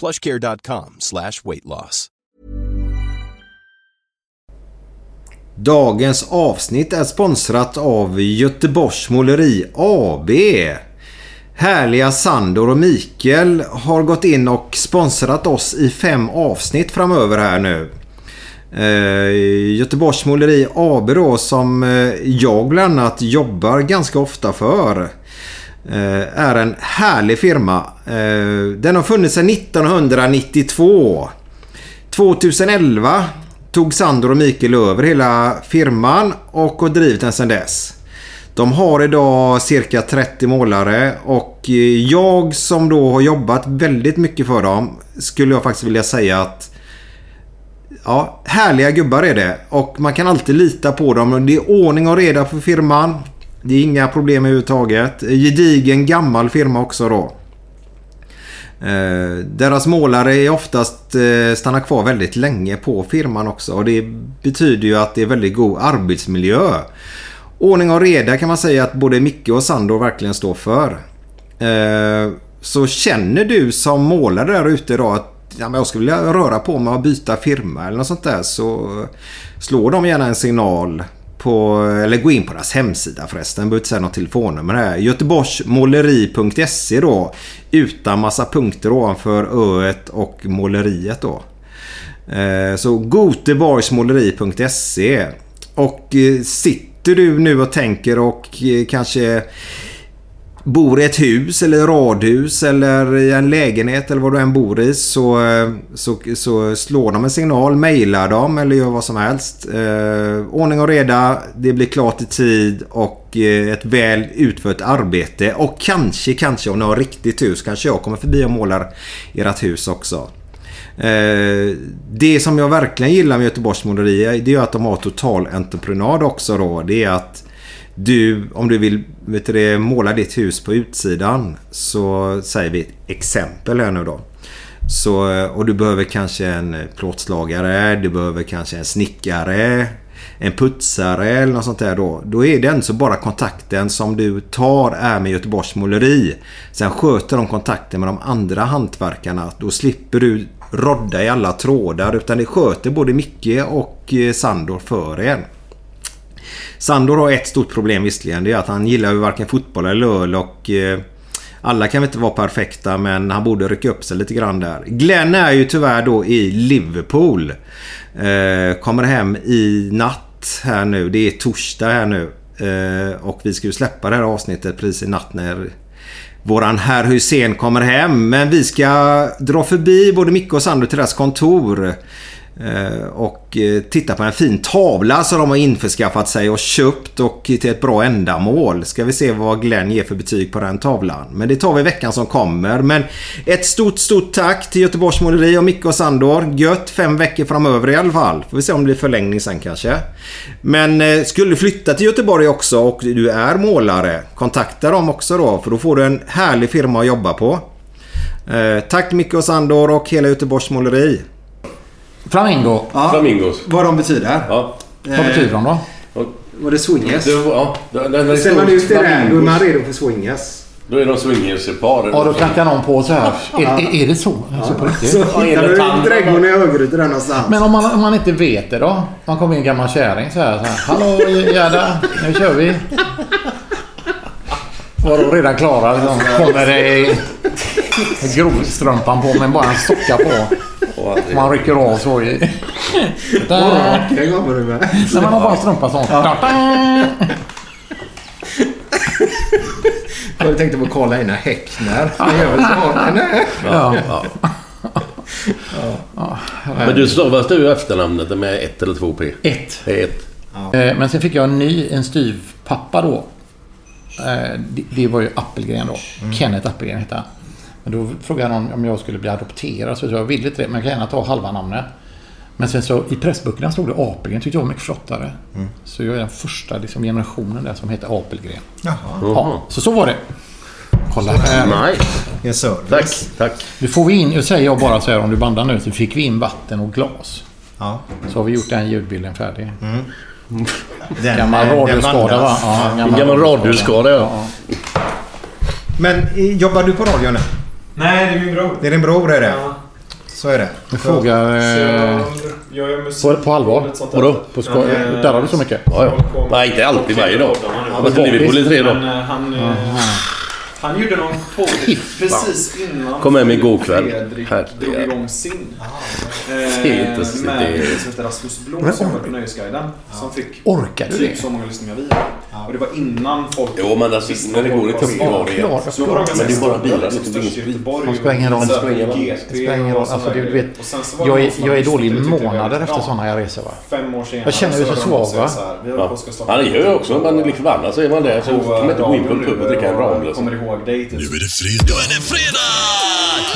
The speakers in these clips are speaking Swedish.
plushcare.com slash weightloss. Dagens avsnitt är sponsrat av Göteborgs Måleri AB. Härliga Sandor och Mikael har gått in och sponsrat oss i fem avsnitt framöver här nu. Eh, Göteborgs Måleri AB då som eh, jag bland annat jobbar ganska ofta för. Eh, är en härlig firma. Eh, den har funnits sedan 1992. 2011 tog Sandor och Mikael över hela firman och har drivit den sedan dess. De har idag cirka 30 målare och eh, jag som då har jobbat väldigt mycket för dem skulle jag faktiskt vilja säga att Ja, härliga gubbar är det. Och man kan alltid lita på dem. Det är ordning och reda för firman. Det är inga problem överhuvudtaget. Gedigen gammal firma också då. Eh, deras målare är oftast eh, stannar kvar väldigt länge på firman också. Och det betyder ju att det är väldigt god arbetsmiljö. Ordning och reda kan man säga att både Micke och Sandor verkligen står för. Eh, så känner du som målare där ute idag att ja, men jag skulle vilja röra på mig och byta firma eller något sånt där så slår de gärna en signal på, eller gå in på deras hemsida förresten. Behöver inte säga något telefonnummer här. Göteborgsmåleri.se då. Utan massa punkter ovanför öet och måleriet då. Eh, så goteborgsmåleri.se Och eh, sitter du nu och tänker och eh, kanske bor i ett hus eller radhus eller i en lägenhet eller vad du än bor i så, eh, så, så slår de en signal, mejlar dem eller gör vad som helst. Eh, ordning och reda, det blir klart i tid och eh, ett väl utfört arbete. Och kanske, kanske om ni har riktigt hus, kanske jag kommer förbi och målar ert hus också. Eh, det som jag verkligen gillar med Göteborgs måleri det är att de har total entreprenad också då. Det är att du, om du vill vet du, måla ditt hus på utsidan så säger vi ett exempel här nu då. Så, och du behöver kanske en plåtslagare, du behöver kanske en snickare, en putsare eller något sånt där då. Då är det alltså bara kontakten som du tar är med Göteborgs måleri. Sen sköter de kontakten med de andra hantverkarna. Då slipper du rodda i alla trådar utan det sköter både Micke och eh, Sandor för en. Sandor har ett stort problem visserligen. Det är att han gillar ju varken fotboll eller öl och eh, alla kan väl inte vara perfekta men han borde rycka upp sig lite grann där. Glenn är ju tyvärr då i Liverpool. Eh, kommer hem i natt här nu. Det är torsdag här nu. Eh, och vi ska ju släppa det här avsnittet precis i natt när våran herr Hussein kommer hem. Men vi ska dra förbi både Micke och Sandro till deras kontor. Eh, och eh, titta på en fin tavla som de har införskaffat sig och köpt och till ett bra ändamål. Ska vi se vad Glenn ger för betyg på den tavlan. Men det tar vi veckan som kommer. Men ett stort, stort tack till Göteborgs Måleri och Micke och Sandor. Gött fem veckor framöver i alla fall. Får vi se om det blir förlängning sen kanske. Men eh, skulle du flytta till Göteborg också och du är målare. Kontakta dem också då för då får du en härlig firma att jobba på. Tack Micke och Sandor och hela Göteborgs Måleri. Flamingo. Ja, Flamingos. vad de betyder. Ja. Vad betyder de då? Var det swingers? Det, ja, den, den är Ställer man ut det där, då är man redo för swingers. Då är de swingers-par. Ja, då knackar någon på så här. Är, är, är det så? Alltså på riktigt? Så Ja, hittar du tanden, en trädgård i Örgryte där någonstans. Men om man, om man inte vet det då? Man kommer in en gammal kärring så här. Så här Hallå Gerda, nu kör vi. Var de redan klara? Så kommer det grovstrumpan på men bara en socka på. Man rycker av så i... Det kommer du med. Nej, man har bara strumpa så. Jag tänkte på Karl Einar Häckner. Han gör väl så? Ja. Men du stavas du efternamnet med ett eller två P? Ett. Det ett. Eh, Men sen fick jag en ny, en styvpappa då. Eh, Det, det var ju Appelgren då. Kenneth Appelgren hette han. Men då frågade han om jag skulle bli adopterad. Så jag ville inte det, men jag kan gärna ta halva namnet. Men sen så i pressböckerna stod det Apelgren. tyckte jag var mycket flottare. Så jag är den första liksom, generationen där som heter Apelgren. Jaha. Ja, så så var det. Kolla här. Service. Tack, tack. Nu får vi in, nu säger jag bara så här om du bandar nu, så fick vi in vatten och glas. Ja. Så har vi gjort den ljudbilden färdig. Den, Gammal den radioskada va? Ja, En gammal radioskada ja. Men eh, jobbar du på radio nu? Nej, det är min bror. Det är din bror är det? Ja. Så är det. Nu frågar... Eh, jag gör musik. på, på allvar? Vadå? På sko- Eh, där har du så mycket? ja, ja. Nej, inte alltid varje dag. Jag var till Liverpool i tre Men dagar. Eh, han... eh, gjorde någon podd precis innan Kom hem igår kväll. Fredrik Herregud. drog igång sin. Det är inte så- med det som heter Rasmus Blom som jobbar på Nöjesguiden. Som fick Orkar du typ det? så många lyssningar vi har. Och det var innan folk Jo, men alltså, visste när det går i var. var det var ganska Men det är bara bilar, liksom, det är Göteborg. Ingen. Och så spelar ingen roll. Det spelar ingen roll. Alltså, du vet, Och sen så var jag det är, jag är dålig tyckte månader det var- efter sådana jag reser va? Fem år senare. Jag känner mig så svag, va? Ja, det gör jag också. Man är lite förbannad så är man där. Så får man inte gå in på en pub och dricka en Ramlös. Typ. Nu är det fredag. Nu är det fredag!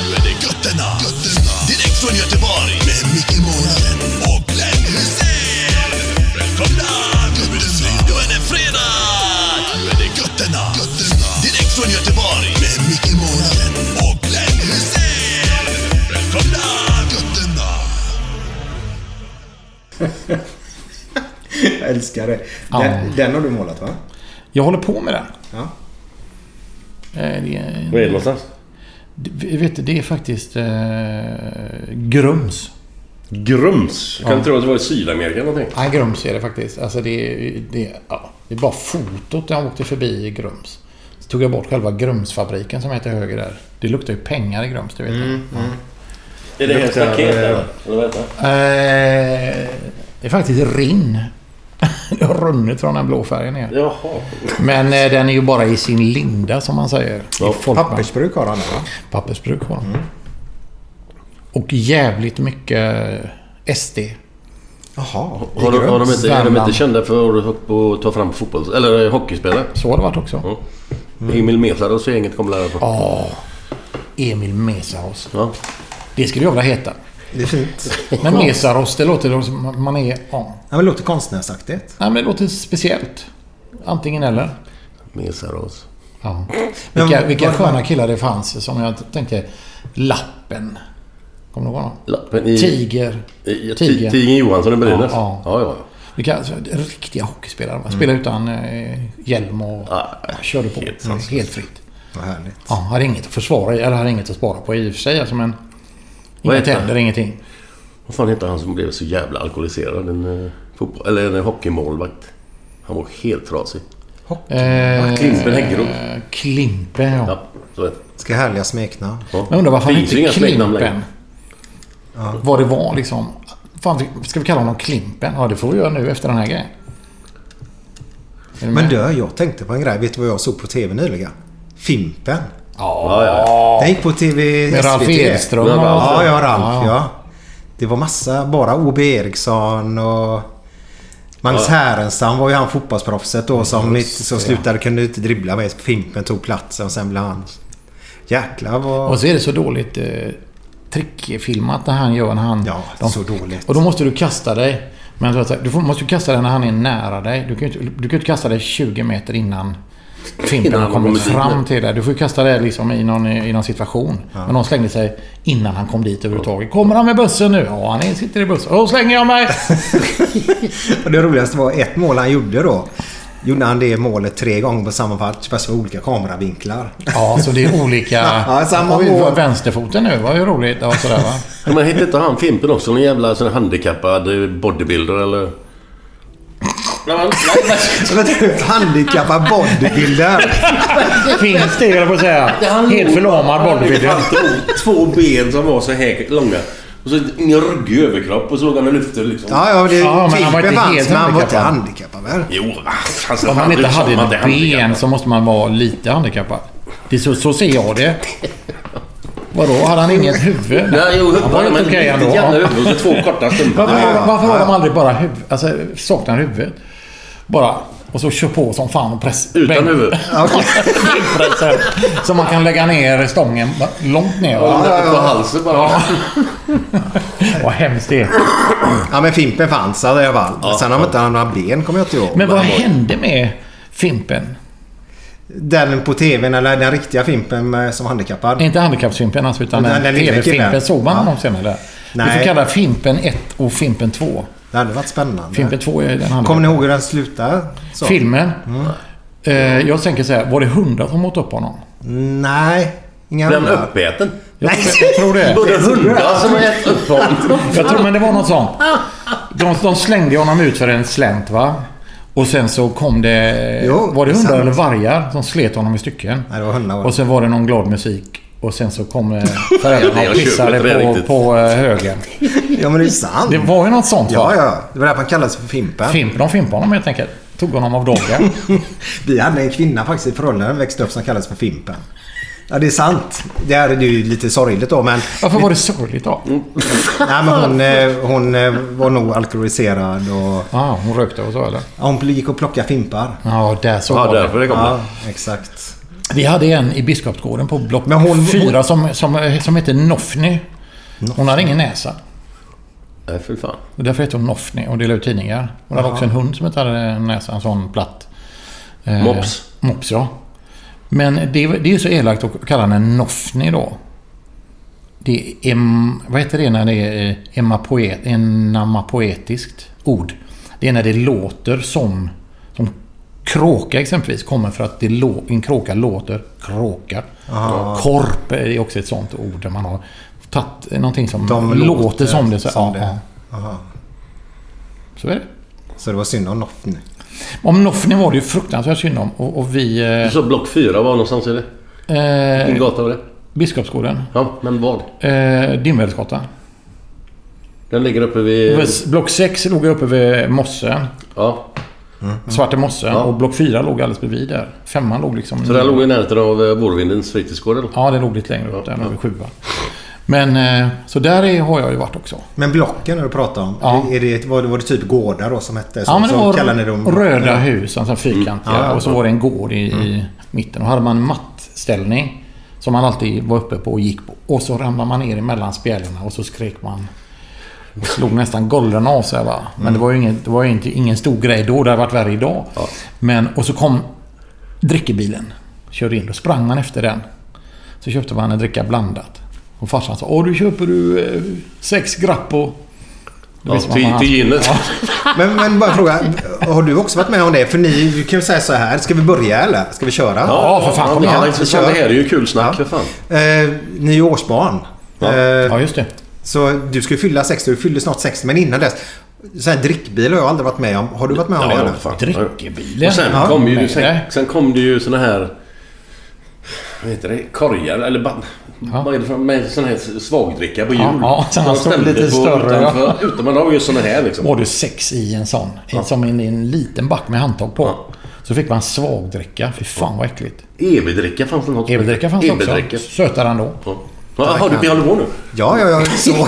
Nu är det götterna. götterna. Direkt från Göteborg. Med Micke Månaden och Glenn Hysén. Välkomna! Nu är det fredag. Nu är det fredag! Nu är det götterna. götterna. Direkt från Göteborg. Med Micke Månaden och Glenn Hysén. Välkomna! Götterna. Jag älskar det. Ja. Den, den har du målat va? Jag håller på med den. Ja. Eh, Det är, Var är det någonstans? det, vet du, det är faktiskt eh, Grums. Grums. Jag kan Ja. tro att det var i Sydamerika någonting. Nej, Grums är det faktiskt. Alltså det, är- det, är- ja, det är bara fotot när jag åkte förbi Grums. Så tog jag bort själva Grumsfabriken som heter höger där. Det luktar ju pengar i Grums, det vet Mm, jag. Är det helt staket eh, eller? Eller vad heter det? Eh, det är faktiskt Rinn. Det har runnit från den blå färgen ner. Jaha. Men eh, den är ju bara i sin linda som man säger. Ja. Pappersbruk har han va? Pappersbruk har de. Och jävligt mycket SD. Jaha. Har, de- har de inte, är de inte kända för att ta fram fotbolls... Eller eh, hockeyspelare? Så har det varit också. Ja. Emil Mesaros och gänget kommer lära på. Ja. Emil Mesaros. Ja. Det skulle jag vilja heta. Det är fint. Men Mesaros, det låter som man är... Ja. Ja, men det låter konstnärsaktigt. Nej, men det låter speciellt. Antingen eller. Mesaros. Ja. Vilka, vilka sköna killar det fanns som jag tänkte... Lappen. Kommer du ihåg honom? Lappen i... Tiger. i Tiger. Tiger. Johansson i Brynäs. Ja, Ja, ja. ja. Vilka alltså, riktiga hockeyspelare. Man Spelade utan eh, hjälm och Ja, körde på. helt Helt, fritt. Vad härligt. Ja, hade inget att försvara i, eller hade inget att spara på i och för sig. Alltså, men inga tänder, ingenting. Vad fan heter han som blev så jävla alkoholiserad? En, eh, fotboll, eller en hockeymålvakt. Han var helt trasig. Eh, Klimpen Häggeroth. Klimpen, ja. Ja, så Ska härliga smeknamn. ja. Jag undrar varför han längre. Klimpen. Vad det var liksom. Fan, ska vi kalla honom Klimpen? Ja, det får vi göra nu efter den här grejen. Men du, jag tänkte på en grej. Vet du vad jag såg på TV nyligen? Fimpen. Ja, ja. Den gick på TV Med Ralf. Edström och... Ja, ja, Ralf. Ja, Ja, ja. Det var massa bara O.B. Eriksson och... Magnus Ja. Härenstam var ju han fotbollsproffset då som, Just inte, som slutade kunde inte dribbla med. Fimpen tog platsen och sen blev han... Jäklar vad... Och så är det så dåligt eh, trickfilmat när han gör när han... Ja, de- så dåligt. Och då måste du kasta dig. Men du måste ju kasta dig när han är nära dig. Du kan ju inte, du kan ju inte kasta dig 20 meter innan Fimpen har kommit fram till det. Du får ju kasta det liksom i någon, i någon situation. Men någon slängde sig innan han kom dit överhuvudtaget. Kommer han med bussen nu? Ja, han är- sitter i bussen. Då slänger jag mig! Och det roligaste var ett mål han gjorde då. Gjorde han det målet tre gånger på samma match fast med olika kameravinklar. Ja, så det är olika... Ja, samma Oj, mål. vänsterfoten nu var ju roligt. Ja, sådär va. Ja, Men hette inte han Fimpen också? Någon jävla sån här handikappad bodybuilder eller? Vet du, handikappad bodybuilder. Finns det, jag på att säga. Helt förlamad bodybuilder. Två ben som var så här långa. Och så en ruggig överkropp och så låg han och lyfte liksom. Ja, ja, det, Ja, men han var Fimpen inte fanns helt men han var inte handikappad. handikappad väl? Jo? Alltså, Om man han inte hade ett ben handikappad. så måste man vara lite handikappad. Det så, så ser jag det. Vadå? Hade han inget huvud? Nej, jo, han var men helt okej lite ändå. jävla huvud och så två korta stumpar. Varför, Ja, ja, varför har de aldrig bara huvud... Alltså, saknar huvudet? Bara... Och så kör på som fan och press... Utan bänk- huvud. Bänkpressen. Så man kan lägga ner stången långt ner. Ja, Va? På halsen bara. Vad hemskt det är. Ja, men Fimpen fanns i alla fall. Ja, Sen har han inte några ben kommer jag inte ihåg. Men vad hände med Fimpen? Den på TVn, eller den riktiga Fimpen som handikappad. Inte handikappsfimpen alltså, utan Den- den, TV-Fimpen. Såg man Ja. honom sen eller? Vi Nej. får kalla Fimpen 1 och Fimpen 2. Det hade varit spännande. Fimpen 2 är den handikappade. Kommer ni ihåg hur den slutade? Så. Filmen. Eh, jag tänker så här, var det hundar som åt upp honom? Nej, inga Blev han uppäten? Jag, tror- jag tror det. Både hundar som har ätit upp honom. Jag tror, men det var något sånt. De, de slängde honom ut för en slänt va? Och sen så kom det... Jo, var det hundar sant. eller vargar som slet honom i stycken? Nej, det var hundar. Och sen var det någon glad musik. Och sen så kom eh, föräldrarna och pissade på, på eh, högen. Ja, men det är sant. Det var ju något sånt Ja, va? ja. Det var därför han kallades för Fimpen. Fimp, de fimpade honom helt enkelt. Tog honom av dagen. Vi hade en kvinna faktiskt i förhållanden växte upp som kallades för Fimpen. Ja, det är sant. Det är ju lite sorgligt då, men... Varför var det sorgligt då? Nej, men hon, eh, hon eh, var nog alkoholiserad och... Ja, hon rökte och så eller? Ja, hon gick och plockade fimpar. Ja, där så Ja, var det. därför det kommer. Ja, exakt. Vi hade en i Biskopsgården på block Men hon- fyra som, som, som hette Nofny. Hon hade ingen näsa. Nej, för fan. Och därför hette hon Nofny och delade ut tidningar. Hon hade också en hund som inte hade en näsa, en sån platt. Eh, Mops. Mops, ja. Men det, är- det är ju så elakt att kalla henne Nofny då. Det är, em, vad heter det när det är emapoet, enamapoetiskt ord? Det är när det låter som kråka exempelvis kommer för att det en kråka låter kråka. Korp är också ett sånt ord där man har tagit någonting som De låter, som det. Så, som ja, det. ja. Aha. så är det. Så det var synd om Noffny. Om Nofny var det ju fruktansvärt synd om. Och, och vi... Du Eh, sa block fyra var någonstans är det? Vilken eh, gata var det? Biskopsgården. Ja, men vad? Eh, Dimmersgatan. Den ligger uppe vid... Block 6 låg uppe vid Mossen. Ja. Svarte Mossen. Ja. Och block 4 låg alldeles bredvid där. Femman låg liksom... Så den låg i närheten av eh, Vårvindens fritidsgård eller? Ja, det låg lite längre upp. Där Ja. vid sjuan. Men... Eh, så där är, har jag ju varit också. Men blocken när du pratar om. Ja. Är det, var, det, var det typ gårdar då som hette? Så, Ja, men det var dem röda Ja. hus, alltså fyrkantiga. Mm. Ja, ja. Och så var det en gård i, i mitten. Och hade man en mattställning som man alltid var uppe på och gick på. Och så ramlade man ner emellan spjälorna och så skrek man. Slog nästan golven av sig va. Men Mm. det var ju ingen, det var ju inte, ingen stor grej då. Det hade varit värre idag. Men, och så kom drickebilen. Körde in. Då sprang man efter den. Så köpte man en dricka blandat. Och farsan sa Åh, du köper du eh, sex grappo. Ja, till, till gynnet. Men, men bara fråga. Har du också varit med om det? För ni du kan ju säga så här. Ska vi börja eller? Ska vi köra? Ja, för fan, kom ja, igen. fan, Det här är ju kul snack för fan. Eh, ni är ju årsbarn. Ja. Eh, Ja, just det. Så du ska ju fylla 60. Du fyller snart 60. Men innan dess. Så här drickbil har jag aldrig varit med om. Har du varit med om Ja, det? ja. Drickebilen. Och sen Ja, kom ju, sen, sen kom det ju såna här... Vad heter det? Korgar eller band, Vad är det för med sån här svagdricka på hjul? Ja, ja, De ställde lite på större, Utanför, utan man har ju såna här liksom. Var du sex i en sån? Som en, en liten back med handtag på. Ja. Så fick man svagdricka. Fy fan vad äckligt. EB-dricka fanns det något hette. fanns EB-dricka. också. Sötare ändå. Ja. Ja, har du vi håller på nu? Ja, ja, ja. Så.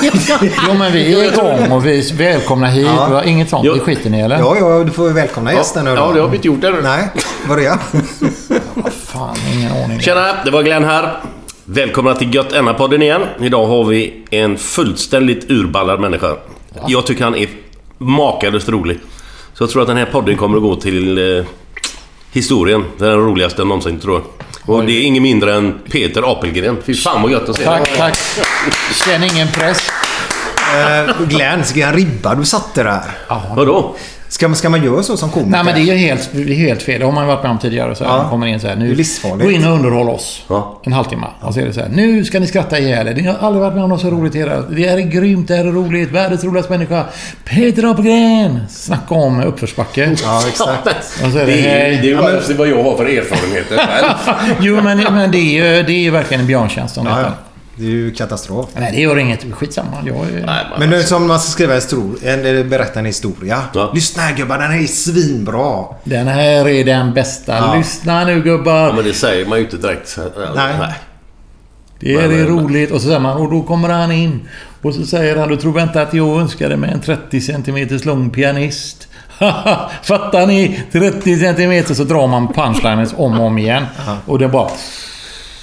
Jo men vi är igång och vi välkomnar hit. Ja. Inget sånt. Jo. Det skiter ni eller? Ja, ja, du får välkomna gästen nu då. Ja, det har vi inte gjort ännu. Nej, var är jag? Fan, ingen aning. Tjena, det var Glenn här. Välkomna till Gött podden igen. Idag har vi en fullständigt urballad människa. Jag tycker han är makalöst rolig. Så jag tror att den här podden kommer att gå till... Eh, historien. Den är den roligaste någonsin tror jag. Och det är ingen mindre än Peter Apelgren. Fy fan vad gött att se Tack, tack. Känn ingen press. Eh, Glenn, ska jag ribba du satte där? Vadå? Ska, ska man göra så som komiker? Nej men det är ju helt, det är helt fel. Det har man varit med om tidigare. Så här, Ja. Man kommer in så här. Nu, gå in och underhåll oss. Ja. En halvtimme. Och så är det så här. Nu ska ni skratta ihjäl er. Ni har aldrig varit med om något så roligt i era... Det här är grymt, det här är roligt. Världens roligaste människa. Peter Apelgren. Snacka om uppförsbacke. Ja, exakt. Och så är det, Det är, det är vad jag har för erfarenheter själv. Jo men, men det, är ju, det är verkligen en björntjänst om Ja, detta. ja. Det är ju katastrof. Nej, det gör inget. Skitsamma. Jag är... Nej, Men nu som man ska skriva en, histor- en eller berätta en historia. Ja. Lyssna här gubbar, den här är svinbra. Den här är den bästa. Ja. Lyssna nu gubbar. ja, men det säger man ju inte direkt. Nej. Det är Men, men- roligt. Och så säger man, och då kommer han in. Och så säger han, du tror vänta att jag önskade mig en 30 cm lång pianist. Fattar ni? 30 cm så drar man punchlines om och om igen. Och det bara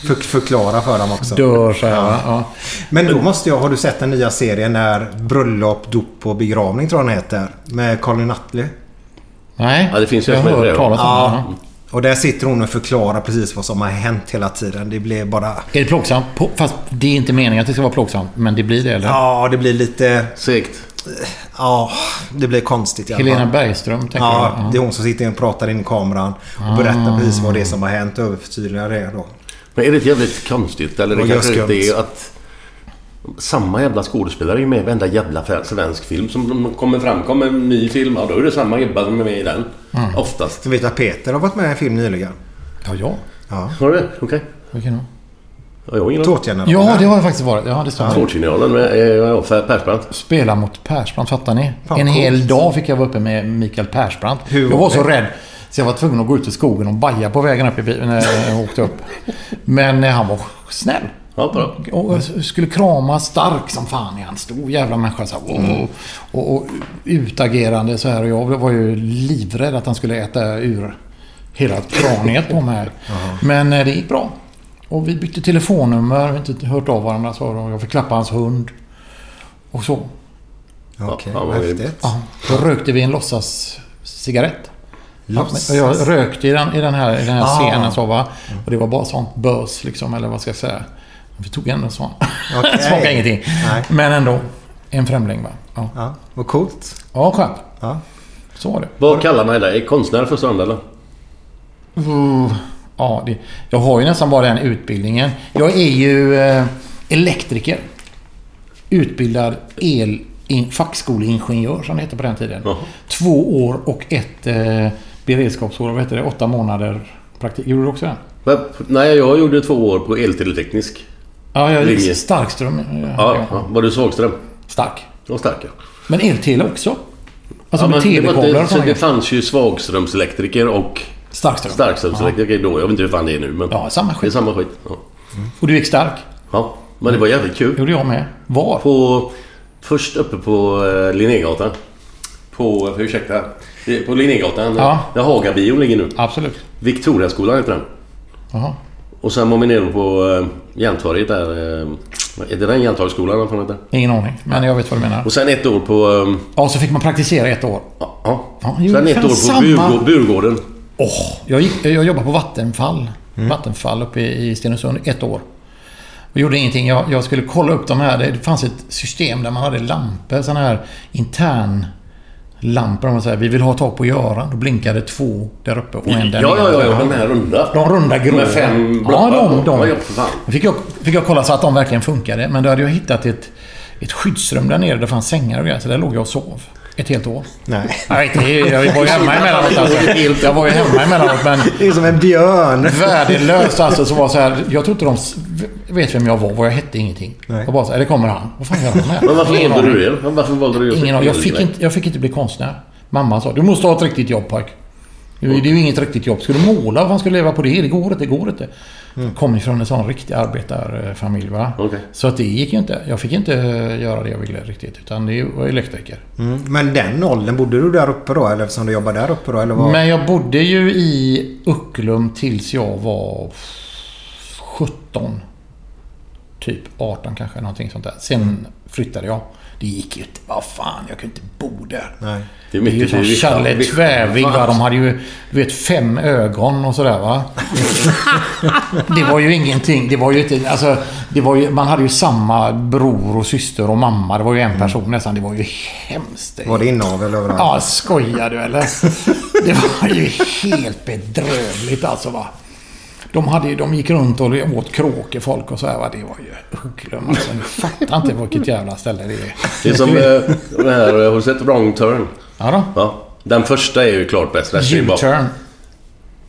För, förklara för dem också. dör så här. va? Ja. Men då måste jag... Har du sett den nya serien när Bröllop, dop och begravning tror jag den heter? Med Colin Nutley. Nej, Ja, det finns ju jag har hört ja. talas om Ja. det. Och där sitter hon och förklarar precis vad som har hänt hela tiden. Det blir bara... Är det plågsamt? Fast det är inte meningen att det ska vara plågsamt. Men det blir det, eller? Ja, det blir lite... Segt. Ja, det blir konstigt i alla Helena fall. Bergström, tänker Ja, jag. det är hon som sitter och pratar in i kameran och berättar precis vad det är som har hänt och övertydligar det då. Men är det inte jävligt konstigt? Eller det kanske inte är att... Samma jävla skådespelare är ju med i varenda jävla svensk film. Som de kommer fram, kommer en ny film, ja, då är det samma gubbar som är med i den. Oftast. Du vet att Peter har varit med i en film nyligen? Ja, ja. Ja. Har du det? Okej. Vilken då? Ja, jag. Tårtgenerationen. Ja, det har jag faktiskt varit. Ja, det stämmer. Tårtgeneralen med eh, ja, Persbrandt. Spela mot Persbrandt, fattar ni? Fan, en hel dag fick jag vara uppe med Mikael Persbrandt. Hur jag var så rädd så jag var tvungen att gå ut i skogen och baja på vägen upp i bilen när jag åkte upp. Men eh, han var snäll. Ja, bra. Och skulle krama stark som fan i han. Stor jävla människa så här, Mm. och, och, och utagerande så här. Och jag var ju livrädd att han skulle äta ur hela kraniet på mig. Men eh, det gick bra. Och vi bytte telefonnummer. Vi har inte hört av varandra. Så och jag fick klappa hans hund. Och så. Okej, Ja, vad häftigt. Ja, då rökte vi en låtsas cigarett. Låtsas. Jag rökte i den, i den här, i den här Ah. scenen så va. Och det var bara sånt bös liksom, eller vad ska jag säga. Vi tog ändå sån. Okej. Smakade ingenting. Nej. Men ändå. En främling va. Ja, Ja, vad coolt. ja skönt. Ja. Så var det. Vad kallar man dig? Konstnär för stund eller? Uh, ja, det, jag har ju nästan bara den utbildningen. Jag är ju eh, elektriker. Utbildad el, in, fackskoleingenjör som det hette på den tiden. Jaha. Två år och ett eh, beredskapsår. Vad heter det? Åtta månader praktik. Gjorde du också det? Men, Nej, jag gjorde två år på elteleteknisk. Ja, jag Linje. Starkström. Ja, ja. ja. Var du svagström? Stark. Och stark ja. Men eltele också? Alltså ja, med telekablar och så det fanns ju svagströmselektriker och Starkström. starkströmselektriker då. Jag vet inte hur fan det är nu men... Ja, samma Det är skit. samma skit. Ja. Och du gick stark? ja. Men det var jävligt kul. gjorde jag med. Var? På... Först uppe på eh, Linnégatan. På... Ursäkta. Det är På Linnégatan. Ja. Där Hagabion ligger nu. Absolut. Victoriaskolan heter den. Jaha. Och sen var vi nere på eh, Järntorget där. Eh, är det den Järntorgsskolan eller heter? Ingen aning. Men jag vet vad du menar. Och sen ett år på... Eh, Ja, så fick man praktisera ett år. ja, ja. Jo, Sen ett år på samma. Burgå- Burgården. Åh, jag, gick, jag jobbade på Vattenfall. Mm. Vattenfall uppe i i Stenungsund ett år. Och gjorde ingenting. Jag, jag skulle kolla upp de här. Det fanns ett system där man hade lampor. Sådana här intern lampor om man säger. Vi vill ha tag på Göran. Då blinkade två där uppe och en där Ja, ja, ja, ja. Den här runda. De runda grå. Med fem Ja, bloppar de. de. Ja, fick jag, fick jag kolla så att de verkligen funkade. Men då hade jag hittat ett, ett skyddsrum där nere. Det fanns sängar och grejer. Så där låg jag och sov. Ett helt år. Nej. Jag, inte, jag var ju hemma emellanåt alltså. Jag var ju hemma emellanåt men... Det är som en björn. Värdelöst alltså. Så var så här, jag tror inte de vet vem jag var. Vad jag hette ingenting. Nej. Jag bara så här, det kommer han. Vad fan gör han här? Men varför Ingen valde du det? Varför valde du Ingen aning. Jag fick, inte, jag fick inte bli konstnär. Mamma sa, du måste ha ett riktigt jobb pojk. Det är ju inget riktigt jobb. Du måla? Vad fan du leva på det? Det går inte, det går inte. Mm. Kom ifrån en sån riktig arbetarfamilj va. Okej. Så att det gick ju inte. Jag fick inte eh, göra det jag ville riktigt. Utan det var elektriker. Mm. Men den åldern, bodde du där uppe då? Eller eftersom du jobbade där uppe då? Eller vad? Men jag bodde ju i Ucklum tills jag var 17. Typ 18 kanske, någonting sånt där. Sen flyttade jag Det gick ju inte. Vad fan, jag kunde inte bo där. Nej. Det är Det är ju som Challe vi- Tvärvig va. De hade ju, du vet, fem ögon och sådär va. Det var ju ingenting. Det var ju inte, alltså, det var ju, man hade ju samma bror och syster och mamma. Det var ju en person nästan. Det var ju hemskt. Var det inavel överallt? Ja, skojar du eller? Det var ju helt bedrövligt alltså va. De, hade, de gick runt och åt kråkor folk och så här va. Det var ju Uggglum alltså. Ni fattar inte vilket jävla ställe det är. Det är som eh, det här, har du sett Wrong Turn? Ja då. Ja. Den första är ju klart bäst. U-turn.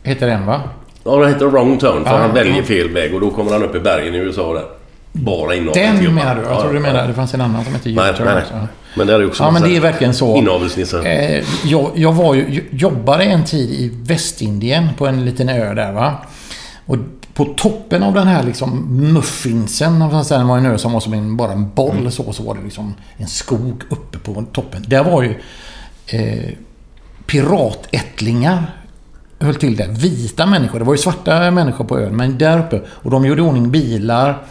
Heter den va? Ja, den heter Wrong Turn för Ja, han ja. väljer fel väg och då kommer han upp i bergen i USA där. Bara inavel. Den menar du? Jag tror du menar det fanns en annan som heter Nej, U-turn nej, nej. Men det är också Ja, men det är verkligen så. Inavelsnissar. Eh, jag, jag var ju, jobbade en tid i Västindien på en liten ö där va. Och på toppen av den här liksom muffinsen, det var en ö som var som en, bara en boll så, så var det liksom en skog uppe på toppen. Där var ju eh, piratättlingar höll till där. Vita människor. Det var ju svarta människor på ön, men där uppe. Och de gjorde ordning bilar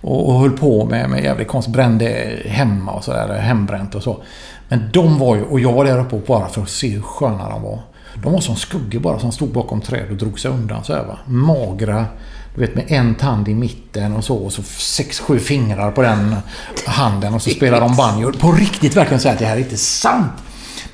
och, och höll på med, med jävligt konst. Brände hemma och sådär. Hembränt och så. Men de var ju, och jag var där uppe bara för att se hur sköna de var. De var som skuggor bara som stod bakom träd och drog sig undan så här va. Magra. Du vet med en tand i mitten och så. Och så sex, sju fingrar på den handen. Och så spelar de banjo. På riktigt verkligen säga att det här är inte sant.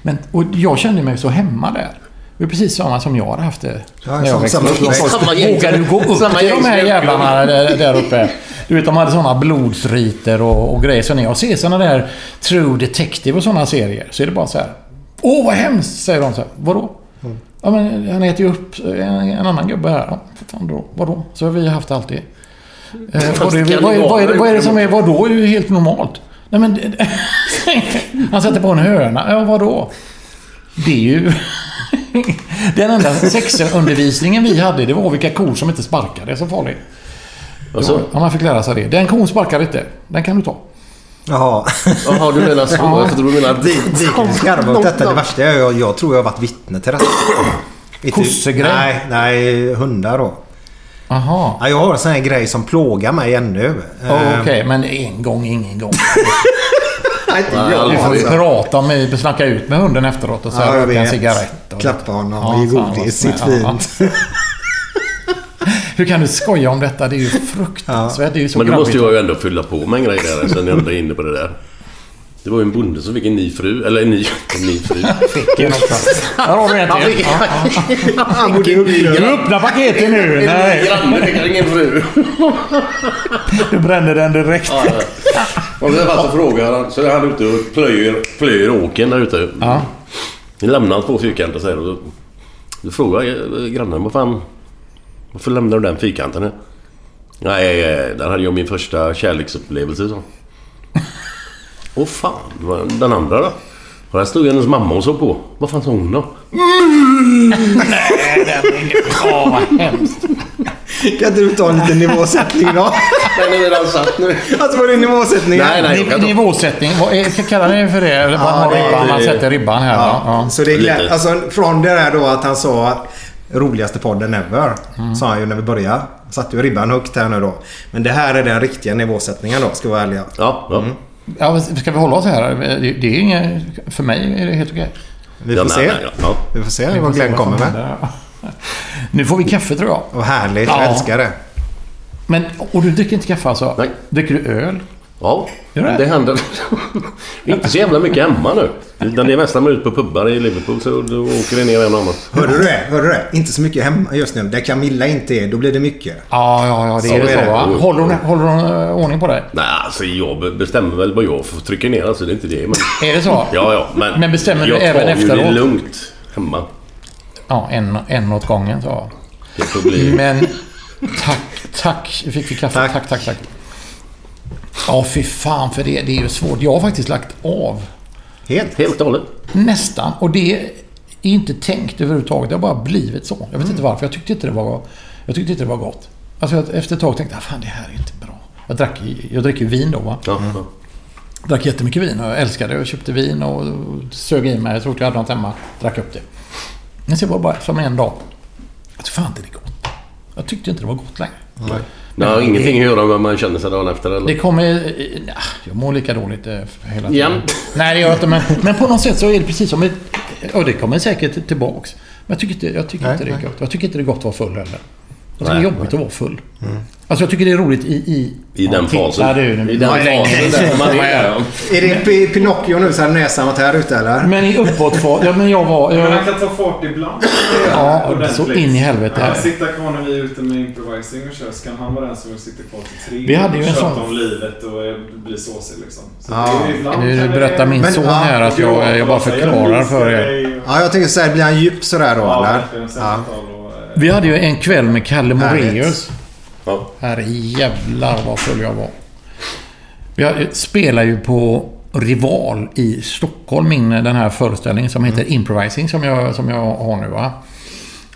Men, och jag kände mig så hemma där. Det är precis samma som jag hade haft det. Ja, när jag växte samma upp. Samma. Vågar du gå upp Samma till de här jävlarna där, där uppe? Du vet, de hade såna blodsriter och, och grejer. Så när jag ser såna där True Detective och såna serier så är det bara så här. Åh, vad hemskt! Säger de så här. Vadå? Ja, men han äter ju upp en, en annan gubbe här. Ja, fan då. Vadå? Så har vi haft alltid. Eh, vad, är, vad, är, vad, är, vad är det som är... Vadå? är ju helt normalt. Nej men... han sätter på en höna. Ja, vadå? Det är ju... Den enda sexundervisningen vi hade, det var vilka kor som inte sparkade. Det är så farligt. Alltså, Ja, man fick lära sig det. Den kon sparkar inte. Den kan du ta. Jaha. jaha, du menar så? Ja. Jag tror du kan skarva åt detta. Det värsta är jag, jag tror jag har varit vittne till detta. Inte- Kossegrej? Nej, nej, hundar då. Aha. Ja, jag har en sån här grej som plågar mig ännu. Oh, Okej, men en gång, ingen gång. Nej, inte jag, Du får alltså. prata med, snacka ut med hunden efteråt och så Ja, röka en cigarett. Och Klappa honom och ge godis. Sitt fint. Hur kan du skoja om detta? Det är ju fruktansvärt. Det är ju så Men då måste jag ju ändå fylla på med en grej där sen jag ändå är inne på det där. Det var ju en bonde som fick en ny fru. Eller en ny, en ny fru. Fick en också. Där har du en till. Ja, Han borde upp Du öppnar paketet nu. en Nej, granne fick ingen fru. du brände den direkt. Ja, ja. Och sen så frågade han, så är han ute och plöjer, plöjer åken där ute. Ja. Vi lämnar två fyrkanter så här och då, då frågar jag grannen vad fan... Varför lämnar du den fyrkanten? här?" Nej, eh, där hade jag min första kärleksupplevelse så. Åh fan, vad- den andra då? Och där stod hennes mamma och såg på. Vad fan sa hon då? Ja, vad hemskt. Kan inte du ta en liten nivåsättning då? Den är redan satt nu. Alltså var det nivåsättning? Nej, nej. jag kan Niv- Nivåsättning. Vad är, kallar ni det för det? Ja, har det är- ribban? Man sätter ribban här va? Ja. Så det är alltså, från det där då att han sa roligaste podden ever. Sa han ju när vi började. Satte ju ribban högt här nu då. Men det här är den riktiga nivåsättningen då, ska vi vara ärliga. Ja, ja. Ja, men ska vi hålla oss här? Det, är inget... För mig är det helt okej. Vi Ja, får nej, se. nej, ja. Vi får se vad Glenn kommer med. Nu får vi kaffe tror jag. Och härligt, Ja. jag älskar det. Men, och du dricker inte kaffe alltså? Nej. Dricker du öl? Ja, Gör det? det händer. Det är inte så jävla mycket hemma nu. Utan det är mest när man är ute på pubbar i Liverpool så då åker det ner en och annan. Hörde du det? Hörde du det? Inte så mycket hemma just nu. Där Camilla inte är, då blir det mycket. Ja, ja, ja. Det Så är det är så det. va? Håller hon, håller hon eh, ordning på dig? Nej, alltså jag bestämmer väl vad jag får trycka ner. Alltså det är inte det. Men, Är det så? ja, ja. Men, Men bestämmer du jag även tar ju efteråt? det lugnt hemma. Ja, en, en åt gången så. Det får bli... Men tack, tack. Fick vi kaffe? Tack. Tack, tack, tack. Ja, fy fan för det. Det är ju svårt. Jag har faktiskt lagt av. Helt. Helt och hållet. Nästan. Och det är inte tänkt överhuvudtaget. Det har bara blivit så. Jag vet inte varför. Jag tyckte inte det var, jag tyckte inte det var gott. Alltså jag- efter ett tag tänkte jag, fan det här är inte bra. Jag drack, jag dricker vin då va. Ja, ja. Drack jättemycket vin och jag älskade det. Jag köpte vin och sög i mig. Jag trodde jag hade något hemma. Drack upp det. Men sen var det bara som en dag. Jag tyckte fan inte det är gott. Jag tyckte inte det var gott längre. Det har ingenting att göra med vad man känner sig dagen efter eller? Det kommer... Ja, jag mår lika dåligt eh, hela tiden. Jämt? Nej, det gör jag inte. Men, men på något sätt så är det precis som ett... Och det kommer säkert tillbaks. Men jag tycker inte, jag tycker Nej, inte det är nej. gott. Jag tycker inte det är gott att vara full heller. Jag tycker Nej, det är jobbigt att vara full. Alltså jag tycker det är roligt i... I, I den fasen. Du, I den fasen där man är. ja. Är det Pinocchio nu så hade näsan varit här ute eller? Men i uppåtfart... Ja, men jag var... Men Jag, han kan ta fart ibland. Ja, Ordentligt. så in i helvete. Han sitter kvar när vi är ute med improvising och kör. Så kan han vara den som sitter kvar till tre. Vi hade ju en sån- om livet och blir såsig liksom. Så Ja. ibland nu berättar min Men, son ja, här att jag, jag bara förklarar för er. Ja, jag tänker så här, blir han djup sådär då Ja, eller? verkligen. Ja. Vi hade ju en kväll med Kalle. Moraeus. Ja. Herre jävlar vad full jag var. Jag spelar ju på Rival i Stockholm, min, den här föreställningen som heter Improvising som jag, som jag har nu. Va?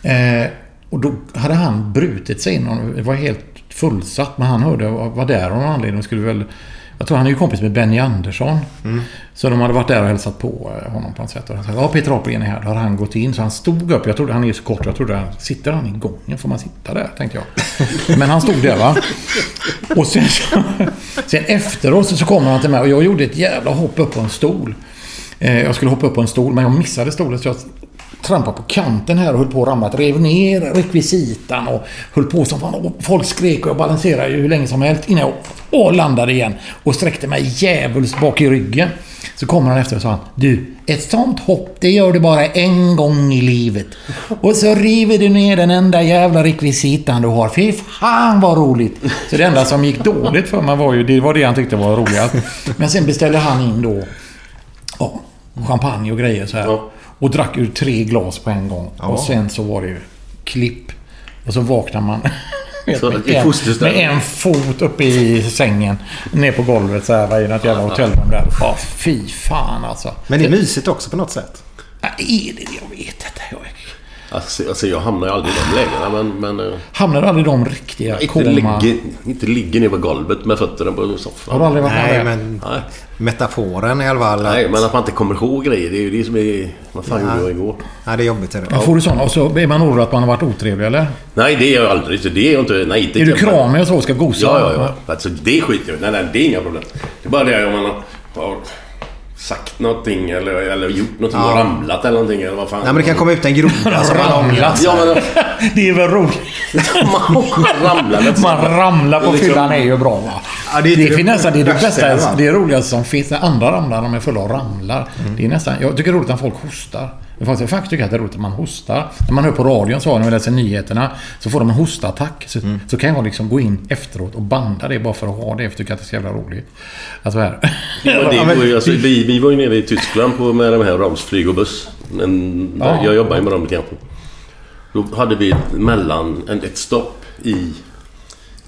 Eh, och då hade han brutit sig in. Det var helt fullsatt. Men han hörde var där av någon anledning. och Skulle väl, jag tror han är ju kompis med Benny Andersson. Så de hade varit där och hälsat på eh, honom på något sätt. Och han sa, ja Peter Apelgren är här. Då hade han gått in. Så han stod upp. Jag trodde han är så kort. Jag trodde han, sitter han i gången? Får man sitta där? Tänkte jag. Men han stod där va. Och sen, sen efteråt så kommer han till mig och jag gjorde ett jävla hopp upp på en stol. Eh, Jag skulle hoppa upp på en stol men jag missade stolen så jag trampade på kanten här och höll på att ramla. Rev ner rekvisitan och höll på som fan. Och folk skrek och jag balanserade ju hur länge som helst innan jag och landade igen. Och sträckte mig djävulskt bak i ryggen. Så kommer han efter och sa han, Du, ett sånt hopp det gör du bara en gång i livet. Och så river du ner den enda jävla rekvisitan du har. Fy fan vad roligt! Så det enda som gick dåligt för mig var ju, det var det han tyckte var roligast. Men sen beställde han in då ja, champagne och grejer så här. Ja. Och drack ur tre glas på en gång. Och sen så var det ju klipp. Och så vaknar man Så, med, en, med en fot uppe i sängen. Ner på golvet så här i något jävla hotellrum där. Ja, fy fan alltså. Men det är mysigt också på något sätt. Ja, Är det det? Jag vet inte. Jag Alltså, alltså jag hamnar ju aldrig i de lägena men... men eh, hamnar aldrig de riktiga inte, koma... ligger, inte ligger ner på golvet med fötterna på soffan. Har du aldrig varit Nej, men Nej. metaforen i alla fall. Nej, men att man inte kommer ihåg grejer. Det är ju det som är... Vad fan gjorde jag igår? Ja, det är jobbigt. Är det. Men får du sån och så är man orolig att man har varit otrevlig eller? Nej, det är jag aldrig. Så det är jag inte... Nej, det Är du kramig och så och ska gosa? Ja, ja, ja. Alltså det skiter jag i. Nej, nej, det är inga problem. Det är bara det om man har sagt någonting eller, eller gjort någonting och ramlat eller någonting eller vad fan. Nej, men det kan komma ut en groda som man Ramlat. Ja, men Det är väl roligt. man ramlar. Man ramlar på Liksom- fyllan är ju bra va? Ja, det är det, det nästan det, är det bästa, det är roligaste som finns. När andra ramlar, de är fulla av ramlar. Det är nästan, jag tycker det är roligt när folk hostar. Jag faktiskt, faktiskt tycker att det är roligt att man hostar. När man hör på radion så, när vi läser nyheterna, så får de en hostattack. Så, så kan jag liksom gå in efteråt och banda det bara för att ha det. För jag tycker att det är så jävla roligt. Alltså här. Men det var ju, alltså, vi, vi var ju nere i Tyskland på, med de här Rams flyg och buss. Men, Ja. Jag jobbar ju med dem lite grann. Då hade vi ett mellan, en- ett stopp i,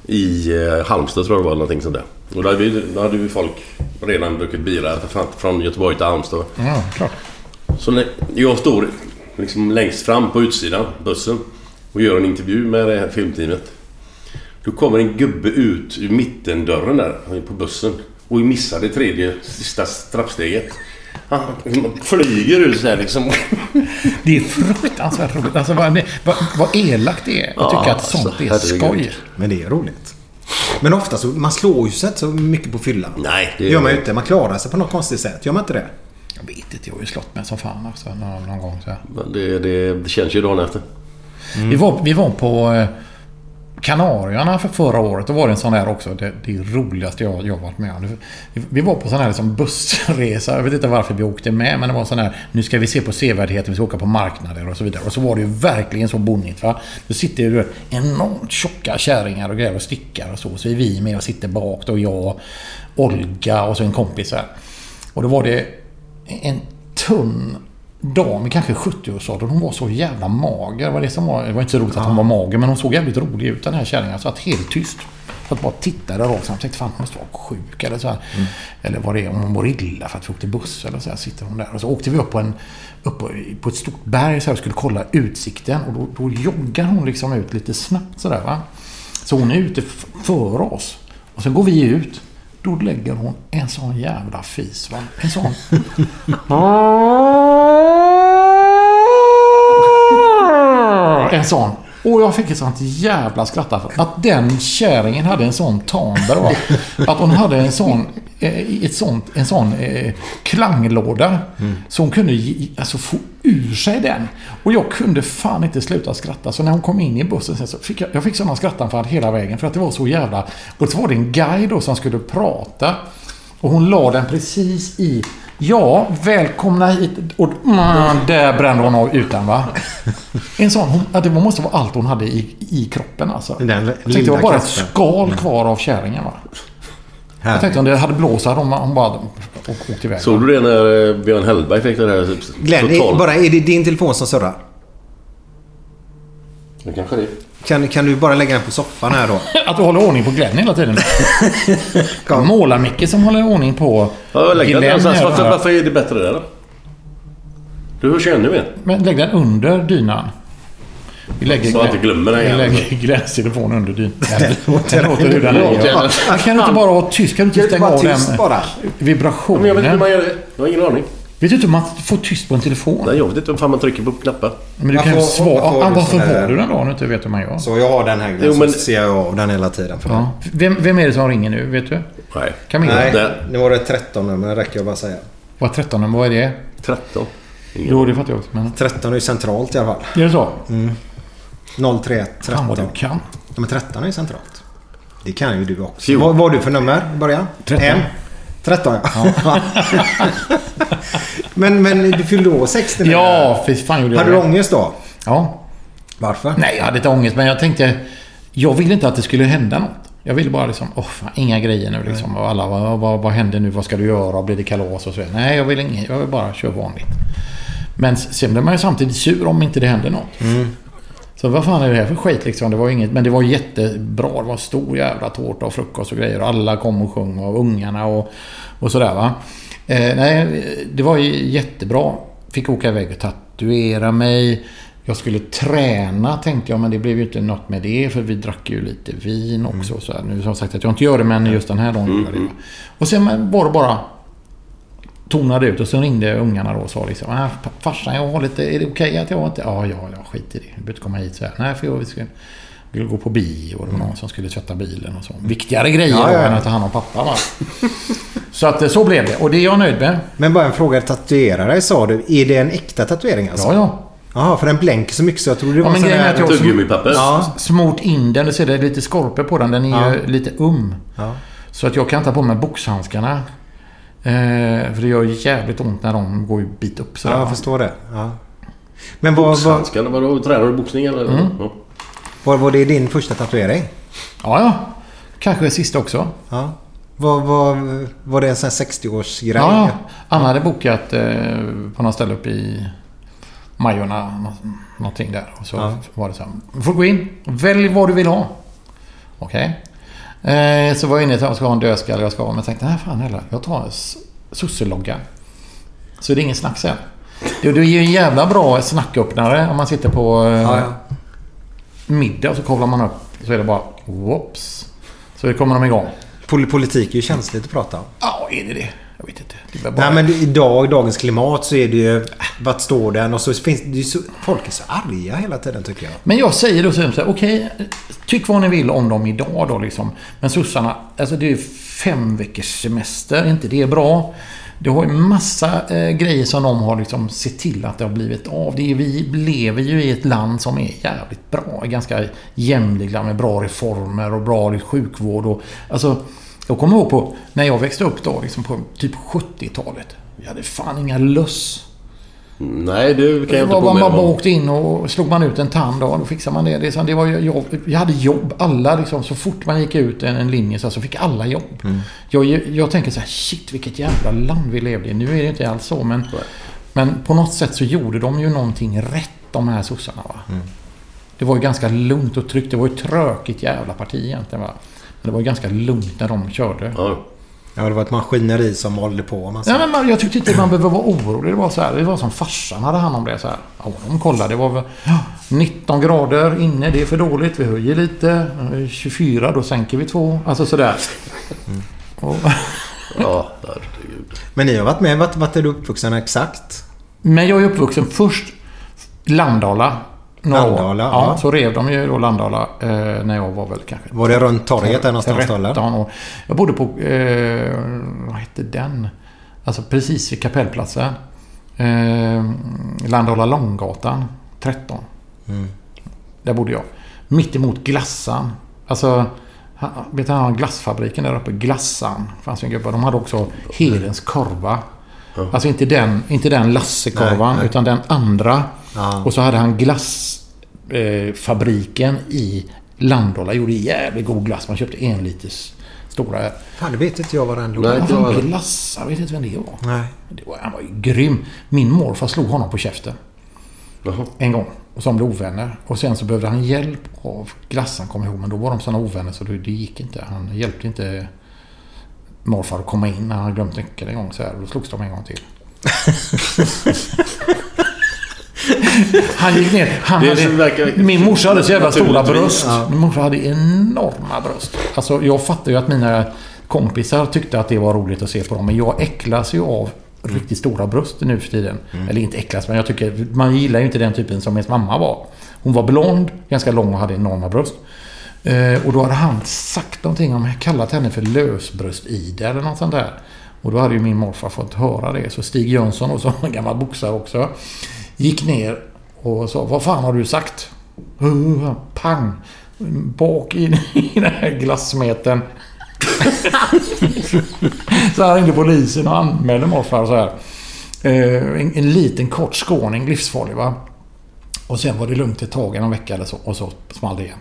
i eh, Halmstad tror jag det var, någonting sånt där. Och då hade vi, då hade vi folk redan druckit bira från, från Göteborg till Halmstad. Ja, klart. Så jag står liksom längst fram på utsidan, bussen, och gör en intervju med det här filmteamet. Då kommer en gubbe ut ur mittendörren där på bussen och missar det tredje, sista trappsteget. Han flyger ut så här liksom. Det är fruktansvärt roligt. Alltså vad, vad, vad elakt det är. Jag tycker Ja, att sånt alltså, är skoj. Men det är roligt. Men ofta så, man slår ju sig inte så mycket på fyllan. Nej, Det gör man ju inte. Man klarar sig på något konstigt sätt. Gör man inte det? Jag vet inte, jag har ju slått mig som fan också någon, någon gång. Så här. Men det, det, det känns ju dagen efter. Vi, var, vi var på eh, Kanarierna för förra året. Då var det en sån där också. Det, det roligaste jag, jag varit med om. Vi- var på sån här liksom bussresa. Jag vet inte varför vi åkte med. Men det var sån här. Nu ska vi se på sevärdheter. Vi ska åka på marknader och så vidare. Och så var det ju verkligen så bonnigt. Va? Då sitter ju enormt tjocka kärringar och grejer och stickar och så. Så är vi med och sitter bak. Då jag, Olga och så en kompis här. Och då var det en tunn dam i kanske 70-årsåldern. Hon var så jävla mager. Det var, det, som var, det var inte så roligt att hon var mager, men hon såg jävligt rolig ut den här kärringen. Jag satt helt tyst. Så att bara tittade rakt fram. Tänkte fan hon måste vara sjuk eller så här. Eller vad det är, om hon mår illa för att vi åkte buss eller så här. Sitter hon där. Och så åkte vi upp på, en, upp på ett stort berg så här, och skulle kolla utsikten. Och då, då joggar hon liksom ut lite snabbt sådär va. Så hon är ute före oss. Och så går vi ut. Då lägger hon en sån jävla fis va. En sån. En sån. Och jag fick ett sånt jävla skratt. Att den kärringen hade en sån tamber. Att hon hade en sån, eh, ett sånt, en sån eh, klanglåda. Så hon kunde alltså, få ur sig den. Och jag kunde fan inte sluta skratta. Så när hon kom in i bussen sen så fick jag, jag fick sådana skrattanfall hela vägen. För att det var så jävla... Och så var det en guide då som skulle prata. Och hon la den precis i... Ja, välkomna hit. Och mm, där brände hon av utan va. En sån, hon, det måste vara allt hon hade i, i kroppen alltså. Den Jag tänkte det var bara ett skal kvar av kärringen va. Jag tänkte om det hade blåst hade hon, bara åkt, åkt iväg. Såg du det när eh, Björn Hellberg fick det här Glenn, är, bara, är det din telefon som surrar? Det kanske det är. Kan, kan du bara lägga den på soffan här då? Att du håller ordning på Glenn hela tiden. Målar-Micke som håller ordning på Ja, lägg den Glenn någonstans. här. Varför, varför är det bättre där då? Du hörs ju ännu mer. Men lägg den under dynan. Vi lägger, Så att jag inte glömmer den vi igen. lägger Glenns telefon under dynan. Den låter hur den är. Men Kan du inte bara vara tyst? Kan du inte stänga av den bara? vibrationen? Men jag vet inte hur man gör det. Jag har ingen aning. Vet du inte hur man får tyst på en telefon? Nej, jag vet inte hur fan man trycker på knappar. Men du Varför- kan ju svara... varför Ah, du varför här- har du den då om du inte vet hur man gör? Så jag har den här Glenn, Jo, men- så ser jag av den hela tiden. För Ja. Vem, vem är det som ringer nu? Vet du? Nej. Camilla? Nej, nu var det 13 nummer, det räcker jag bara säga. Vad 13 Vad är det? 13. Jo, det fattar jag också. Men... 13 är ju centralt i alla fall. Är det så? 031 Fan 13. vad du kan. Ja, men 13 är ju centralt. Det kan ju du också. Vad har du för nummer i början? 13. En? 13 ja. men, men du fyllde år 60 nu. Ja, fy fan gjorde jag Hade du ångest då? Ja. Varför? Nej, jag hade inte ångest, men jag tänkte... Jag ville inte att det skulle hända något. Jag ville bara liksom, åh fan, inga grejer nu liksom. Och alla, vad, vad, vad händer nu? Vad ska du göra? Blir det kalas och så? Nej, jag vill inget. Jag vill bara köra vanligt. Men sen blev man ju samtidigt sur om inte det hände något. Så vad fan är det här för skit liksom? Det var inget, men det var jättebra. Det var stor jävla tårta och frukost och grejer. Och alla kom och sjöng och ungarna och, och sådär va. Eh, nej, det var jättebra. Fick åka iväg och tatuera mig. Jag skulle träna tänkte jag, men det blev ju inte något med det. För vi drack ju lite vin också. och Så här. Nu har jag sagt att jag inte gör det, men just den här dagen gjorde jag det. Och sen var det bara tonade ut och så ringde ungarna då och sa liksom ah, Farsan, jag har lite... Är det okej att jag inte... Ja, ja, ja, skit i det. Du behöver inte komma hit så här. Nej, för jag vi skulle, vi ville gå på bio och det var någon som skulle tvätta bilen och så. Viktigare grejer Ja, då ja, ja. än att ta hand om pappa va. så att eh, så blev det. Och det är jag nöjd med. Men bara en fråga. Tatuera dig sa du. Är det en äkta tatuering alltså? Ja, ja. Jaha, för den blänker så mycket så jag trodde det Ja, var men sån här... att jag- Tuggummipapper. Ja. Smort in den. Du ser det är lite skorpor på den. Den är Ja. ju lite um. Ja. Så att jag kan ta på mig boxhandskarna. Eh, för det gör jävligt ont när de går en bit upp sådär. Ja, jag förstår det. Ja. Men vad, vad, Boxhandskarna, vadå? Tränar du boxning eller? Mm. Ja. vad var det din första tatuering? Ja, ja. Kanske sista också. Ja. Vad, vad, var det en sån här 60-årsgrej? Ja, Anna hade bokat eh, på något ställe uppe i Majorna. nå- Någonting där. Och så Ja. var det så här. Du får gå in. Välj vad du vill ha. Okej. Eh, så var jag inne och sa, jag ska ha en dödskalle. Jag ska ha. Men tänkte, nej fan heller. Jag tar en sosselogga. Så det är ingen snack sen. Det, det är ju en jävla bra snacköppnare om man sitter på eh, Ja, ja. middag och så kavlar man upp. Så är det bara whoops. Så kommer de igång. Pol- politik är ju känsligt att prata om. Ja, är det det? Jag vet inte. Det bara... Nej men idag, i dagens klimat så är det ju... Vart står den? Och så finns det så, Folk är så arga hela tiden tycker jag. Men jag säger då så här, okej, tyck vad ni vill om dem idag då liksom. Men sossarna, alltså det är fem veckors semester, inte det är bra? Det har ju massa eh, grejer som de har liksom sett till att det har blivit av. Det är, vi lever ju i ett land som är jävligt bra, ganska jämlika med bra reformer och bra sjukvård och alltså jag kommer ihåg på när jag växte upp då, liksom på typ 70-talet. Vi hade fan inga löss. Nej, det kan jag Det inte påminna man bara åkte in och slog man ut en tand och då fixade man det. det, var jag, jag hade jobb. Alla liksom, så fort man gick ut en, en linje så, här, så fick alla jobb. Jag, jag tänker så här, shit vilket jävla land vi levde i. Nu är det inte alls så men, men på något sätt så gjorde de ju någonting rätt de här sossarna. Va? Det var ju ganska lugnt och tryggt. Det var ju ett trökigt jävla parti egentligen. Va? Men det var ganska lugnt när de körde. Ja. Ja, det var ett maskineri som malde på. Man Nej, säger. men man, jag tyckte inte man behöver vara orolig. Det var så här, det var som farsan hade hand om det. Så här. Ja, de kollade. Det var väl, ja, 19 grader inne, det är för dåligt. Vi höjer lite. Eh, 24, då sänker vi två. Alltså sådär. Och, Ja, herregud. Men ni har varit med. Vart, vart är du uppvuxen exakt? men jag är uppvuxen först Landala. Landala, Ja, ja. så rev de ju då Landala eh, när jag var väl kanske... Var det runt torget där någonstans då, eller? 13 år. Jag bodde på... Eh, vad hette den? Alltså precis vid Kapellplatsen. Eh, Landala Långgatan 13. Mm. Där bodde jag. Mitt emot Glassan. Alltså... Vet du han glassfabriken där uppe? Glassan. Fanns ju en gubbe. De hade också Hedens korva. Alltså inte den, inte den Lassekorvan, utan den andra. Ja. Och så hade han glassfabriken eh, i Landala. Gjorde jävligt god glass. Man köpte en liters stora. Fan, det vet inte jag vad den låg. Nej. Var glassar. Jag vet inte vem det var. Nej. Det var. Han var ju grym. Min morfar slog honom på käften. Jaha. En gång. Och så blev ovänner. Och sen så behövde han hjälp av glassan, jag ihåg. Men då var de sådana ovänner så det, det gick inte. Han hjälpte inte morfar att komma in när han glömt nyckeln en gång. Så här. Och då slogs de en gång till. Han gick ner. Han hade, verkar- min morsa hade så jävla stora bröst. Min morsa hade enorma bröst. Alltså jag fattar ju att mina kompisar tyckte att det var roligt att se på dem. Men jag äcklas ju av riktigt stora bröst nu för tiden. Eller inte äcklas, men jag tycker... Man gillar ju inte den typen som ens mamma var. Hon var blond, ganska lång och hade enorma bröst. Eh, och då hade han sagt någonting om... Kallat henne för lösbröst-Ida eller något sånt där. Och då hade ju min morfar fått höra det. Så Stig Jönsson, och som en gammal boxare också, gick ner och sa Vad fan har du sagt? Uh, pang! Bak i, i den här glassmeten. så han ringde polisen och anmälde morfar så här. Eh, en, en liten kort skåning, livsfarlig va. Och sen var det lugnt ett tag, en vecka eller så. Och så small det igen.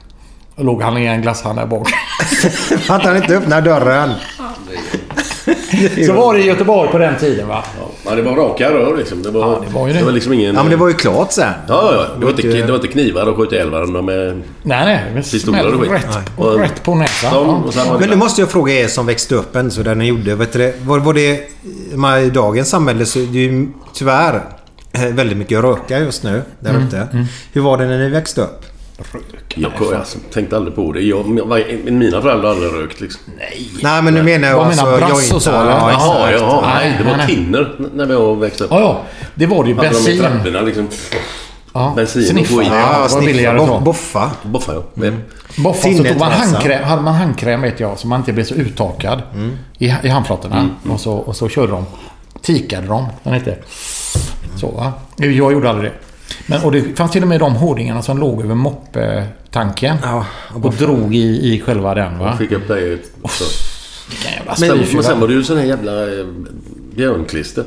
Och låg han i en glasshandel där bak. Att han inte öppnar dörren. så var det i Göteborg på den tiden va. Ja, det var raka rör liksom. Det var, Ja, det var ju det. det var liksom ingen... Ja, men det var ju klart sen. Ja, ja. Det var inte, det var inte knivar och skjuta ihjäl varandra med... Nej, nej. Pistoler och skit. rätt, på, Och- rätt på näsan. Ja. och sen var Men nu måste jag fråga er som växte upp än så där ni gjorde. Vet du, det, var, var det... man- I dagens samhälle så är det ju tyvärr eh, väldigt mycket röka just nu där Mm, ute. Hur var det när ni växte upp? Jag, jag tänkte aldrig på det. Jag, mina föräldrar har aldrig rökt liksom. Nej, men nu menar jag Vad menar alltså... brass jag och så? Ja, Jaha, jaha. Nej, Nej, det var nej, nej. tinner när vi växte upp. Ja, ja. Det var det ju. Hade de i Bensin. trapporna liksom. Ja. Bensin och Sniffa. skit. Ja, Ja, var sniffa, billigare så. Boffa. Boffa ja. Mm. Boffa så Tinnet tog man handkräm, hade man handkräm vet jag, så man inte blev så uttorkad i, i handflatorna. Och, så, och så körde de. Tikade de, den hette. Så va. Jag gjorde aldrig det. Men, och det fanns till och med de hårdingarna som låg över moppetanken. Ja, och drog i, i själva den va. Fick upp. Vilken jävla Men, men sen var det ju sån här jävla eh, björnklister.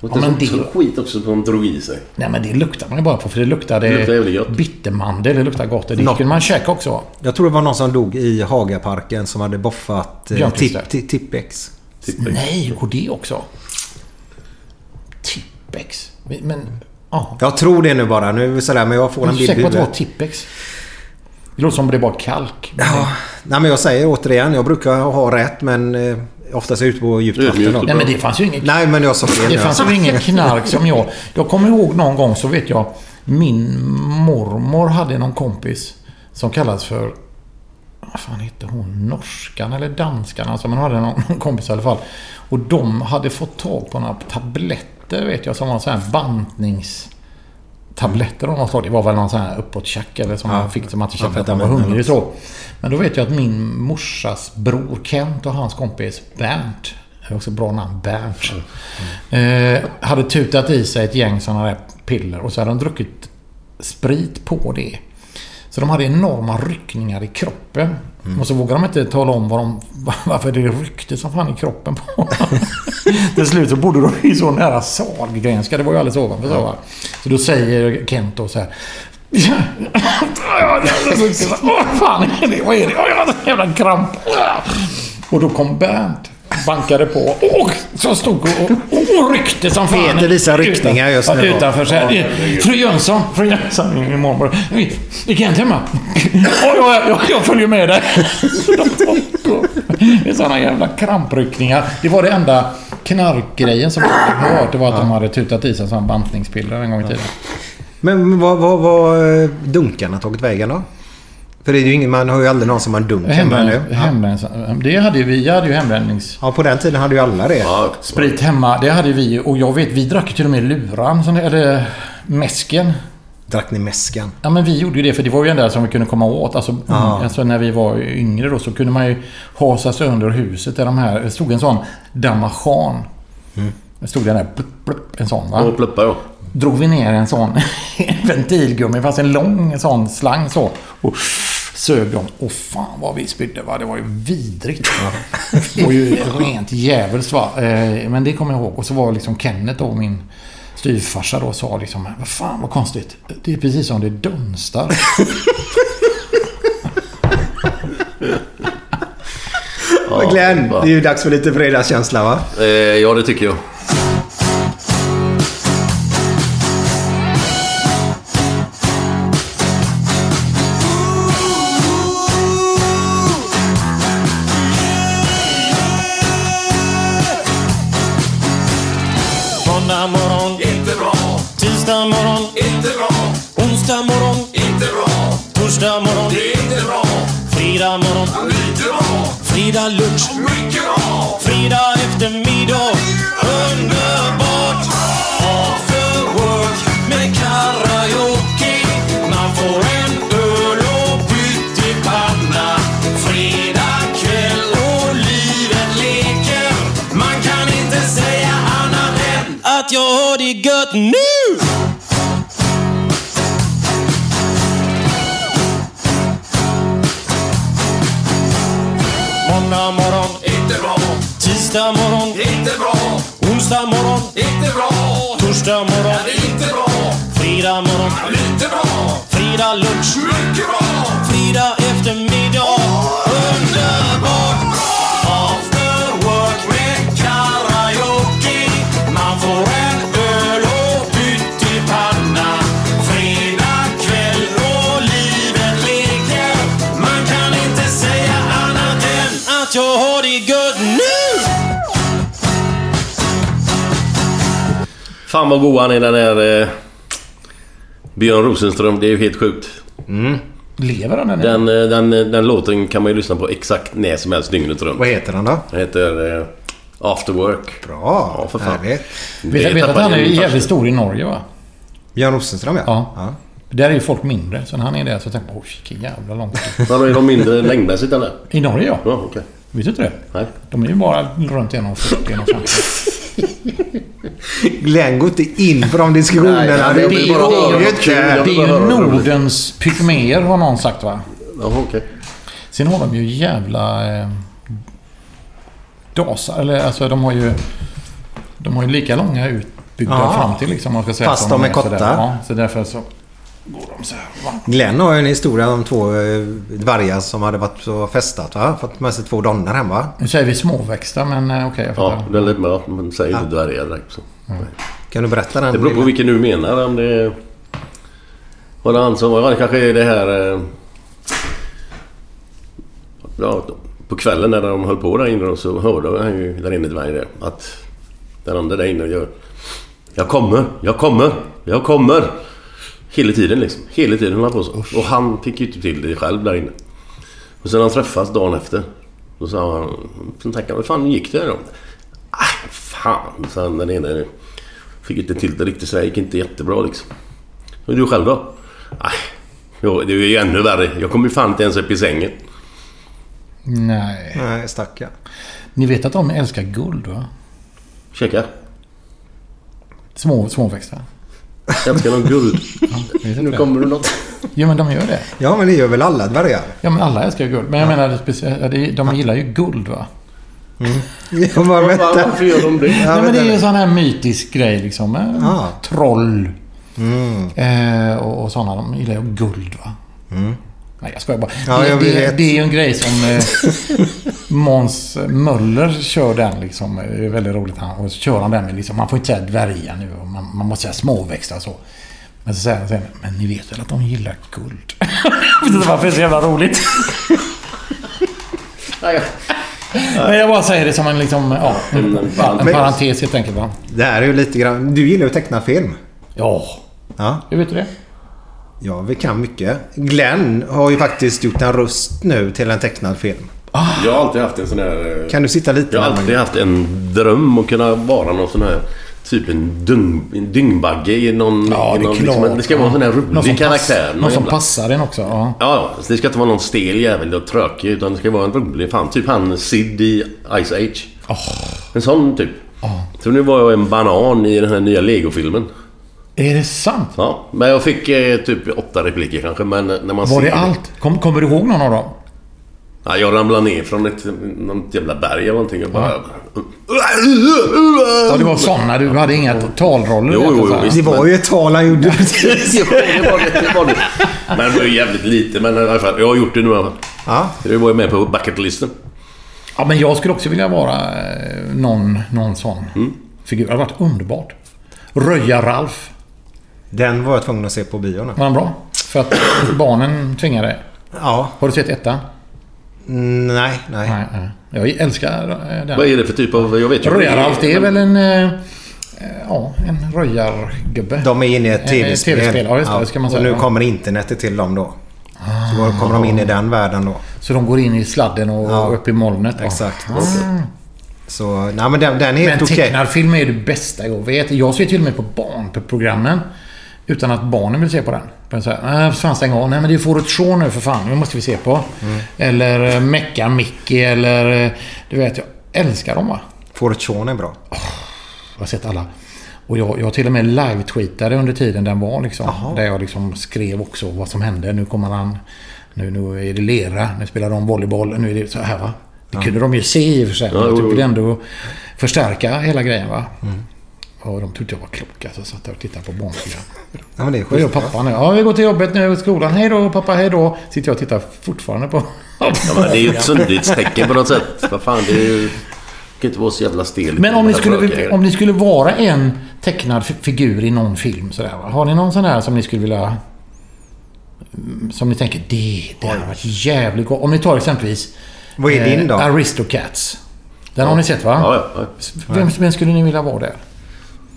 Och Ja, men det... skit också som de drog i sig. Nej men det luktar man ju bara på för det luktade Det gott. bittermandel. Det luktar gott. Det Nå- skulle man käka också. Jag tror det var någon som dog i Hagaparken som hade boffat eh, Tippex. Nej, går det också? Tippex. Men, ja. Jag tror det nu bara. Nu är vi sådär, men jag får Jag är en bild i säker på att det var huvudet. Tippex? Det låter som det är bara kalk. Ja, nej men jag säger återigen. Jag brukar ha rätt men eh, oftast är jag ute på djupt vatten. Nej men det fanns ju inget Nej men jag sa fel. Det fanns ju ingen knark som jag... Jag kommer ihåg någon gång så vet jag min mormor hade någon kompis som kallades för... Vad fan hette hon? Norskan eller danskan? Alltså man hade någon kompis i alla fall. Och de hade fått tag på några tabletter vet jag som var så här bantnings... Tabletter av något slag. Det var väl någon sån här uppåttjack eller som man fick som att kände att man var hungrig så. Men då vet jag att min morsas bror Kent och hans kompis Bernt, det är också bra namn, Bernt, eh, hade tutat i sig ett gäng sådana där piller och så hade de druckit sprit på det. Så de hade enorma ryckningar i kroppen. Och så vågade de inte tala om vad de, varför det ryckte som fan i kroppen på Till slut så bodde de ju så nära Sahlgrenska. Det var ju alldeles ovanför så va. Så då säger Kent då så här. Vad fan är det? Vad är det? Ja, Jag har en jävla kramp. Och då kom Bernt. Bankade på och så stod och, och, och ryckte som fan. Peter visar ryckningar just nu. Utanför så här. Fru Jönsson, fru Jönsson, min mormor. Är Kent hemma? Ja, ja, ja, jag följer med dig. Det är sådana jävla krampryckningar. Det var det enda knarkgrejen som jag hört. Det var att de hade tutat i sig som bantningspiller en gång i tiden. Men vad vad- vad eh, dunkarna tagit vägen då? För det är ju ingen, man har ju aldrig någon som har en dunk hemma nu. Hembränning, det hade ju vi. Jag hade ju hembränningssprit Ja, på den tiden hade ju alla det. Ja, hemma. Det hade vi. Och jag vet, vi drack ju till och med luran. det- Eller mäsken. Drack ni mäskan? Ja men vi gjorde ju det för det var ju det som vi kunde komma åt. Alltså, Ja. alltså när vi var yngre då så kunde man ju hasa sig under huset där de här... Det stod en sån Damaschan. Det stod den där plupp, plupp, en sån va? Och pluppa ja. Drog vi ner en sån ventilgummi fast en lång sån slang så. Och sög dem. Och fan vad vi spydde va. Det var ju vidrigt. Det var ju rent djävulskt va. Eh, Men det kommer jag ihåg. Och så var liksom Kenneth då min styvfarsa då sa liksom Vad fan vad konstigt. Det är precis som det dunstar. Glenn, det är ju dags för lite fredagskänsla va? Eh, ja, det tycker jag. Inte bra. Onsdag morgon, inte bra. Torsdag morgon, inte bra. Fredag morgon, lite bra. Fredag lunch, mycket bra. Fredag eftermiddag, Fan vad god han är den där... Eh, Björn Rosenström. Det är ju helt sjukt. Lever han än? Den, eh, den, eh, den låten kan man ju lyssna på exakt när som helst dygnet runt. Vad heter han då? Den heter eh, After Work. Bra, Ja, för fan. härligt. Vet, vet att han är jävligt stor i Norge va? Björn Rosenström ja. Ja. Där är ju folk mindre. Så när han är där så tänker jag, oj vilken jävla långt. Men är de mindre längdmässigt eller? I Norge ja. Ja, okej. Vet du inte det? Nej. De är ju bara runt 1,40 1,50. Glenn, gå inte in på de diskussionerna. Nej, det blir bara. Jag inte... Det är ju Nordens pygméer har någon sagt va? Ja, okej. Sen har de ju jävla... Eh, dasar. Eller alltså de har ju... De har ju lika långa utbyggda Ja. fram till liksom. Man ska säga Fast de är korta. Ja, så därför så går de så här. Va? Glenn har ju en historia om två eh, dvärgar som hade varit och festat va? Fått med sig två donner hem va? Nu säger vi småväxta men eh, okej jag fattar. Ja, det är lite bra. Man säger inte dvärgar direkt. Så. Kan du berätta den? Det beror på vilken du menar. Om det är... Var det han som var... Det kanske är det här... eh, Ja, på kvällen när de höll på där inne så hörde han ju där inne dvärgen det. Att den andra där inne gör... Jag kommer! Jag kommer! Jag kommer! Hela tiden liksom. Hela tiden höll han på så. Och han fick ju inte till det själv där inne. Och sen han träffas dagen efter. Då sa han... Sen tänkte han, vad fan gick det då? Ah, fan, sa han den ene. Fick inte till det riktigt så det gick inte jättebra liksom. Och du själv då? Nej, jo, det är ju ännu värre. Jag kommer ju fan inte ens upp i sängen. Nej. Nej, stackarn. Ni vet att de älskar guld va? Käka. Små, småväxta. Älskar de guld. Inte Nu kommer det något. Jo men de gör det. Ja, men det gör väl alla dvärgar? Ja men alla älskar ju guld. Men jag menar speciellt, det- de gillar ju guld va? Ja, men vänta. Varför gör de det? Ja, Nej men det är ju en sån här mytisk grej liksom. eh, Ja. Troll. Mm. Eh, och, och sådana. De gillar ju guld va? Nej jag skojar bara. Ja, det, jag det, det är ju en grej som eh, Måns Möller kör den liksom. Det är väldigt roligt. Han, och så kör han den med liksom. Man får inte säga dvärgar nu. och Man, man måste säga småväxta och så. Men så säger han sen. Men ni vet väl att de gillar guld? jag vet inte varför det är så jävla roligt. Nej, jag bara säger det som en, liksom, ja, en, en parentes helt enkelt. Va? Det här är ju lite grann... Du gillar ju att teckna film. Ja, Ja. hur vet du det? Ja, vi kan mycket. Glenn har ju faktiskt gjort en röst nu till en tecknad film. Jag har alltid haft en sån här... eh, Kan du sitta lite Jag har alltid haft en dröm att kunna vara någon sån här Typ en, dung, en dyngbagge i någon... Ja, i det är någon, klart. det ska vara en sån här Någon rolig som karaktär. Pass, någon som jävla- passar en också. Ja. Ja. Så det ska inte vara någon stel jävel och tråkig utan det ska vara en rolig fan. Typ han Sid i Ice Age. En sån typ. Så nu var jag en banan i den här nya Lego-filmen. Är det sant? Ja, men jag fick eh, typ åtta repliker kanske. Men när man Var ser det allt? Kom, kommer du ihåg någon av dem? Ja, jag ramlade ner från ett något jävla berg eller någonting och bara... Ja, det var sådana. Du hade inga talroller? Jo, jo, jag, här. visst. Det var ju ett tal han gjorde. Ja, det var det, det var det. Men det var ju jävligt lite. Men i alla fall, jag har gjort det nu i alla fall. Ja. Det var ju med på bucketlisten. Ja, men jag skulle också vilja vara eh, någon, någon sån Mm. figur. Det hade varit underbart. Röja-Ralf. Den var jag tvungen att se på bio nu. Var den bra? För att barnen tvingade. Ja. Har du sett ettan? Mm, Nej, nej. Nej, nej. Jag älskar eh, den. Vad är det för typ av... Jag vet ju... Röja-Ralf, det är väl en... eh, eh, Ja, en röjargubbe. De är inne i ett tv-spel. tv-spel, ja, det ska man och säga. nu Ja. kommer internetet till dem då. Så då kommer de in i den världen då. Så de går in i sladden och Ja. upp i molnet? Ja. Exakt. Ah. Så, nej men den, den är Men helt okej. tecknad film är det bästa jag vet. Jag ser till och med på barnprogrammen. Utan att barnen vill se på den. Men så här, nej, fan stäng av. Nej men det är Fåret Shaw nu för fan. Det måste vi se på. Mm. Eller eh, Mecka Mickey eller... eh, Du vet, jag älskar dem va. Fåret Shaun är bra. Jag har sett alla. Och jag, jag till och med live-tweetade under tiden den var liksom. Där jag liksom skrev också vad som hände. Nu kommer han... Nu, nu är det lera. Nu spelar de volleyboll. Nu är det så här va. Det kunde de ju se i och för sig. Men Ja, jag tyckte jo. ändå förstärka hela grejen va. Mm. Och de tyckte jag var klok. Alltså satt där och tittade på barnprogram. Ja, men det är schysst. pappa nu? Ja, vi går till jobbet nu i skolan. Hej då pappa, hej då. Sitter jag och tittar fortfarande på... Ja, men det är ju ett sundhetstecken på något sätt. Vad fan, det är ju... Det kan inte vara så jävla stel. Men om ni, skulle, om ni skulle vara en tecknad figur i någon film sådär va? Har ni någon sån där som ni skulle vilja... mm, Som ni tänker, det, det hade varit jävligt gott. Om ni tar exempelvis... Vad är din då? Aristocats. Den har ni sett va? Ja, ja, ja. Vem, vem skulle ni vilja vara där?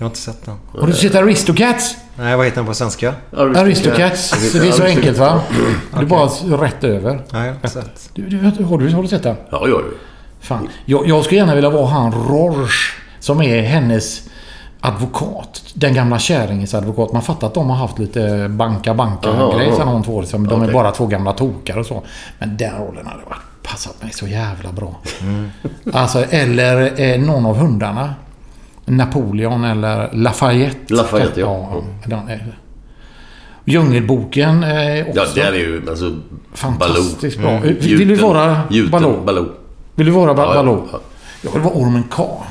Jag har inte sett den. Har du sett Aristocats? Nej, vad heter den på svenska? Aristocats. Så det är så enkelt va? Det är bara rätt över. Nej, jag har inte sett. Du, du, har, du, har du sett den? Ja, ja, ja. Fan. Jag, jag skulle gärna vilja vara han Rorsch som är hennes advokat. Den gamla kärringens advokat. Man fattar att de har haft lite banka banka Jaha, grej jaha. sedan de två. Liksom. De är Okej. bara två gamla tokar och så. Men den rollen hade varit, passat mig så jävla bra. Alltså, eller eh, någon av hundarna. Napoleon eller Lafayette. Lafayette, ja. ja den är, Djungelboken eh, också. Ja, det är ju alltså... Fantastiskt Baloo. bra. Vill du Gjuten- vara gjuten Baloo? Baloo. Vill du vara ba- Ja, Baloo? ja. Jag vill vara ormen K.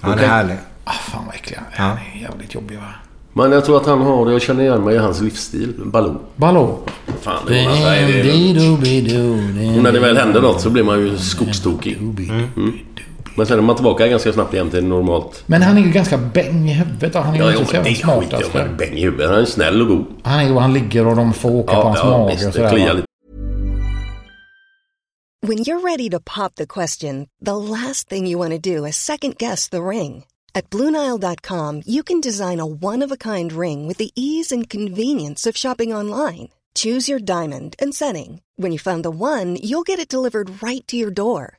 Han Okej. är härlig. Ah, fan vad äckliga. Ja. Han är jävligt jobbig va? Men jag tror att han har det. Jag känner igen mig i hans livsstil. Baloo. Baloo. Fan, det var, nej, det är, och när det väl händer något så blir man ju skogstokig. Mm. Men sen är man tillbaka ganska snabbt igen till normalt. Men han är ju ganska bäng i huvudet. Han är ju Ja, inte så men det jävla är skit. Jag smartast. var bäng i huvudet. Han är snäll och god. Han är han ligger och de får åka på hans mage visst. och Det sådär. lite. When you're ready to pop the question, the last thing you want to do is second guess the ring. At Bluenile.com, you can design a one of a kind ring with the ease and convenience of shopping online. Choose your diamond and setting. When you find the one, you'll get it delivered right to your door.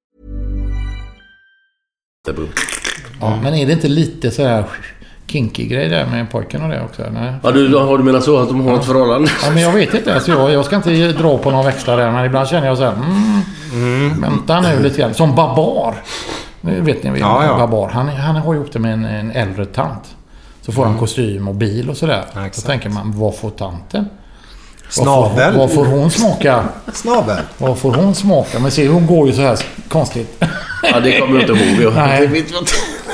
Ja, men är det inte lite sådär kinky grej där med pojken och det också? Nej. Ja, du, har du menar så att de har ett förhållande? Ja, men jag vet inte. Alltså, jag, jag ska inte dra på någon växlar där, men ibland känner jag så här... Mm, Vänta nu lite grann. Som Babar. Nu vet ni, Ja, ja. Babar. Han, han har gjort det med en, en äldre tant. Så får han kostym och bil och sådär. Ja, så tänker man, vad får tanten? Snavel. Vad får, vad får hon smaka? Snavel. Vad får hon smaka? Men se, hon går ju så här konstigt. Ja, det kommer jag inte ihåg. Jag Nej.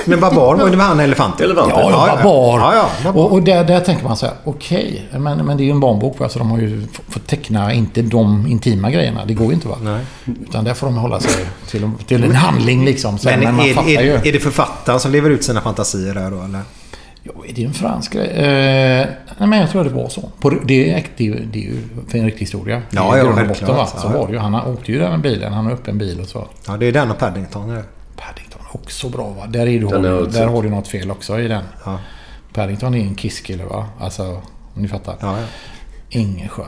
Men Babar var ju med han elefanten. Elefanten. Ja, ja, Babar. Ja, ja, Babar. Och, och där, där tänker man så här, okej, men, men det är ju en barnbok. va, Så de har ju fått teckna inte de intima grejerna. Det går ju inte va? Nej. Utan där får de hålla sig till, till en handling liksom. Så, Men, men, man är, är, ju. är det författaren som lever ut sina fantasier där då eller? Ja, är det en fransk grej? Eh, nej, men jag tror att det var så. På, det, är, det, är, ju- det är ju för en riktig historia. Ja, ja, botten, va? Så Ja, ja. var det ju. Han åkte ju där med bilen. Han har upp en bil och så. Ja, det är den och Paddington. Är. Paddington, också bra va? Där, är du, där har du något fel också i den. Ja. Paddington är en kisskille va? Alltså, om ni fattar. Ja, ja. Ingen skön.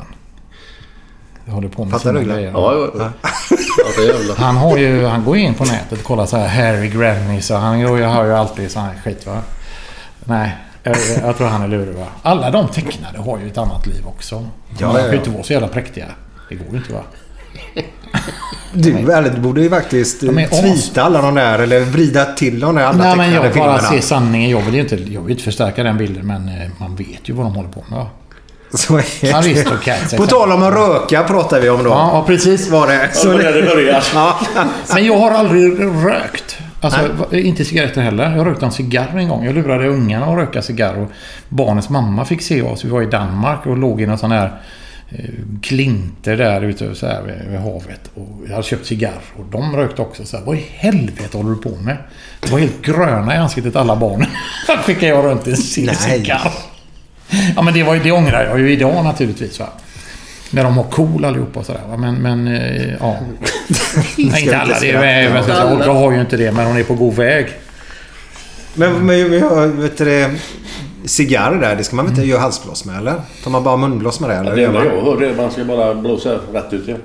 Jag håller på med Fattar sina du, grejer. Ja, ja, ja. Han, har ju, han går in på nätet och kollar så här Harry Grannies och han har ju alltid sån här skit va. Nej, jag, jag tror han är lurig va. Alla de tecknade har ju ett annat liv också. Ja, de ja, kan ja. ju inte vara så jävla präktiga. Det går ju inte va. Du, eller, du borde ju faktiskt är eh, tweeta alla de där eller vrida till de där andra Nej men jag bara filmerna. ser sanningen. Jag vill ju inte, jag vill inte förstärka den bilden men eh, man vet ju vad de håller på med. Så är det. Aristocats, På tal om att röka pratar vi om då. Ja, ja precis. Var det. Så där det börjar. Ja. Men jag har aldrig rökt. Alltså, va- inte cigaretter heller. Jag rökte en cigarr en gång. Jag lurade ungarna att röka cigarr. Och barnens mamma fick se oss. Vi var i Danmark och låg i någon sån här eh, klinter där ute så här vid, vid havet. Och jag hade köpt cigarr. Och de rökte också. Så här, Vad i helvete håller du på med? Det var helt gröna i ansiktet alla barnen. Då skickade jag runt en Nej. cigarr. Ja men det, var, det ångrar jag ju idag naturligtvis. Va? När de har cool allihopa och sådär. Men, men eh, ja. Nej, inte alla. Det är, jag, säga, Olga har ju inte det, men hon är på god väg. Men, men jag vet du det... Cigarr där, det ska man väl inte göra halsblås med eller? Tar man bara munblås med det eller? Ja, det enda man? jag hörde man ska bara blåsa rätt ut. Ja.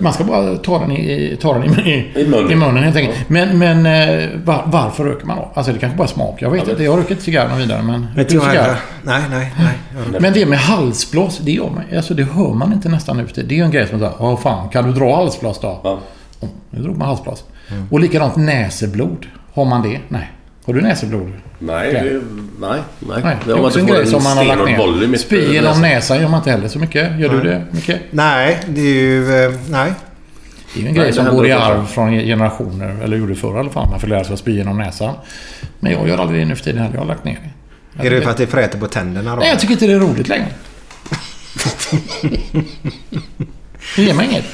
Man ska bara ta den i, ta den i, i, I munnen. i munnen helt enkelt. Men, men eh, var, varför röker man då? Alltså det kanske bara är smak. Jag vet inte. Jag röker inte cigarr vidare. Men, cigarr. heller? Nej, nej, nej. Ja. men det med halsblås, det, gör man, alltså det hör man inte nästan ute. Det är ju en grej som säger, vad fan, kan du dra halsblås då? Ja. Oh, nu drog man halsblås. Och likadant näseblod. Har man det? Nej. Har du näseblod? Nej, det, nej, nej. Nej, det är också en grej som man har lagt ner. Spy genom näsan. gör man inte heller så mycket. Gör du det mycket? Nej, det är ju... eh, Nej. Det är ju en Nej, grej det som går i också. arv från generationer. Eller gjorde förr i alla fall. Man får lära sig att spy genom näsan. Men jag gör aldrig det nu för tiden heller. Jag har lagt ner det. Är det för att det fräter på tänderna då? Nej, jag tycker inte det är roligt längre. Det ger mig inget.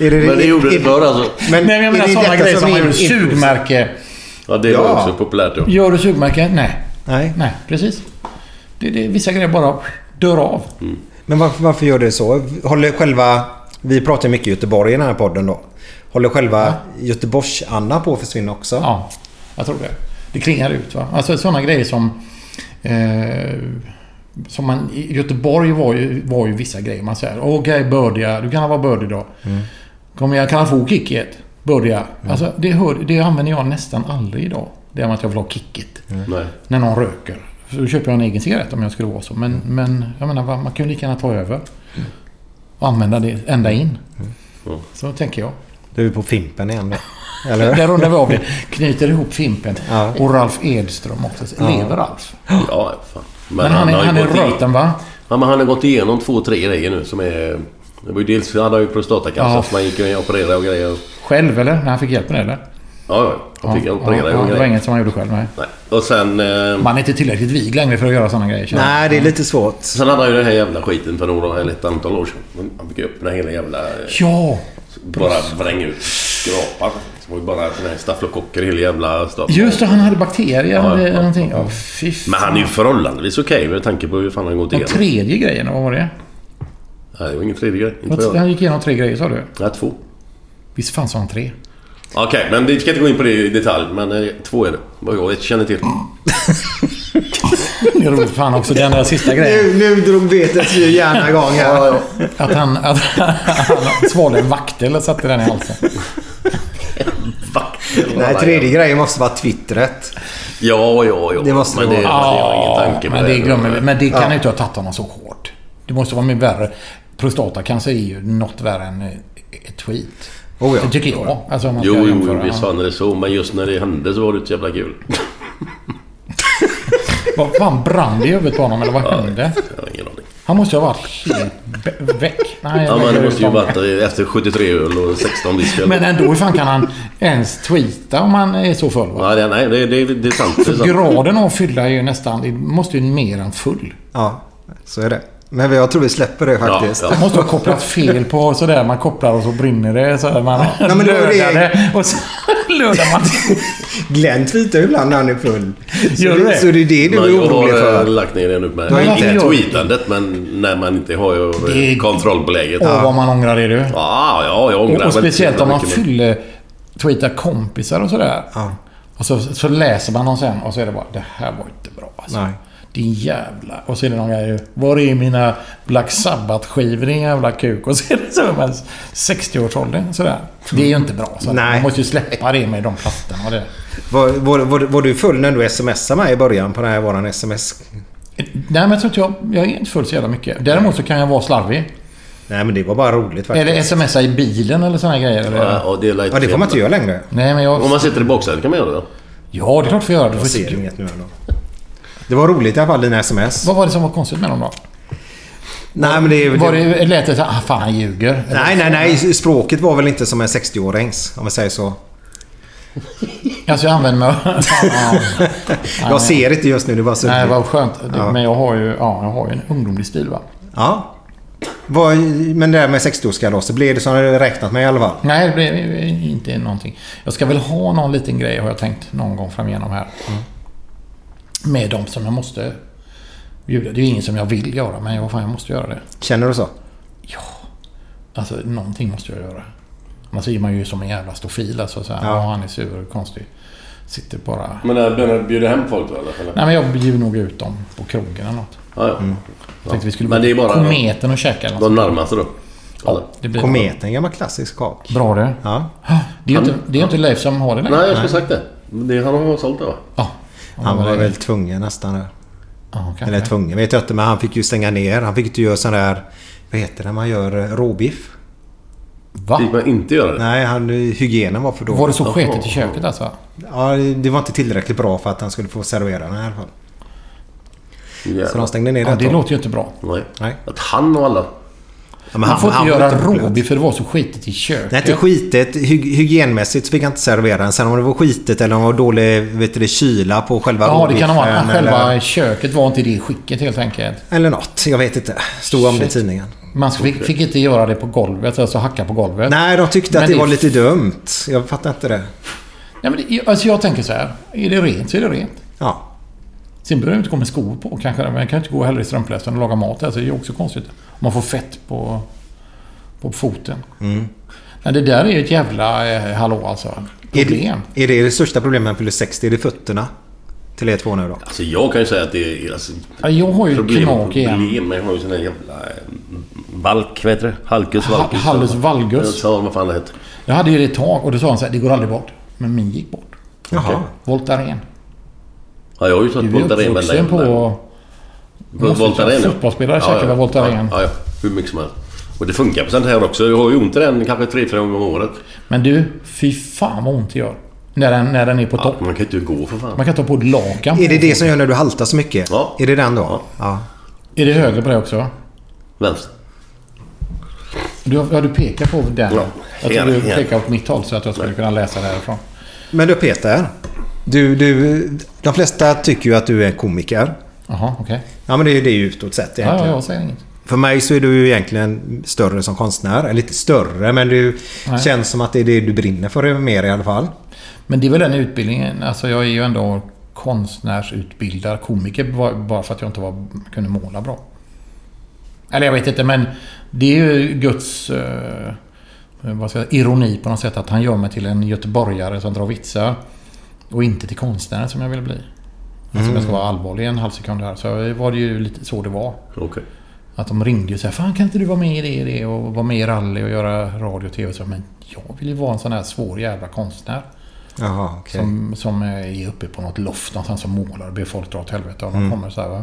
Är det, Men det gjorde det är- förr alltså. Men, Nej, men jag menar sådana grejer som man gjorde. Sugmärke. Ja, det var Ja. också populärt då. Gör du sugmärke? Nej. Nej. Nej, precis. Det, det, vissa grejer bara dör av. Men varför, varför gör det så? Håller själva... Vi pratar mycket Göteborg i den här podden då. Håller själva Göteborgs-Anna på att försvinna också? Ja, jag tror det. Det klingar ut va. Alltså sådana grejer som... Eh, som man, I Göteborg var ju, var ju vissa grejer. Man säger okej bördiga, du kan vara bördig då. Kom igen, kan jag få kicket? Bördiga. Alltså det, hör, det använder jag nästan aldrig idag. Det är med att jag vill ha kicket. Nej. När någon röker. Så köper jag en egen cigarett om jag skulle vara så. Men, men jag menar, man kan ju lika gärna ta över. Och använda det ända in. Så tänker jag. Du är på Fimpen igen då. Eller? Där rundar vi av det. Knyter ihop Fimpen. Ja. Och Ralf Edström också. Lever Ralf? Ja, fan. Men, han, är, har ju han är gått i- röten va? Ja, men han har gått igenom två, tre grejer nu som är... Det var ju dels... Han har ju prostatacancer Ja. så man gick och opererade och grejer. Själv eller? När han fick hjälp med det eller? Ja. Han fick ja, operera ja, och Det var inget som han gjorde själv, nej. Nej. Och sen... Eh, Man är inte tillräckligt vig längre för att göra sådana grejer. Nej, det är lite svårt. sen hade han ju den här jävla skiten för några, eller ett antal år sedan. Han fick upp den här hela jävla... eh, Ja! Bara vränga ut skrapar. Det var ju bara här staflokocker i hela jävla staden. Just det, han hade bakterier Ja, eller ja. någonting. Ja, fy fan. Men han är ju förhållandevis okej med tanke på hur fan han gått igenom. tredje grejen, vad var det? Nej, det var ingen tredje grej. Inte. Han gick igenom tre grejer sa du? Nej, två. Visst fanns han tre? Okej, men vi ska inte gå in på det i detalj. Men eh, två är det. Vad jag känner till. Det är roligt fan också, den där sista grejen. Nu, nu drog betet ju gärna igång här. Att han, att han svalde en vaktel och satte den i halsen. Nej, tredje grejen måste vara twittret. Ja, ja, ja. Det måste men det det, vara. jag har ingen tanke men det glömmer vi. Men det kan Ja. inte ha tagit honom så hårt. Det måste vara mer värre. Prostatacancer är ju något värre än ett tweet. Oh, ja. Det tycker jag. Alltså, om man Jo, jo, jämföra. visst fan är det så. Men just när det hände så var det inte så jävla kul. Vad fan brann det i huvudet på honom eller vad hände? Jag har ingen aning. Han måste ju ha varit helt väck. Nej, Ja, men det måste ju honom. varit efter 73 öl och 16 whisky. Men ändå, hur fan kan han ens tweeta om han är så full? Va? Ja, det, nej, det, det, det är sant. Det är sant. Graden av fylla är ju nästan... Det måste ju mer än full. Ja, så är det. Men jag tror vi släpper det faktiskt. Ja, Det måste ha kopplat fel på sådär. Man kopplar och så brinner det. Så där, man Ja, men det var det- lödar det och så lödar man. Glenn tweetar ibland när han är full. Så, Gör du det, det? så det är det du Men är jag orolig har för. eh, lagt ner den upp med. Har Inte tweetandet, men när man inte har ju eh, Det kontroll på läget. Åh, vad man ångrar det du. Ja, ja, jag ångrar Och, och speciellt om man fyller tweetar kompisar och sådär. Ja. Och så, så läser man dem sen och så är det bara det här var inte bra alltså. Nej. Din jävla... Och så är det någon grej. Var är mina Black Sabbath-skivor din jävla kuk? Och så är det så är man 60-årsåldern sådär. Det är ju inte bra. Så Nej. Man måste ju släppa det med de plattorna och det. Var, var, var, var du full när du smsade mig i början på den här våran sms? Nej men jag tror inte jag... Jag är inte full så jävla mycket. Däremot så kan jag vara slarvig. Nej men det var bara roligt faktiskt. Eller smsa i bilen eller såna grejer. Eller? Ja, och det, är Ja, det får man inte göra längre. Nej men jag... Om man sitter i baksätet kan man göra det. Ja, det är klart vi gör Jag får ser se- inget nu ändå. Det var roligt i alla fall, dina sms. Vad var det som var konstigt med dem då? Nej men det... Var det, lät det så ah, fan han ljuger? Nej, nej, nej. Språket var väl inte som en 60-årings, om vi säger så. Alltså jag använder mig av... Ja. Jag ser inte just nu, det var så... Nej, vad skönt. Ja. Men jag har ju, ja, jag har ju en ungdomlig stil va? Ja. Vad, men det där med 60-årskalaset, blev det som du räknat med i alla fall? Nej, det blev inte någonting. Jag ska väl ha någon liten grej har jag tänkt någon gång framigenom här. Med dem som jag måste bjuda. Det är ju ingen som jag vill göra, men jag, fan, jag måste göra det. Känner du så? Alltså, någonting måste jag göra. Annars är man ju som en jävla stofil. Alltså, så här, Ja. ja. han är sur och konstig. Sitter bara... Men när bjuder hem folk då eller? Nej, men jag bjuder nog ut dem på krogen eller något. Ja, ja. Jag tänkte vi skulle Men det är bara Kometen och käka eller något. de närmaste då? Ja, det blir Kometen, gammal klassisk kak. Bra det. Ja. Det är ju inte, det är ju inte Leif som har det längre. Nej, jag skulle sagt det. det han har sålt det va? Ja. Han var väl tvungen nästan. där. Kanske. Eller tvungen vet jag inte, men han fick ju stänga ner. Han fick inte göra sån där... Vad heter det när man gör eh, råbiff? Va? Fick man inte göra det? Nej, han, hygienen var för dålig. Var det så sketigt i köket alltså? Ja, det var inte tillräckligt bra för att han skulle få servera den i alla fall. Så de stängde ner Ja, det tag. låter ju inte bra. Nej. Nej. Att han och alla... Ja, men Man får inte var göra råbiff för det var så skitigt i köket. Nej, inte skitet. Hy hygienmässigt så fick han inte servera den. Sen om det var skitet eller om det var dålig vet du, kyla på själva Ja, det kan vara. råbiffen Själva Eller, köket var inte i det skicket helt enkelt. eller något. Jag vet inte. Stod om det i Shit. tidningen. Man fick, fick inte göra det på golvet, alltså hacka på golvet. Nej, de tyckte Men att det det- var lite dumt. Jag fattar inte det. Nej, men det, alltså jag tänker så här. Är det rent så är det rent. Ja. Sen behöver det inte gå med skor på kanske. Men jag kan inte gå heller i strumplästen och laga mat. Alltså, det är ju också konstigt. Man får fett på, på foten. Mm. Men det där är ju ett jävla eh, hallå alltså. Är Problem. det, är det det största problemet när man fyller 60? Är det fötterna? Till er två nu då? Alltså jag kan ju säga att det är... Alltså, Ja, jag har ju problem knak igen. problem. Men jag har ju sån här jävla... eh, Valk, vad heter det? Halkus, Ha- valkus. hallus valgus. Jag sa vad fan det heter. Jag hade ju det ett tag och då sa han så här, det går aldrig bort. Men min gick bort. Jaha. Voltaren. Ja, jag har ju satt Du är Voltaren uppvuxen på... Voltaren ja. fotbollsspelare käkar väl Voltaren. Ja, ja, hur mycket som helst. Och det funkar på sånt här också. Jag har ju ont i den kanske tre, fyra gånger om året. Men du, fy fan vad ont det gör. När den, när den är på Ja, topp. man kan inte gå för fan. Man kan ta på ett lakan. Är det det som gör när du haltar så mycket? Ja. Är det den då? Ja. Är det höger på det också? Vänster. Du, ja, du pekar på den. Ja, jag tror du pekar åt mitt håll så att jag skulle kunna läsa därifrån. Men du Peter. Du, du, de flesta tycker ju att du är komiker. Jaha, okej. Ja men det är ju det utåt sett egentligen. ja, jag säger inget. För mig så är du ju egentligen större som konstnär. Eller inte större men du Nej. känns som att det är det du brinner för mer i alla fall. Men det är väl den utbildningen. Alltså jag är ju ändå konstnärsutbildad komiker bara för att jag inte var, kunde måla bra. Eller jag vet inte, men det är ju Guds eh, vad ska jag, ironi på något sätt att han gör mig till en göteborgare som drar vitsar. Och inte till konstnären som jag vill bli. Alltså Mm. jag ska vara allvarlig en halv sekund här. Så var det ju lite så det var. Okej. Att de ringde och sa Fan kan inte du vara med i det, och det och vara med i rally och göra radio och tv? Så, men jag vill ju vara en sån här svår jävla konstnär. Jaha, okej. Som, som är uppe på något loft någonstans och målar och ber folk dra åt helvete om de Mm. kommer så här.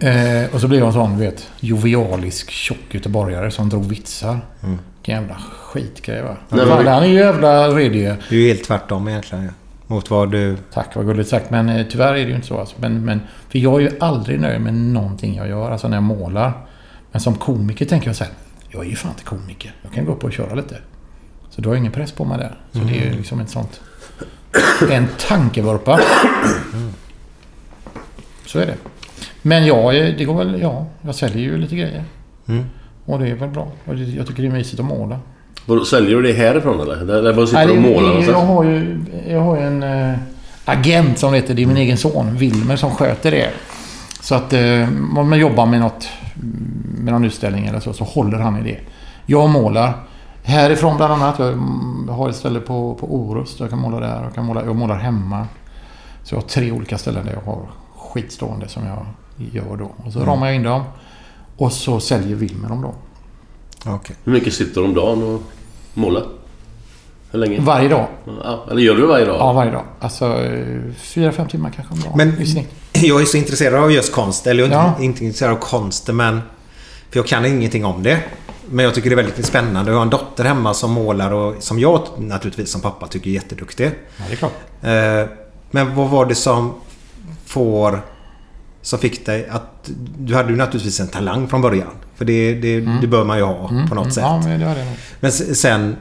Eh, och så blev jag en sån, vet, jovialisk tjock göteborgare som drog vitsar. Mm. Jävla skitgrej va. Nej, men- han är ju jävla redig. Det är ju helt tvärtom egentligen. Ja. Mot vad du... Tack, vad gulligt sagt. Men eh, tyvärr är det ju inte så. Alltså. Men, men, för jag är ju aldrig nöjd med någonting jag gör, alltså när jag målar. Men som komiker tänker jag så här, jag är ju fan inte komiker. Jag kan gå upp och köra lite. Så du har ingen press på mig där. Så det är ju liksom ett sånt... En tankevurpa. Så är det. Men ja, eh, det går väl... Ja, jag säljer ju lite grejer. Mm. Och det är väl bra. Och Jag tycker det är mysigt att måla. Vadå, Säljer du det härifrån eller? Där, där bara sitter du och målar någonstans? jag, har ju, jag har ju en eh, agent som det heter. Det är min egen son, Wilmer, som sköter det. Så att eh, om man jobbar med något, med någon utställning eller så, så håller han i det. Jag målar. Härifrån bland annat. Jag mm, har ett ställe på, på Orust. Jag kan måla där. Jag, kan måla, jag målar hemma. Så jag har tre olika ställen där jag har skitstående som jag gör då. Och så Mm. ramar jag in dem. Och så säljer Wilmer dem då. Okej. Hur mycket sitter du om dagen och målar? Hur länge? Varje dag. Ja, eller gör du det varje dag? Ja, varje dag. Alltså fyra, fem timmar kanske om dagen. Men i snitt. jag är så intresserad av just konst. Eller jag är Ja. inte, inte intresserad av konsten men... För jag kan ingenting om det. Men jag tycker det är väldigt spännande. Jag har en dotter hemma som målar och som jag naturligtvis som pappa tycker är jätteduktig. Ja, det är klart. Eh, Men vad var det som får... Som fick dig att... Du hade ju naturligtvis en talang från början. För det, det, det bör man ju ha Mm, på något mm, sätt. Ja, men det var det. Men sen...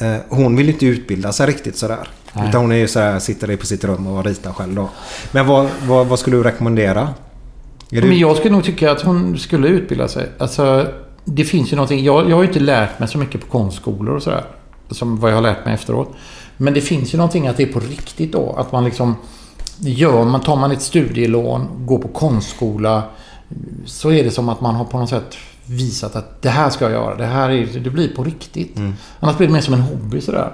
eh, Hon vill inte utbilda sig riktigt sådär. Nej. Utan hon är ju sådär, sitter på sitt rum och ritar själv då. Men vad, vad, vad skulle du rekommendera? Är du... Men jag skulle nog tycka att hon skulle utbilda sig. Alltså, det finns ju någonting. Jag, jag har ju inte lärt mig så mycket på konstskolor och sådär. Som vad jag har lärt mig efteråt. Men det finns ju någonting att det är på riktigt då. Att man liksom... Gör man, tar man ett studielån, går på konstskola. Så är det som att man har på något sätt visat att det här ska jag göra. Det här är, det blir på riktigt. Mm. Annars blir det mer som en hobby sådär.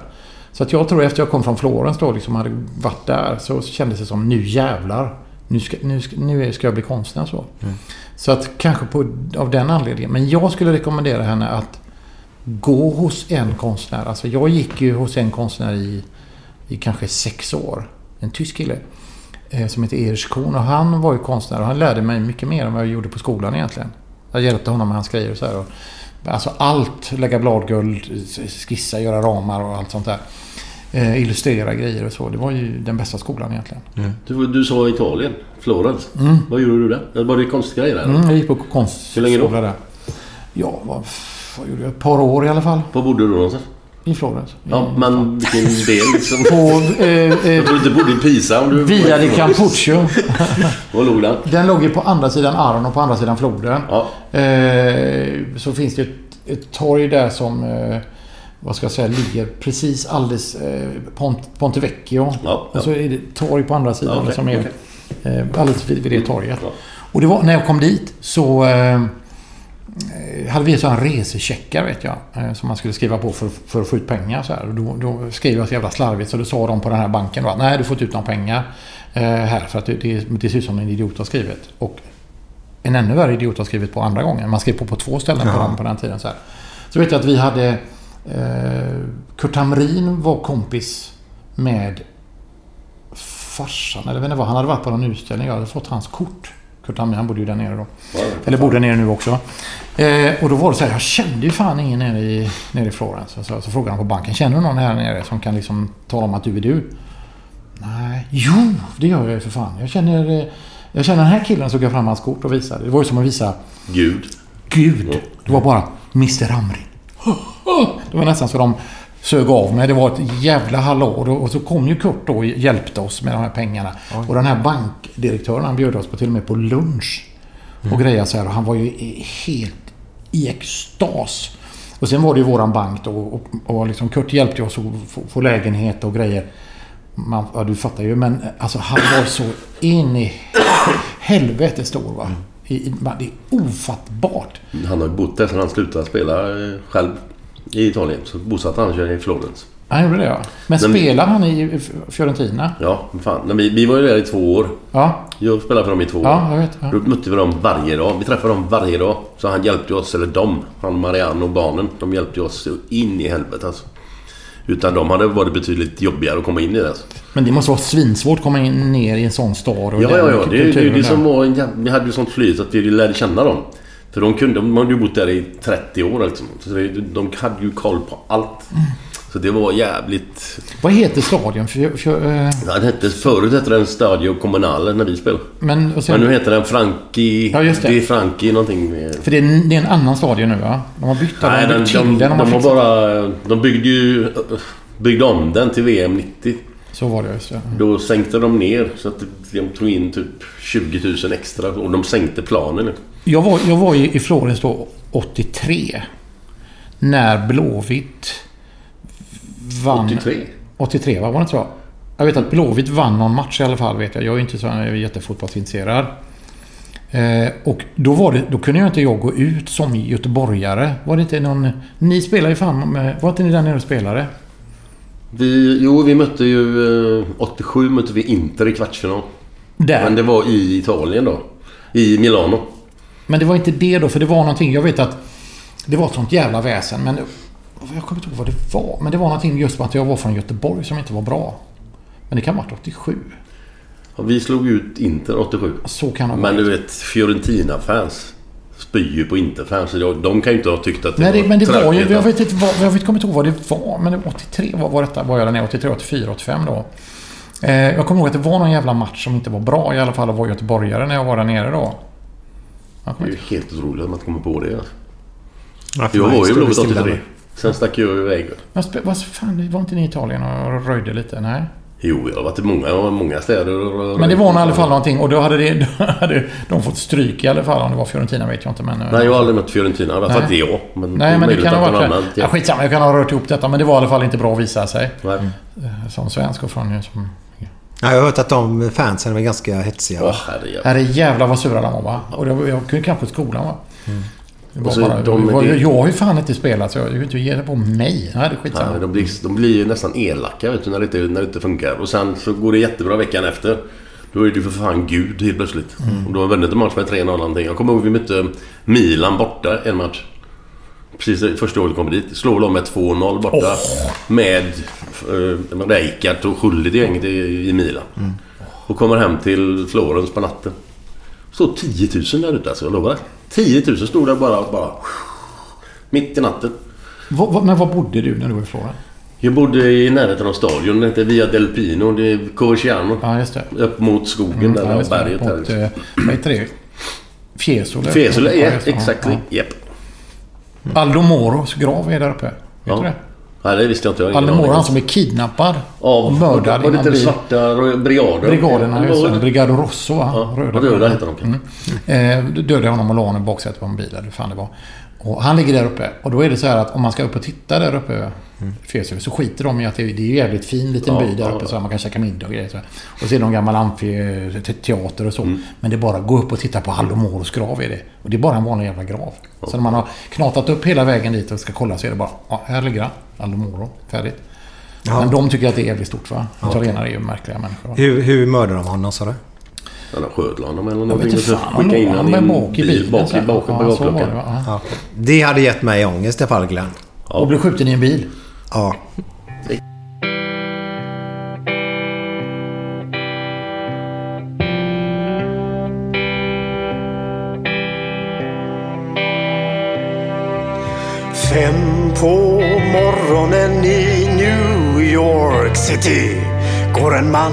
Så att jag tror efter jag kom från Florens då, liksom hade varit där, så kändes det som nu jävlar. Nu ska, nu ska, nu ska jag bli konstnär så. Mm. Så att kanske på, av den anledningen. Men jag skulle rekommendera henne att gå hos en konstnär. Alltså jag gick ju hos en konstnär i, i kanske sex år. En tysk kille. Eh, som heter Erich Kuhn. Och han var ju konstnär och han lärde mig mycket mer än vad jag gjorde på skolan egentligen. Jag hjälpte honom med hans grejer och så här. Och, alltså allt. Lägga bladguld, skissa, göra ramar och allt sånt där. Eh, illustrera grejer och så. Det var ju den bästa skolan egentligen. Du, du sa Italien, Florens. Mm. Vad gjorde du där? Var det konstgrejer där? Mm, jag gick på Hur länge då? konstskola där. Ja, vad, vad gjorde jag? Ett par år i alla fall. Var bodde du någonstans? I Florens. Ja, men vilken del liksom? På... Eh, eh, du bodde i Pisa om du... Via di Campuccio. Var låg den? Den låg ju på andra sidan Arno och på andra sidan floden. Ja. Eh, så finns det ett, ett torg där som... Eh, vad ska jag säga? Ligger precis alldeles... Eh, Pont, Pontevecchio. Ja, ja. Och så är det ett torg på andra sidan Ja, okej, som är okej. eh, alldeles vid, vid det torget. Ja. Och det var, när jag kom dit så... Eh, hade vi sådana resecheckar vet jag. eh, Som man skulle skriva på för, för att få ut pengar. Så här. Och då, då skrev jag så jävla slarvigt så då sa de på den här banken att nej du får inte ut några pengar eh, här för att det, det, det ser ut som en idiot har skrivit. Och en ännu värre idiot har skrivit på andra gången. Man skrev på på två ställen på, Ja. den, på den tiden. Så, här. så vet jag att vi hade... Eh, Kurt Hamrin var kompis med farsan, eller vet inte vad. Han hade varit på någon utställning. Jag hade fått hans kort. Kurt Hamrin, han bodde ju där nere då. Eller bor där nere nu också. Eh, och då var det så här, jag kände ju fan ingen nere i, nere i Florens. Så, så frågade han på banken, känner du någon här nere som kan liksom tala om att du är du? Nej, jo, det gör jag ju för fan. Jag känner, eh, jag känner den här killen, så jag fram hans kort och visade. Det var ju som att visa Gud. Gud. Det var bara Mr Hamrin. Det var nästan så de sög av mig. Det var ett jävla hallå. Och så kom ju Kurt då och hjälpte oss med de här pengarna. Och den här bankdirektören han bjöd oss på till och med på lunch. Och grejer så här. Och han var ju helt i extas. Och sen var det ju våran bank då. Och, och liksom Kurt hjälpte oss att få, få lägenhet och grejer. Man, ja, du fattar ju. Men alltså han var så in i helvete stor va. I, i, det är ofattbart. Han har ju bott där sedan han slutade spela eh, själv i Italien. Så bosatte han sig i Florens. Han gjorde det ja. Men Men- spelar han i Fiorentina? Ja, men fan. Nej, Vi, vi var ju där i två år. Ja. Jag spelade för dem i två år. Ja, jag vet. Ja. Då mötte vi dem varje dag. Vi träffade dem varje dag. Så han hjälpte oss, eller dem, han Marianne och barnen. De hjälpte oss in i helvete alltså. Utan de hade varit betydligt jobbigare att komma in i det. Men det måste vara svinsvårt att komma in, ner i en sån stad. Och Ja, ja, ja. Det, det, det, som var. Vi hade ju sånt flyt att vi lärde känna dem. För de kunde... De hade ju bott där i 30 år liksom. Så de hade ju koll på allt. Så det var jävligt... Vad heter stadion? För, för, Ja, Den hette, förut hette den Stadio Comunale när vi spelade. men, sen, Men nu heter den Franki... Ja, just det. det är Franki någonting. med- För det är, det är en annan stadion nu va? De har bytt Nej, de den, de, till de, den. de, har har bara... De byggde ju... Byggde om den till VM 90. Så var det just det. Då sänkte de ner så att de tog in typ 20 000 extra och de sänkte planen. Jag var, jag var i, i Florens då 83. När Blåvitt vann... 83? 83 va? Var det inte så? Jag vet att Blåvitt vann någon match i alla fall vet jag. Jag är inte så jag är jättefotbollsintresserad. Eh, och då, var det, då kunde jag inte jag gå ut som göteborgare. Var det inte någon... Ni spelar ju fan med... Var inte ni där nere och spelade? Vi, jo, vi mötte ju... eh, 87 mötte vi Inter i kvartsfinal. Där. Men det var i Italien då. I Milano. Men det var inte det då, för det var någonting... Jag vet att det var ett sånt jävla väsen, men... Jag kommer inte ihåg vad det var. Men det var någonting just med att jag var från Göteborg som inte var bra. Men det kan ha varit 87. Ja, vi slog ut Inter 87. Så kan det Men du vet, Fiorentina-fans spyr ju på Inter-fans. de- kan ju inte ha tyckt att det Nej, var men det var ju... Jag vet inte vad, jag vet, kommer inte ihåg vad det var. Men det var 83 var, var detta. Var jag där nere? 83, 84, 85 då. Eh, jag kommer ihåg att det var någon jävla match som inte var bra. I alla fall vara göteborgare när jag var där nere då. Det är ju helt otroligt att man inte kommer på det. Alltså. Ja, jag var ju det Blåvitt stilla 83. nu. Sen stack jag iväg. Vad fan, var inte ni i Italien och röjde lite? Nej. Jo, jag har varit i många, många städer. och- Men det var i alla fall någonting och då hade, det, då hade de fått stryk i alla fall. Om det var Fiorentina vet jag inte. Men, Nej, jag har aldrig mött Fiorentina. I alla fall inte jag. Men Nej, men det kan ha varit annan-. Ja, skitsamma, jag kan ha rört ihop detta. Men det var i alla fall inte bra att visa sig. Nej. Eh, Som svensk och från... Som, Ja, jag har hört att de fansen är ganska hetsiga. Åh, herrejävlar. Herre jävlar vad sura de var va? Och det, var- jag kunde knappt på skolan va? Det var Och så bara, de- det var, jag har ju fan inte spelat så jag vill inte ge det på mig. Nej, det är skitsamma. Nej, de, blir, de blir ju nästan elaka vet du, när, det inte, när det inte funkar. Och sen så går det jättebra veckan efter. Då är du för fan gud helt plötsligt. Mm. Och då har vunnit en match med 3-0 någonting. Jag kommer ihåg vi mötte Milan borta en match. Precis första året vi kom dit. Slår dem med 2-0 borta. Med eh, Rijkaard och Schullit i gänget i, i Milan. Mm. Och kommer hem till Florens på natten. Står 10 000 där ute alltså, jag lovar. 10 000 stod där bara, bara... Mitt i natten. Vad- vad- men var bodde du när du var i Florens? Jag bodde i närheten av stadion. Det heter Via Del Pino. Det är Coverciano. Ja, just det. Upp mot skogen Mm, där, ja, berget. Mot, eh, vad heter det? Fiesole? Fiesole, Ja, exakt. Ja. Japp. Aldo Moros grav är där uppe. Vet Ja. du det? Nej, det visste jag inte. Jag Aldo Moro, han som är kidnappad Av, och mördad Var det inte bil. svarta brigader? Brigaderna, just det. Brigado Rosso va? Ja, röda heter de kanske. Mm. Eh, dödade honom och la honom i baksätet på en bil eller fan det var. Och han ligger där uppe. Och då är det så här att om man ska upp och titta där uppe Fiesole, så skiter de i att det är, ju jävligt fin liten Ja, by där ja, uppe ja. så man kan käka middag och grejer. Så här. Och så är det någon gammal amfiteater och så. Mm. Men det är bara att gå upp och titta på Aldo Moros grav är det. Och det är bara en vanlig jävla grav. Så när man har knatat upp hela vägen dit och ska kolla så är det bara, ja, här ligger han. Aldo Moro, färdigt. Ja. Men de tycker att det är jävligt stort va? Ja, Italienare är ju märkliga människor. Hur, hur mördade de honom sa du? Han sköt honom eller Jag någonting. så fan, skickade in han honom i en bak i bil bilen. Bak så i här. bakom på Ja, det? Ja. Ja. Hade gett mig ångest i alla fall Glenn. Och blev skjuten i en bil. Ja. Fem på morgonen i New York City går en man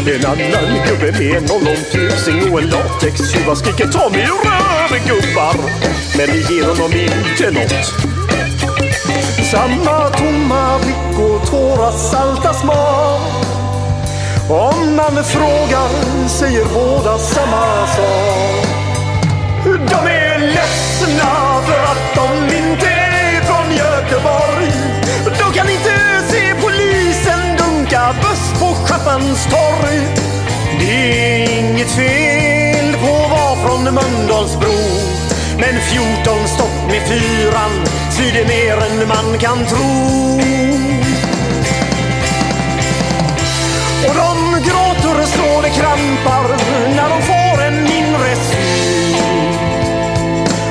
En annan gubbe med en ollontusing och en latextjuva skriker ta mig röv gubbar. Men det ger honom inte nåt. Samma tomma blick och tårar salta smak. Om man frågar säger båda samma sak. De är ledsna för att de inte är från Göteborg. På Schappans-torg. Det är inget fel på att vara från Mölndalsbro. Men 14 stopp med fyran svider mer än man kan tro. Och de gråter så det krampar när de får en inre syn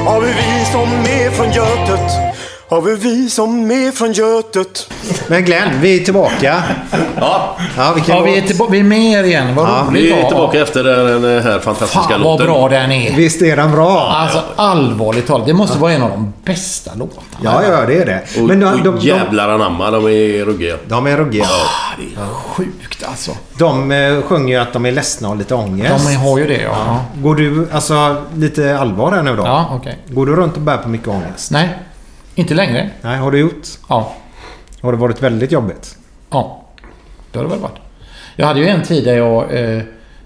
av vi som är från Götet, av vi som är från Götet. Men Glenn, vi är tillbaka. Ja, ja, vilken Ja, vi är, tillba- vi är med er igen. Vad Ja, roligt. Vi är Ja. tillbaka efter den här fantastiska Fan vad låten. bra den är. Visst är den bra? Alltså allvarligt talat. Det måste vara en av de bästa låtarna. Ja, ja, det är det. Och, Men de, och de, de, jävlar anamma, de är ruggiga. de är ruggiga. Det är sjukt alltså. De eh, sjunger ju att de är ledsna och har lite ångest. De har ju det ja. ja. Går du, alltså lite allvar här nu då? Ja, okej. Går du runt och bär på mycket ångest? Nej, inte längre. Nej, har du gjort? Ja. Har det varit väldigt jobbigt? Ja, det har det väl varit. Jag hade ju en tid där jag eh,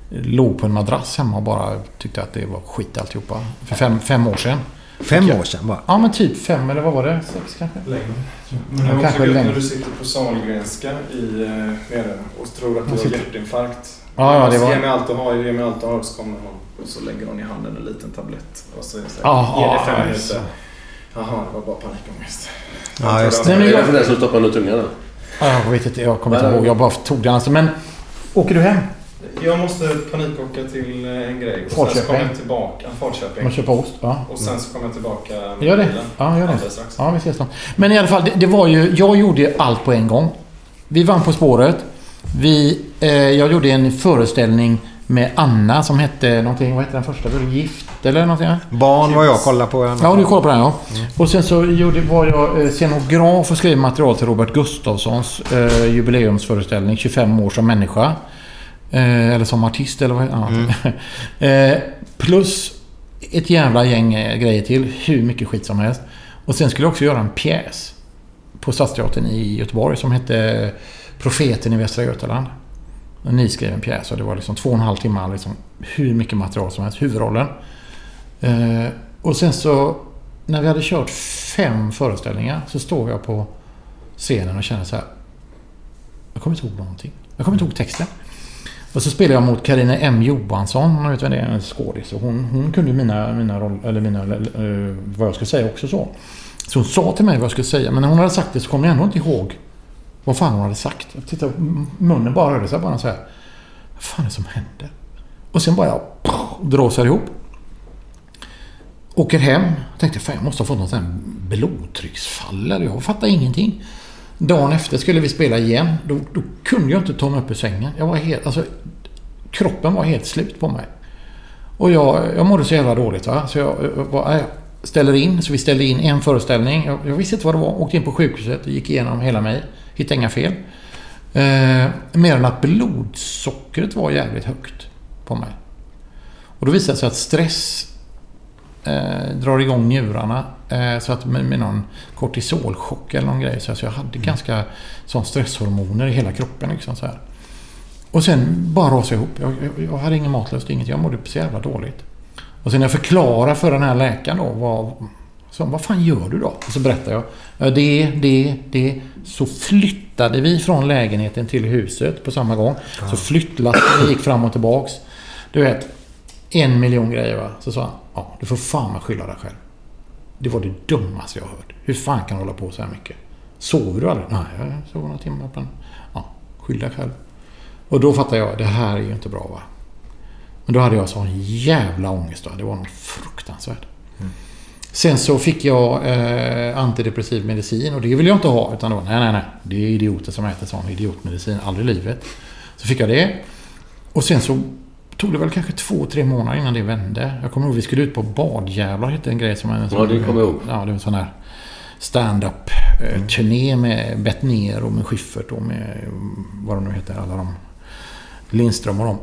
låg på en madrass hemma och bara tyckte att det var skit alltihopa. För fem, fem år sedan. Fem jag- år sedan bara? Ja, men typ fem eller vad var det? Sex kanske? Längre. Men det också kanske längre. när du sitter på Sahlgrenska i, eh, nere och tror att du har hjärtinfarkt. Ja, ja, det Så var- Ge mig allt du har, ge mig allt du har. Så kommer någon och så lägger hon i handen en liten tablett. Och så säger Ja, ge ja, fem minuter. Jaha, det var bara panikångest. Ja, just Nej, men Är det jag, för den som stoppar under tungan? då? ja, jag vet inte, jag kommer inte ihåg. Jag bara tog den alltså. Men åker du hem? Jag måste panikåka till eh, en grej. Och sen så kommer jag tillbaka. Falköping. Man köper ost? Ja. Och sen så kommer jag tillbaka med Gör det. bilen. Ja, gör det. Strax. Ja, vi ses då. Men i alla fall, det, det var ju... Jag gjorde allt på en gång. Vi vann På spåret. Vi, eh, jag gjorde en föreställning med Anna som hette någonting... Vad hette den första? Var det Gift eller någonting? Barn var jag kollar på. Ja, du kollar på den ja. Och sen så gjorde, var jag eh, scenograf och skrev material till Robert Gustafssons eh, jubileumsföreställning 25 år som människa. Eh, eller som artist eller vad ja. eh, Plus ett jävla gäng eh, grejer till. Hur mycket skit som helst. Och sen skulle jag också göra en pjäs på Stadsteatern i Göteborg som hette Profeten i Västra Götaland. En nyskriven pjäs och det var liksom två och en halv timme. Liksom, hur mycket material som helst. Huvudrollen. Eh, och sen så när vi hade kört fem föreställningar så stod jag på scenen och kände så här. Jag kommer inte ihåg någonting. Jag kommer inte ihåg texten. Och så spelade jag mot Karina M Johansson. Hon vet vem det är, en skådis. Och hon, hon kunde ju mina, mina roll, eller mina, uh, vad jag skulle säga också så. Så hon sa till mig vad jag skulle säga. Men när hon hade sagt det så kom jag ändå inte ihåg vad fan hon hade sagt. Jag tittade, munnen bara rörde sig bara så här. Vad fan är det som händer? Och sen bara jag dråsar ihop. Åker hem. Tänkte fan jag måste ha fått något sånt här blodtrycksfall. Eller jag fattar ingenting. Dagen efter skulle vi spela igen. Då, då kunde jag inte ta mig upp ur sängen. Jag var helt... Alltså, kroppen var helt slut på mig. Och jag, jag mådde så jävla dåligt. Va? Så jag, jag, bara, jag ställer in. Så vi ställde in en föreställning. Jag, jag visste inte vad det var. Åkte in på sjukhuset och gick igenom hela mig. Hittade inga fel. Eh, mer än att blodsockret var jävligt högt på mig. Och då visade det sig att stress eh, drar igång njurarna. Eh, så att med, med någon kortisolchock eller någon grej. Så alltså jag hade ganska sån stresshormoner i hela kroppen. Liksom, så här. Och sen bara rasade ihop. Jag, jag, jag hade ingen matlust, inget. Jag mådde så jävla dåligt. Och sen när jag förklarar för den här läkaren då. Vad, så, vad fan gör du då? Och så berättar jag. Ja, det, det, det. Så flyttade vi från lägenheten till huset på samma gång. Så flyttlassen gick fram och tillbaks. Du vet, en miljon grejer va. Så sa han, ja du får fan med skylla dig själv. Det var det dummaste jag hört. Hur fan kan du hålla på så här mycket? Sover du aldrig? Nej, jag sover några timmar. Men, ja, skyll dig själv. Och då fattade jag, det här är ju inte bra va. Men då hade jag sån jävla ångest då. Det var något fruktansvärt. Sen så fick jag eh, antidepressiv medicin och det vill jag inte ha. Utan då, nej, nej, nej. Det är idioter som äter sån idiotmedicin. Aldrig i livet. Så fick jag det. Och sen så tog det väl kanske två, tre månader innan det vände. Jag kommer ihåg vi skulle ut på Badjävlar, hette en grej som... En, Ja, det kommer jag ihåg. Ja, det var en sån här stand-up eh, turné med Bettner och med Schyffert och med vad de nu heter, alla de. Lindström och dem.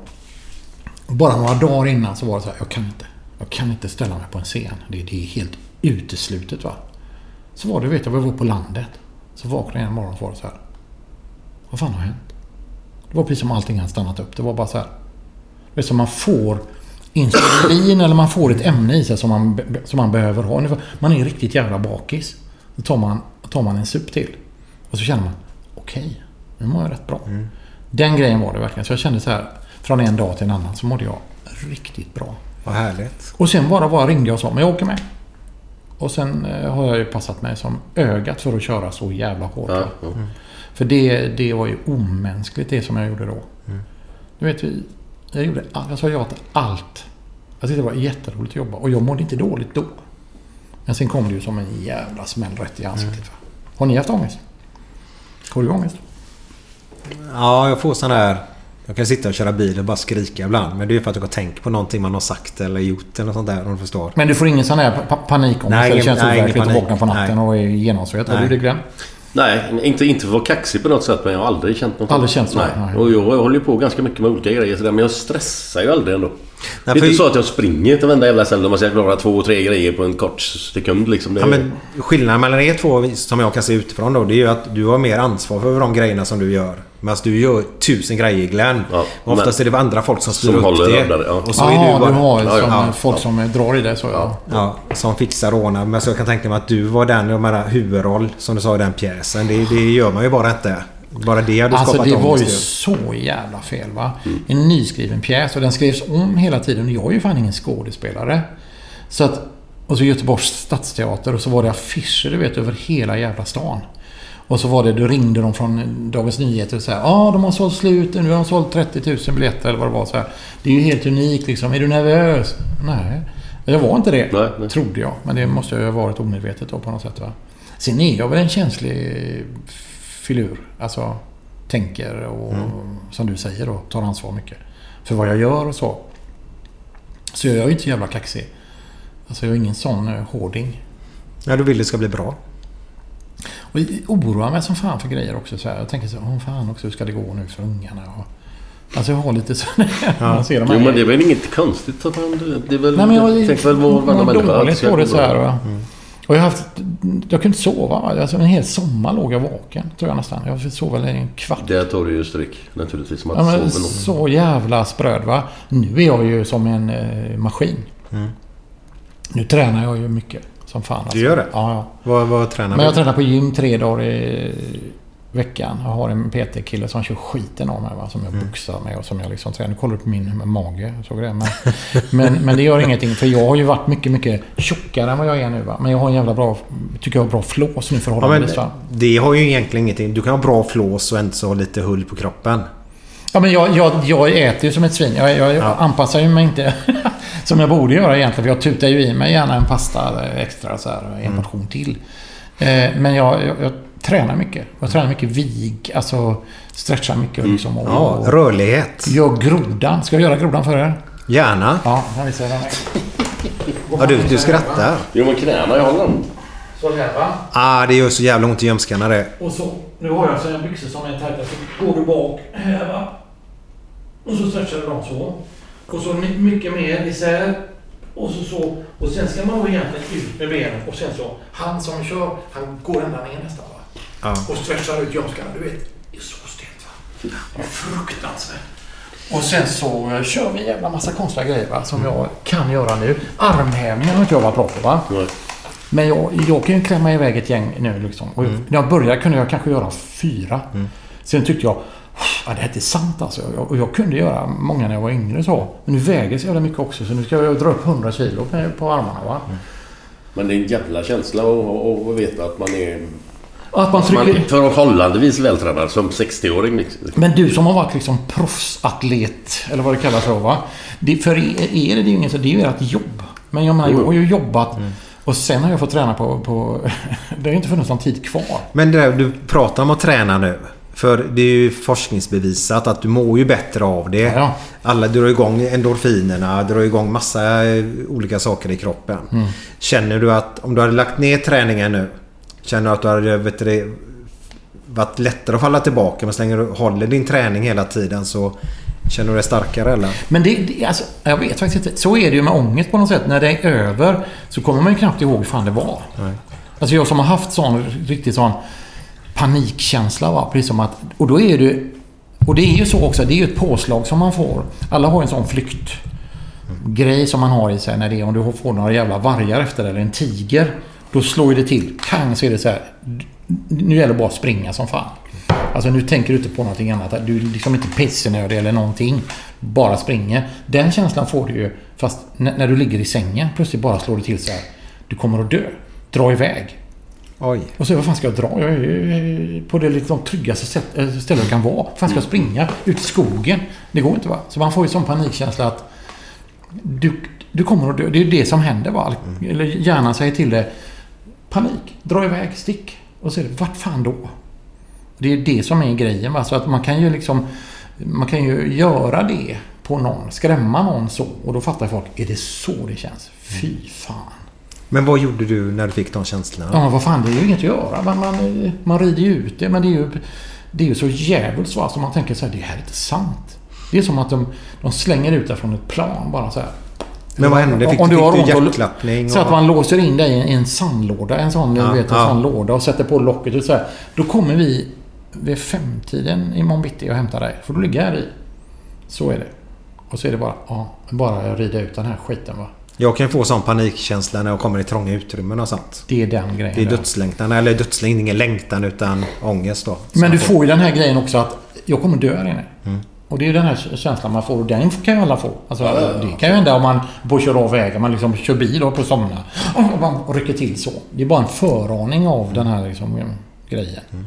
Och Bara några dagar innan så var det så här, jag kan inte. Jag kan inte ställa mig på en scen. Det, det är helt uteslutet va. Så var det, vet jag, vi var på landet. Så vaknade jag en morgon och så var det så här. Vad fan har hänt? Det var precis som allting hade stannat upp. Det var bara så här. Det är som man får insulin eller man får ett ämne i sig som man, som man behöver ha. Man är riktigt jävla bakis. Då tar man, tar man en sup till. Och så känner man, okej, nu mår jag rätt bra. Den grejen var det verkligen. Så jag kände så här, från en dag till en annan så mådde jag riktigt bra. Vad härligt. Och sen bara, bara ringde jag och sa, men jag åker med. Och sen eh, har jag ju passat mig som ögat för att köra så jävla hårt. va? För det, det var ju omänskligt det som jag gjorde då. Du vet, vi- jag gjorde all, jag sa ja till allt. Jag tyckte det var jätteroligt att jobba och jag mådde inte dåligt då. Men sen kom det ju som en jävla smäll rätt i ansiktet. va? Har ni haft ångest? Har du ångest? Ja, jag får sån här... Jag kan sitta och köra bil och bara skrika ibland. Men det är för att jag tänker på någonting man har sagt eller gjort eller något sånt där. Om du förstår. Men du får ingen sån här pa- panikångest? Nej, det ingen- känns nej, ingen overkligt att vakna på natten Nej. och är genomsvett. Har Nej. du det Glenn? Nej, inte, inte för att vara kaxig på något sätt men jag har aldrig känt något. Aldrig känt så? Nej. Nej. Och jag, jag håller ju på ganska mycket med olika grejer sådär, men jag stressar ju aldrig ändå. Nej, det är inte så att jag springer till varenda jävla ställe och man ska klara två, tre grejer på en kort sekund liksom. Det är, Ja, men skillnaden mellan er två som jag kan se utifrån då. Det är ju att du har mer ansvar för de grejerna som du gör. Medan du gör tusen grejer Glenn. och oftast men- är det andra folk som styr som upp håller det. raddare, ja. Och så Ja, är du bara... du har ja, som ja, folk som drar i det så ja. Ja, som fixar och ordnar. Men så jag kan tänka mig att du var den, jag menar huvudroll som du sa i den pjäsen. Det, det gör man ju bara inte. Bara det hade Alltså skapat det var ju så jävla fel va. En nyskriven pjäs och den skrevs om hela tiden. Och Jag är ju fan ingen skådespelare. Så att, och så Göteborgs stadsteater och så var det affischer du vet över hela jävla stan. Och så var det, då ringde de från Dagens Nyheter och sa ja ah, de har sålt slut, nu har de sålt 30 000 biljetter eller vad det var. Så här. Det är ju helt unikt liksom. Är du nervös? Nej. Jag var inte det, Nej, nej. trodde jag. Men det måste jag ju ha varit omedvetet då på något sätt. Va? Sen är jag väl en känslig filur. Alltså tänker och som du säger då, tar ansvar mycket. För vad jag gör och så. Så jag är ju inte så jävla kaxig. Alltså jag är ingen sån eh, hårding. Ja, du vill det ska bli bra. Och jag oroar mig som fan för grejer också. Så här. Jag tänker så här, åh fan också, hur ska det gå nu för ungarna? Och, alltså jag har lite så man ser de här Jo men det är väl inget konstigt att man... Det är väl... Nej, men jag tänk väl var varenda mår människa dåligt på det så här. Va? Och jag har haft... Jag kunde inte sova. Va? Alltså en hel sommar låg jag vaken, tror jag nästan. Jag sov väl en kvart. Där tar du ju stryk naturligtvis. Som att Ja, men så jävla spröd va. Nu är jag ju som en eh, maskin. Mm. Nu tränar jag ju mycket. Som fan. Alltså. Du gör det? Ja, ja. Vad, vad tränar Men jag du? tränar på gym tre dagar i veckan. Jag har en PT-kille som kör skiten av mig. Va? Som jag Mm. boxar med och som jag liksom tränar. Nu kollar du på min mage. Såg det? Men, men, men det gör ingenting. För jag har ju varit mycket, mycket tjockare än vad jag är nu. Va? Men jag har en jävla bra, tycker jag, bra flås nu Ja, men förhållandevis. va? det har ju egentligen ingenting. Du kan ha bra flås och ändå så ha lite hull på kroppen. Ja, men jag, jag, jag äter ju som ett svin. Jag, jag anpassar ju mig inte som jag borde göra egentligen. För jag tutar ju i mig gärna en pasta extra, så här, en Mm. portion till. Eh, men jag, jag tränar mycket. Jag tränar mycket vig, alltså stretchar mycket. Liksom, och, Mm. Ja, rörlighet. Gör grodan. Ska jag göra grodan för er? Gärna. Ja, jag visar den. Ja, du, du skrattar. Jo men knäna, jag håller dem. Så här va. Ah, det gör så jävla ont i ljumskarna det. Och så, nu har jag så en byxor som är tajta. Så går du bak här va. Och så stretchar du dem så. Och så my- mycket mer isär. Och så så. Och sen ska man egentligen ut med benen. Och sen så, han som kör, han går ända ner nästan. Ja. Och stretchar ut ljumskarna. Du vet, det är så stelt va. Fruktansvärt. Och sen så eh, kör vi en jävla massa konstiga grejer va, som jag kan göra nu. Armhävningar har inte jag varit bra på va. Men jag, jag kan ju klämma iväg ett gäng nu liksom. Och Mm. När jag började kunde jag kanske göra fyra. Sen tyckte jag Ja, det här är inte sant alltså. Jag- Och jag kunde göra många när jag var yngre så. Men nu väger jag så jävla mycket också. Så nu ska jag dra upp 100 kilo på- armarna va. Men det är en jävla känsla att veta att man är... Att man trycker- förhållandevis vältränad som 60-åring. liksom. Men du som har varit liksom proffsatlet, eller vad det kallas för va. Det, för er är det ju inget, så det är ju ert jobb. Men jag menar, jag har ju jobbat och sen har jag fått träna på... på det har ju inte funnits någon tid kvar. Men det där, du pratar om att träna nu. För det är ju forskningsbevisat att du mår ju bättre av det. Alla drar igång endorfinerna, drar igång massa eh, olika saker i kroppen. Mm. Känner du att om du hade lagt ner träningen nu. Känner du att du hade vet du, varit lättare att falla tillbaka. Men så länge du håller din träning hela tiden så känner du dig starkare eller? Men det, det alltså, jag vet faktiskt inte. Så är det ju med ångest på något sätt. När det är över så kommer man ju knappt ihåg hur fan det var. Nej. Alltså jag som har haft sån riktigt sån panikkänsla va. Precis som att... Och då är det... Och det är ju så också. Det är ju ett påslag som man får. Alla har en sån flyktgrej som man har i sig när det är om du får några jävla vargar efter dig, eller en tiger. Då slår ju det till. Kang så är det så här. Nu gäller det bara att springa som fan. Alltså nu tänker du inte på någonting annat. Du är liksom inte pissenödig eller någonting. Bara springer. Den känslan får du ju fast när, du ligger i sängen. Plötsligt bara slår det till så här. Du kommer att dö. Dra iväg. Oj. Och så vad fan ska jag dra? Jag är på det liksom tryggaste äh, stället jag kan vara. Vad fan ska jag springa? Ut i skogen? Det går inte va? Så man får ju sån panikkänsla att du, du kommer att dö. Det är ju det som händer va? Eller hjärnan säger till dig Panik. Dra iväg. Stick. Och så är det vart fan då? Det är det som är grejen va? Så att man kan ju liksom Man kan ju göra det på någon. Skrämma någon så. Och då fattar folk. Är det så det känns? Fy fan. Men vad gjorde du när du fick de känslorna? Ja, vad fan, det är ju inget att göra. Man, man, man rider ju ut det, men det är ju, det är ju så jävligt så alltså, man tänker så här, det här är inte sant. Det är som att de, de slänger ut det från ett plan bara så här. Men vad hände? Fick, Om fick har du ont och- hjärtklappning? Så att man låser in dig i en, sandlåda, en sån, Ja, du vet, en ja. sån låda och sätter på locket och så här. Då kommer vi vid femtiden imorgon bitti och hämtar dig. För då ligger jag här i. Så är det. Och så är det bara, ja, bara rida ut den här skiten va. Jag kan få sån panikkänsla när jag kommer i trånga utrymmen och sånt. Det är den grejen. Det är dödslängtan. Eller dödslängtan, ingen längtan utan ångest då. Men du får ju den här grejen också att jag kommer dö här inne. Mm. Och det är den här känslan man får. Och den kan ju alla få. Alltså, Ja, ja, ja. Det kan ju hända om man köra av vägen. Man liksom kör bil och på somna. Och man rycker till så. Det är bara en föraning av den här liksom, grejen. Mm.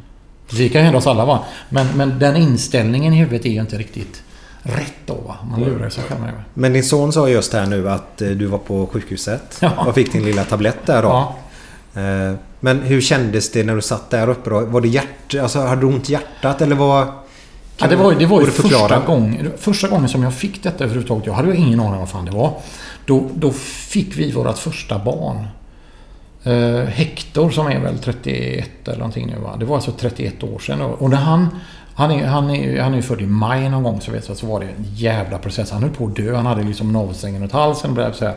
Det kan ju hända oss alla va. Men, men den inställningen i huvudet är ju inte riktigt rätt då va. Man lurar sig själv. Men din son sa just här nu att eh, du var på sjukhuset Ja. och fick din lilla tablett där då. Ja. Eh, Men hur kändes det när du satt där uppe då? Var det hjärt... Alltså hade du ont i hjärtat eller vad... Ja, det var, ju- det var ju det första, gång, första gången som jag fick detta överhuvudtaget. Jag hade ju ingen aning om vad fan det var. Då, då fick vi vårt första barn. Eh, Hector som är väl 31 eller någonting nu va. Det var alltså 31 år sedan. Och och när han... Han är, han, är, han är ju född i maj någon gång så vet jag, så var det en jävla process. Han höll på att dö. Han hade liksom navelsträngen runt halsen. och så här.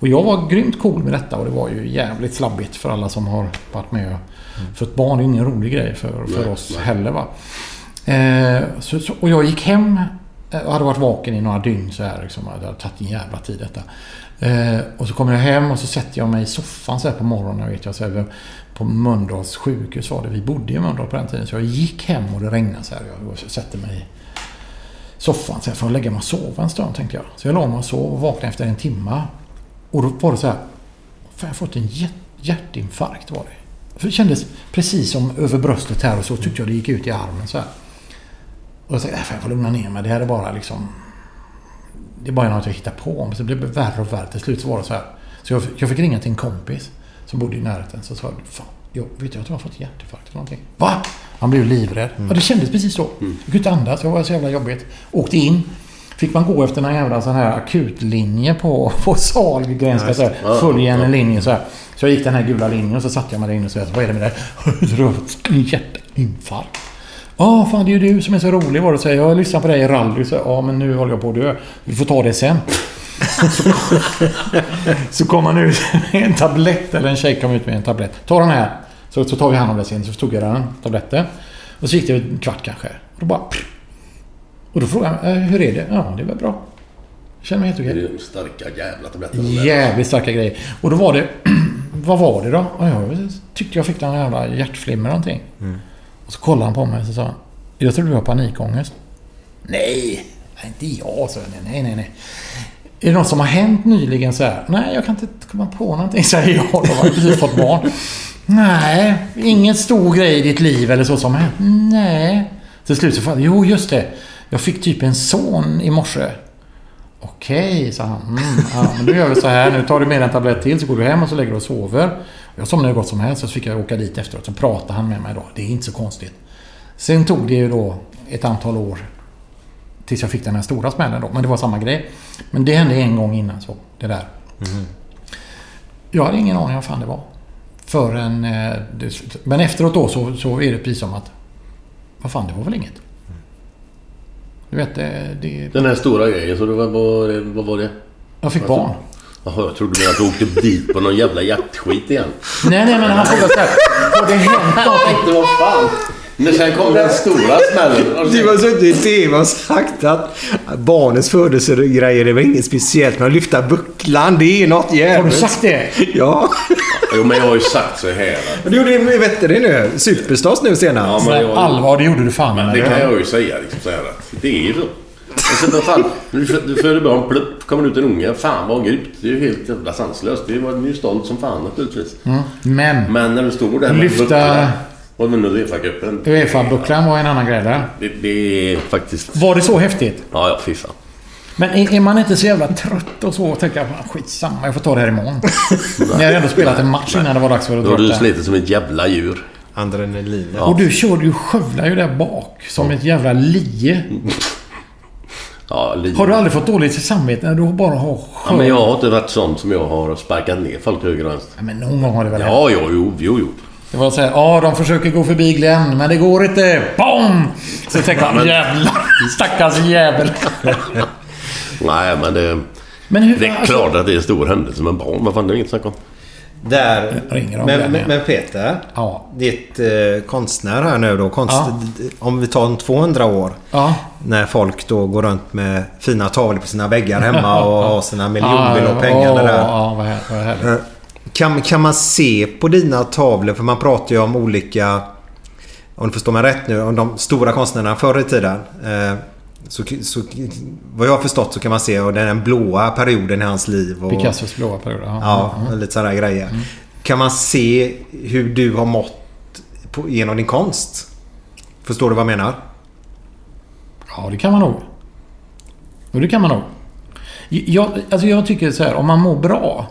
Och jag var grymt cool med detta och det var ju jävligt slabbigt för alla som har varit med. För ett barn är ingen rolig grej för, för Nej, oss nej. heller va. Eh, så, så, och jag gick hem eh, och hade varit vaken i några dygn så här. Liksom, det hade tagit en jävla tid detta. Eh, och så kommer jag hem och så sätter jag mig i soffan så här på morgonen. Vet jag, så här, på Mölndals sjukhus var det. Vi bodde i Mölndal på den tiden. Så jag gick hem och det regnade så här. Jag, och så sätter mig i soffan så här, för att lägga mig och sova en stund tänkte jag. Så jag la mig och sov och vaknade efter en timme. Och då var det så här. Fan, jag har fått en hjärtinfarkt var det. För det kändes precis som över bröstet här och så tyckte jag det gick ut i armen så här. Och jag tänkte, "Äh, fan, jag får lugna ner mig. Det här är bara liksom... Det är bara något jag hittar på. Men så blev det värre och värre. Till slut så var det så här. Så jag, jag fick ringa till en kompis som bodde i närheten. Så sa jag, fan, jag vet jag att jag har fått hjärtinfarkt eller någonting. Va? Han blev livrädd. Ja, det kändes precis så. Jag kunde inte andas. Det var så jävla jobbigt. Åkte in. Fick man gå efter någon jävla sån här akutlinje på, på Sahlgrenska. Ja, Så här, det. Ja, följa en ja. linje så här. Så jag gick den här gula linjen och så satte jag mig där inne och sa vad är det med? Du fått en hjärtinfarkt. Ja, fan det är ju du som är så rolig var det säger. Jag lyssnar på dig i rally. Så, ja, men nu håller jag på att dö. Vi får ta det sen. så, så kom han ut med en tablett. Eller en tjej kom ut med en tablett. Ta den här. Så, så tar vi hand om det sen. Så tog jag den tabletten. Och så gick det en kvart kanske. Och då bara... pff, Och då frågade han, "Eh, hur är det? Ja, det är väl bra. Jag känner mig helt okej. Det är de starka jävla tabletterna. Jävligt starka grejer. Och då var det... vad var det då? Och jag tyckte jag fick någon jävla hjärtflimmer någonting. Och så kollade han på mig och så sa han, Jag tror du har panikångest. Nej, inte jag, sa jag. Nej, nej, nej. Är det något som har hänt nyligen så här? Nej, jag kan inte komma på någonting, säger jag. Då har jag precis fått barn. Nej, ingen stor grej i ditt liv eller så som har hänt. Nej. Till slut så fan, jo just det. Jag fick typ en son i morse. Okej, sa han. Mm, ja, men då gör vi så här. Nu tar du med en tablett till så går du hem och så lägger du och sover. Jag somnade hur gott som helst så fick jag åka dit efteråt. Så pratade han med mig då. Det är inte så konstigt. Sen tog det ju då ett antal år tills jag fick den här stora smällen då. Men det var samma grej. Men det hände en gång innan så. Det där. Jag hade ingen aning om vad fan det var. Förrän eh. Men efteråt då så, så är det precis som att... Vad fan, det var väl inget. Du vet, det... det Den här stora grejen, så det var, vad, vad var det? jag fick barn. Jaha, jag trodde mer att du åkte dit på någon jävla hjärtskit igen. Nej, nej, men han frågade så här. Har det hänt någonting? vad fan. Men sen kom den stora smällen. Du har suttit i TV och sagt att barnens födelsegrejer det var inget speciellt. Men att lyfta bucklan, det är något jävligt. Har du sagt det? Ja. Jo, men jag har ju sagt så här. Du gjorde det, vet du det nu? Superstars nu senast. Ja, men jag- Allvar, det gjorde du fan med Men det kan jag ju säga liksom så här att det är ju så. Fan, du, fö- du föder barn, plupp, kommer ut en unge. Fan vad grymt. Det är ju helt jävla sanslöst. Det var ju stolt som fan naturligtvis. Mm. Men Men när du står där med Lyfta- bucklan och med Uefa-cupen. Uefa-bucklan var en annan grej där. Det, det är faktiskt... Var det så häftigt? Ja, ja, fy fan. Men är, är man inte så jävla trött och så och tänker att skitsamma, jag får ta det här imorgon. Ni har ändå spelat en match innan det var dags för att Då dra har du slitit som ett jävla djur. Adrenalin. Och du kör, du skövlar ju där bak som ett jävla lie. Ja. Har du aldrig fått dåligt samvete när du bara har Ja, skör... men jag har inte varit sån som jag har sparkat ner folk höger och vänster. Ja, men någon gång har det väl hänt? Ja, jo, jo, jo. Det var så här, ja de försöker gå förbi Glenn, men det går inte. BOM! Så tänkte han, jävlar, stackars jävel. Nej, men det... Men hur, Det är alltså- klart att det är en stor händelse med barn. Vad fan, det är inget snack om. Där. ringer de men, igen. men, men Peter. Ja. Ditt eh, konstnär här nu då. Konst, Ja. Om vi tar en 200 år. Ja. När folk då går runt med fina tavlor på sina väggar hemma och har sina miljonbelopp åh, där. Ja, vad här- vad härligt. Eh, Kan, kan man se på dina tavlor, för man pratar ju om olika... Om du förstår mig rätt nu, om de stora konstnärerna förr i tiden. Eh, så, så, vad jag har förstått så kan man se och den blåa perioden i hans liv. Och, Picassos blåa period. Ja. Ja, Mm. lite sådana grejer. Kan man se hur du har mått på, genom din konst? Förstår du vad jag menar? Ja, det kan man nog. Och det kan man nog. Jag, alltså jag tycker så här, om man mår bra.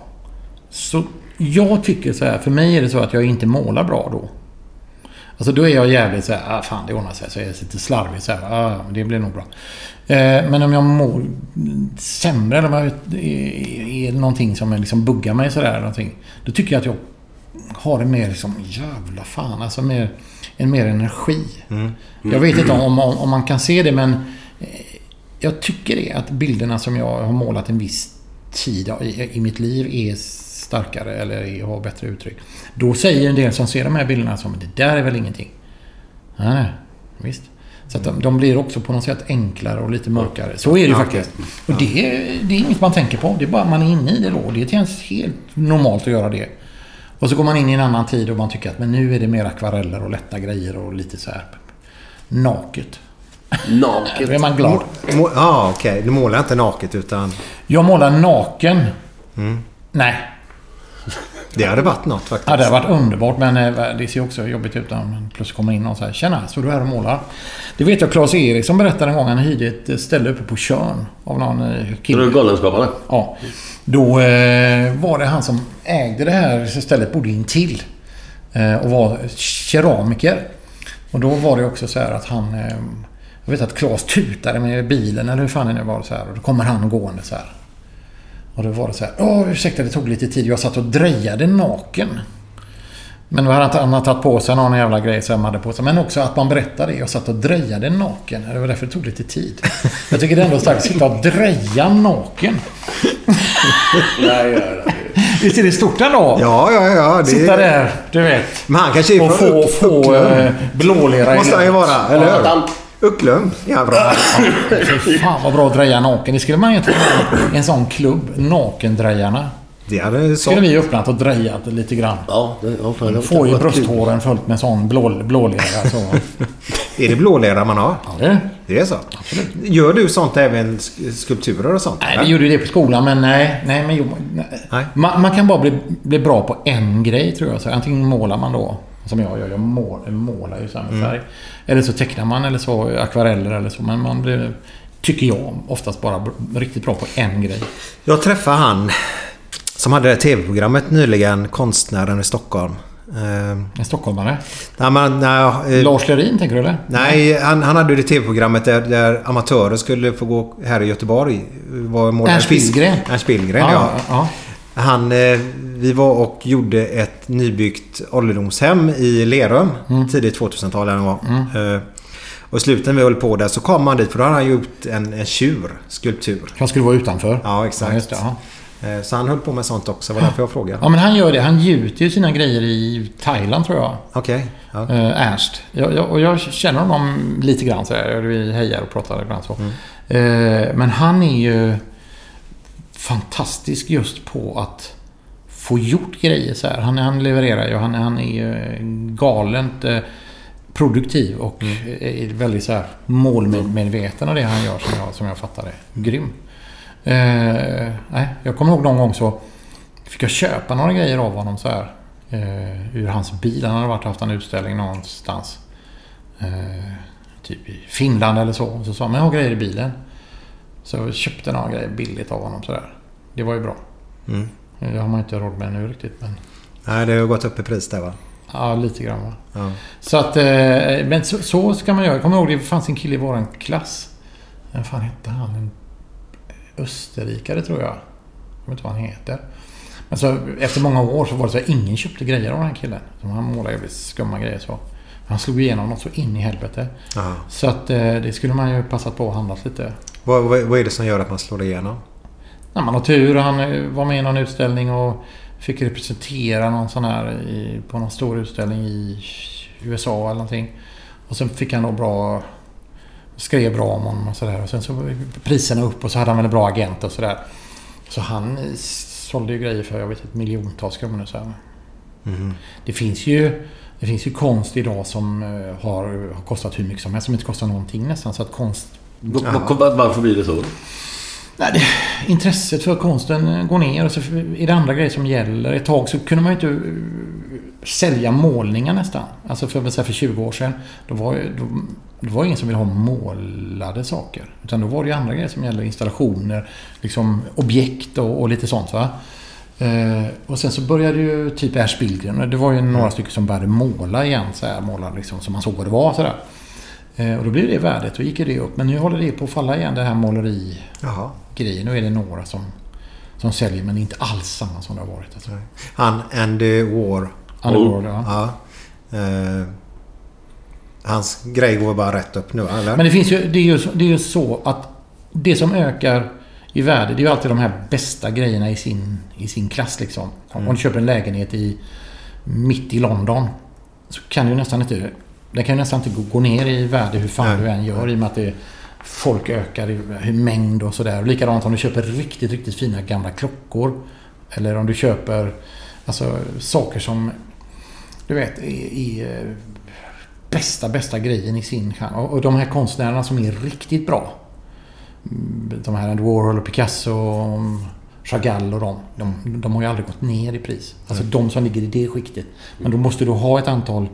Så jag tycker så här, för mig är det så att jag inte målar bra då. Alltså då är jag jävligt så här, ah, fan det ordnar sig. Så jag är lite slarvig så här, ah, det blir nog bra. Eh, men om jag mår sämre eller om jag är, någonting som liksom buggar mig sådär. Någonting, då tycker jag att jag har en mer liksom, jävla fan, alltså mer, en mer energi. Jag vet inte om, om, om man kan se det men eh, jag tycker det att bilderna som jag har målat en viss tid i, i mitt liv är starkare eller har bättre uttryck. Då säger en del som ser de här bilderna som det där är väl ingenting. Nej, nej, visst. Så att de, de blir också på något sätt enklare och lite mörkare. Så är det ju faktiskt. Och det, är- det är inget man tänker på. Det är bara man är inne i det då. Det känns helt normalt att göra det. Och så går man in i en annan tid och man tycker att men nu är det mer akvareller och lätta grejer och lite så här naket. Naket. Då är man glad. Ja, okej. Du målar inte naket utan... Jag målar naken. Mm. Nej. Det hade varit något faktiskt. Ja, det har varit underbart men eh, det ser också jobbigt ut man plötsligt kommer in och så här Tjena, så du är här och målar? Det vet jag Claes Eriksson berättade en gång. Han hyrde ett eh, ställe uppe på Tjörn av någon eh, kille. du Galenskaparna? Ja. Då eh, var det han som ägde det här stället, bodde intill. Eh, och var keramiker. Och då var det också så här att han... Eh, jag vet att Claes tutade med bilen eller hur fan det nu var. Så här, och då kommer han gående så här. Och då var det så här. Åh, ursäkta det tog lite tid. Jag satt och drejade naken. Men då hade han, tagit på sig någon jävla grej som han hade på sig. Men också att man berättade det. Jag satt och drejade naken. Det var därför det tog lite tid. Jag tycker det är ändå starkt att sitta och dreja naken. Nej, gör det. Visst är det stort ändå? Ja, ja, ja. Det... Sitta där, du vet. Men han kanske är Och från få, Upp- få eh, blålera i Måste han ju vara, eller hur? Ucklum. Ja, bra. Fy fan vad bra att dreja naken. Det skulle man egentligen ha en sån klubb. Nakendrejarna. Det hade skulle vi öppnat och drejat lite grann. Ja, det, ja, det ju kul. brösthåren fullt med sån blå, blålera. Så. Är det blålera man har? Ja, det är det. Det är så? Gör du sånt även sk- skulpturer och sånt? Nej, eller? vi gjorde ju det på skolan, men nej. nej, men, jo, nej. Man, man kan bara bli, bli bra på en grej, tror jag. Så antingen målar man då, som jag gör. Jag mål, målar ju här med Mm. färg. Eller så tecknar man, eller så akvareller eller så. Men man blir, tycker jag, oftast bara riktigt bra på en grej. Jag träffade han som hade det tv-programmet nyligen, konstnären i Stockholm. Eh, En stockholmare. nej, men, nej, eh, Lars Lerin, tänker du eller? Nej, han, han hade det tv-programmet där, där amatörer skulle få gå här i Göteborg. Var Ernst Billgren. Ernst Billgren, Ja, ja. ja, Han, eh, vi var och gjorde ett nybyggt ålderdomshem i Lerum. Mm. Tidigt 2000-tal eller vad det var. Eh, Och i slutet när vi höll på där så kom han dit för då hade han gjort en, en tjur, skulptur. Han skulle vara utanför. Ja, exakt. Ja, det. Eh, Så han höll på med sånt också. Det var därför jag frågade. Ja, men han gör det. Han gjuter ju sina grejer i Thailand, tror jag. Okej. Ja. Eh, Ernst. Jag, jag, och jag känner honom lite grann så här. Vi hejar och pratar ibland så. Eh, men han är ju fantastisk just på att få gjort grejer så här. Han, han levererar ju. Han, han är ju galent eh, produktiv och är väldigt så här målmedveten av det han gör som jag, som jag fattar det. Grym. Eh, nej, jag kommer ihåg någon gång så fick jag köpa några grejer av honom så här. Eh, ur hans bil. Han hade varit haft en utställning någonstans. Eh, typ i Finland eller så. Och så sa han, men jag har grejer i bilen. Så jag köpte några grejer billigt av honom sådär. Det var ju bra. Mm. Det har man inte råd med nu riktigt. Men Nej, det har gått upp i pris där va? ja, lite grann va. Ja. Så att, eh, men så, så ska man göra. Jag kommer ihåg det fanns en kille i våran klass. Vad fan hette han? En österrikare tror jag. Jag vet inte vad han heter. Men så efter många år så var det så att ingen köpte grejer av den här killen. Så han målade jävligt skumma grejer så. Han slog igenom något så in i helvete. Aha. Så att eh, det skulle man ju passat på att handla lite. Vad, vad, vad är det som gör att man slår igenom? När man har tur. Han eh, var med i någon utställning och fick representera någon sån här i, på någon stor utställning i USA eller någonting. Och sen fick han då bra... Skrev bra om honom och sådär. Och sen så var priserna upp och så hade han väl en bra agent och sådär. Så han eh, sålde ju grejer för, jag vet inte, miljontals kronor. Så. Mhm. Det finns ju... Det finns ju konst idag som eh, har, har kostat hur mycket som helst. Som inte kostar någonting nästan. Så att konst... Va- va- Varför blir det så? Nej, det, intresset för konsten går ner och så är det andra grejer som gäller. Ett tag så kunde man ju inte eh, sälja målningar nästan. Alltså för, för 20 år sedan. Då var, då, det var ingen som ville ha målade saker. Utan då var det ju andra grejer som gällde. Installationer, liksom objekt och, och lite sånt. Va? Eh, och sen så började ju typ Ernst Billgren. Det var ju några stycken som började måla igen. Så här, måla liksom som man såg vad det var. Så där. Eh, och då blev det värdet. Då gick det upp. Men nu håller det på att falla igen det här måleri Jaha. grejen. Nu är det några som, som säljer men inte alls samma som det har varit. Alltså. Han Andy War. Andy Warhol, ja. ja. Eh, hans grej går bara rätt upp nu, eller? Men det finns ju, det är ju, det är ju så att det som ökar i värde, det är ju alltid de här bästa grejerna i sin, i sin klass. Liksom. Om du köper en lägenhet i, mitt i London så kan du nästan inte... Den kan ju nästan inte gå, ner i värde hur fan Nej. du än gör i och med att det, folk ökar i mängd och sådär. Likadant om du köper riktigt, riktigt fina gamla klockor. Eller om du köper alltså, saker som du vet, är, är bästa, bästa grejen i sin genre. Och, och de här konstnärerna som är riktigt bra. Mm, De här Andy Warhol och Picasso och Chagall och de, de. De har ju aldrig gått ner i pris. Alltså Nej. de som ligger i det skiktet. Men då måste du ha ett antal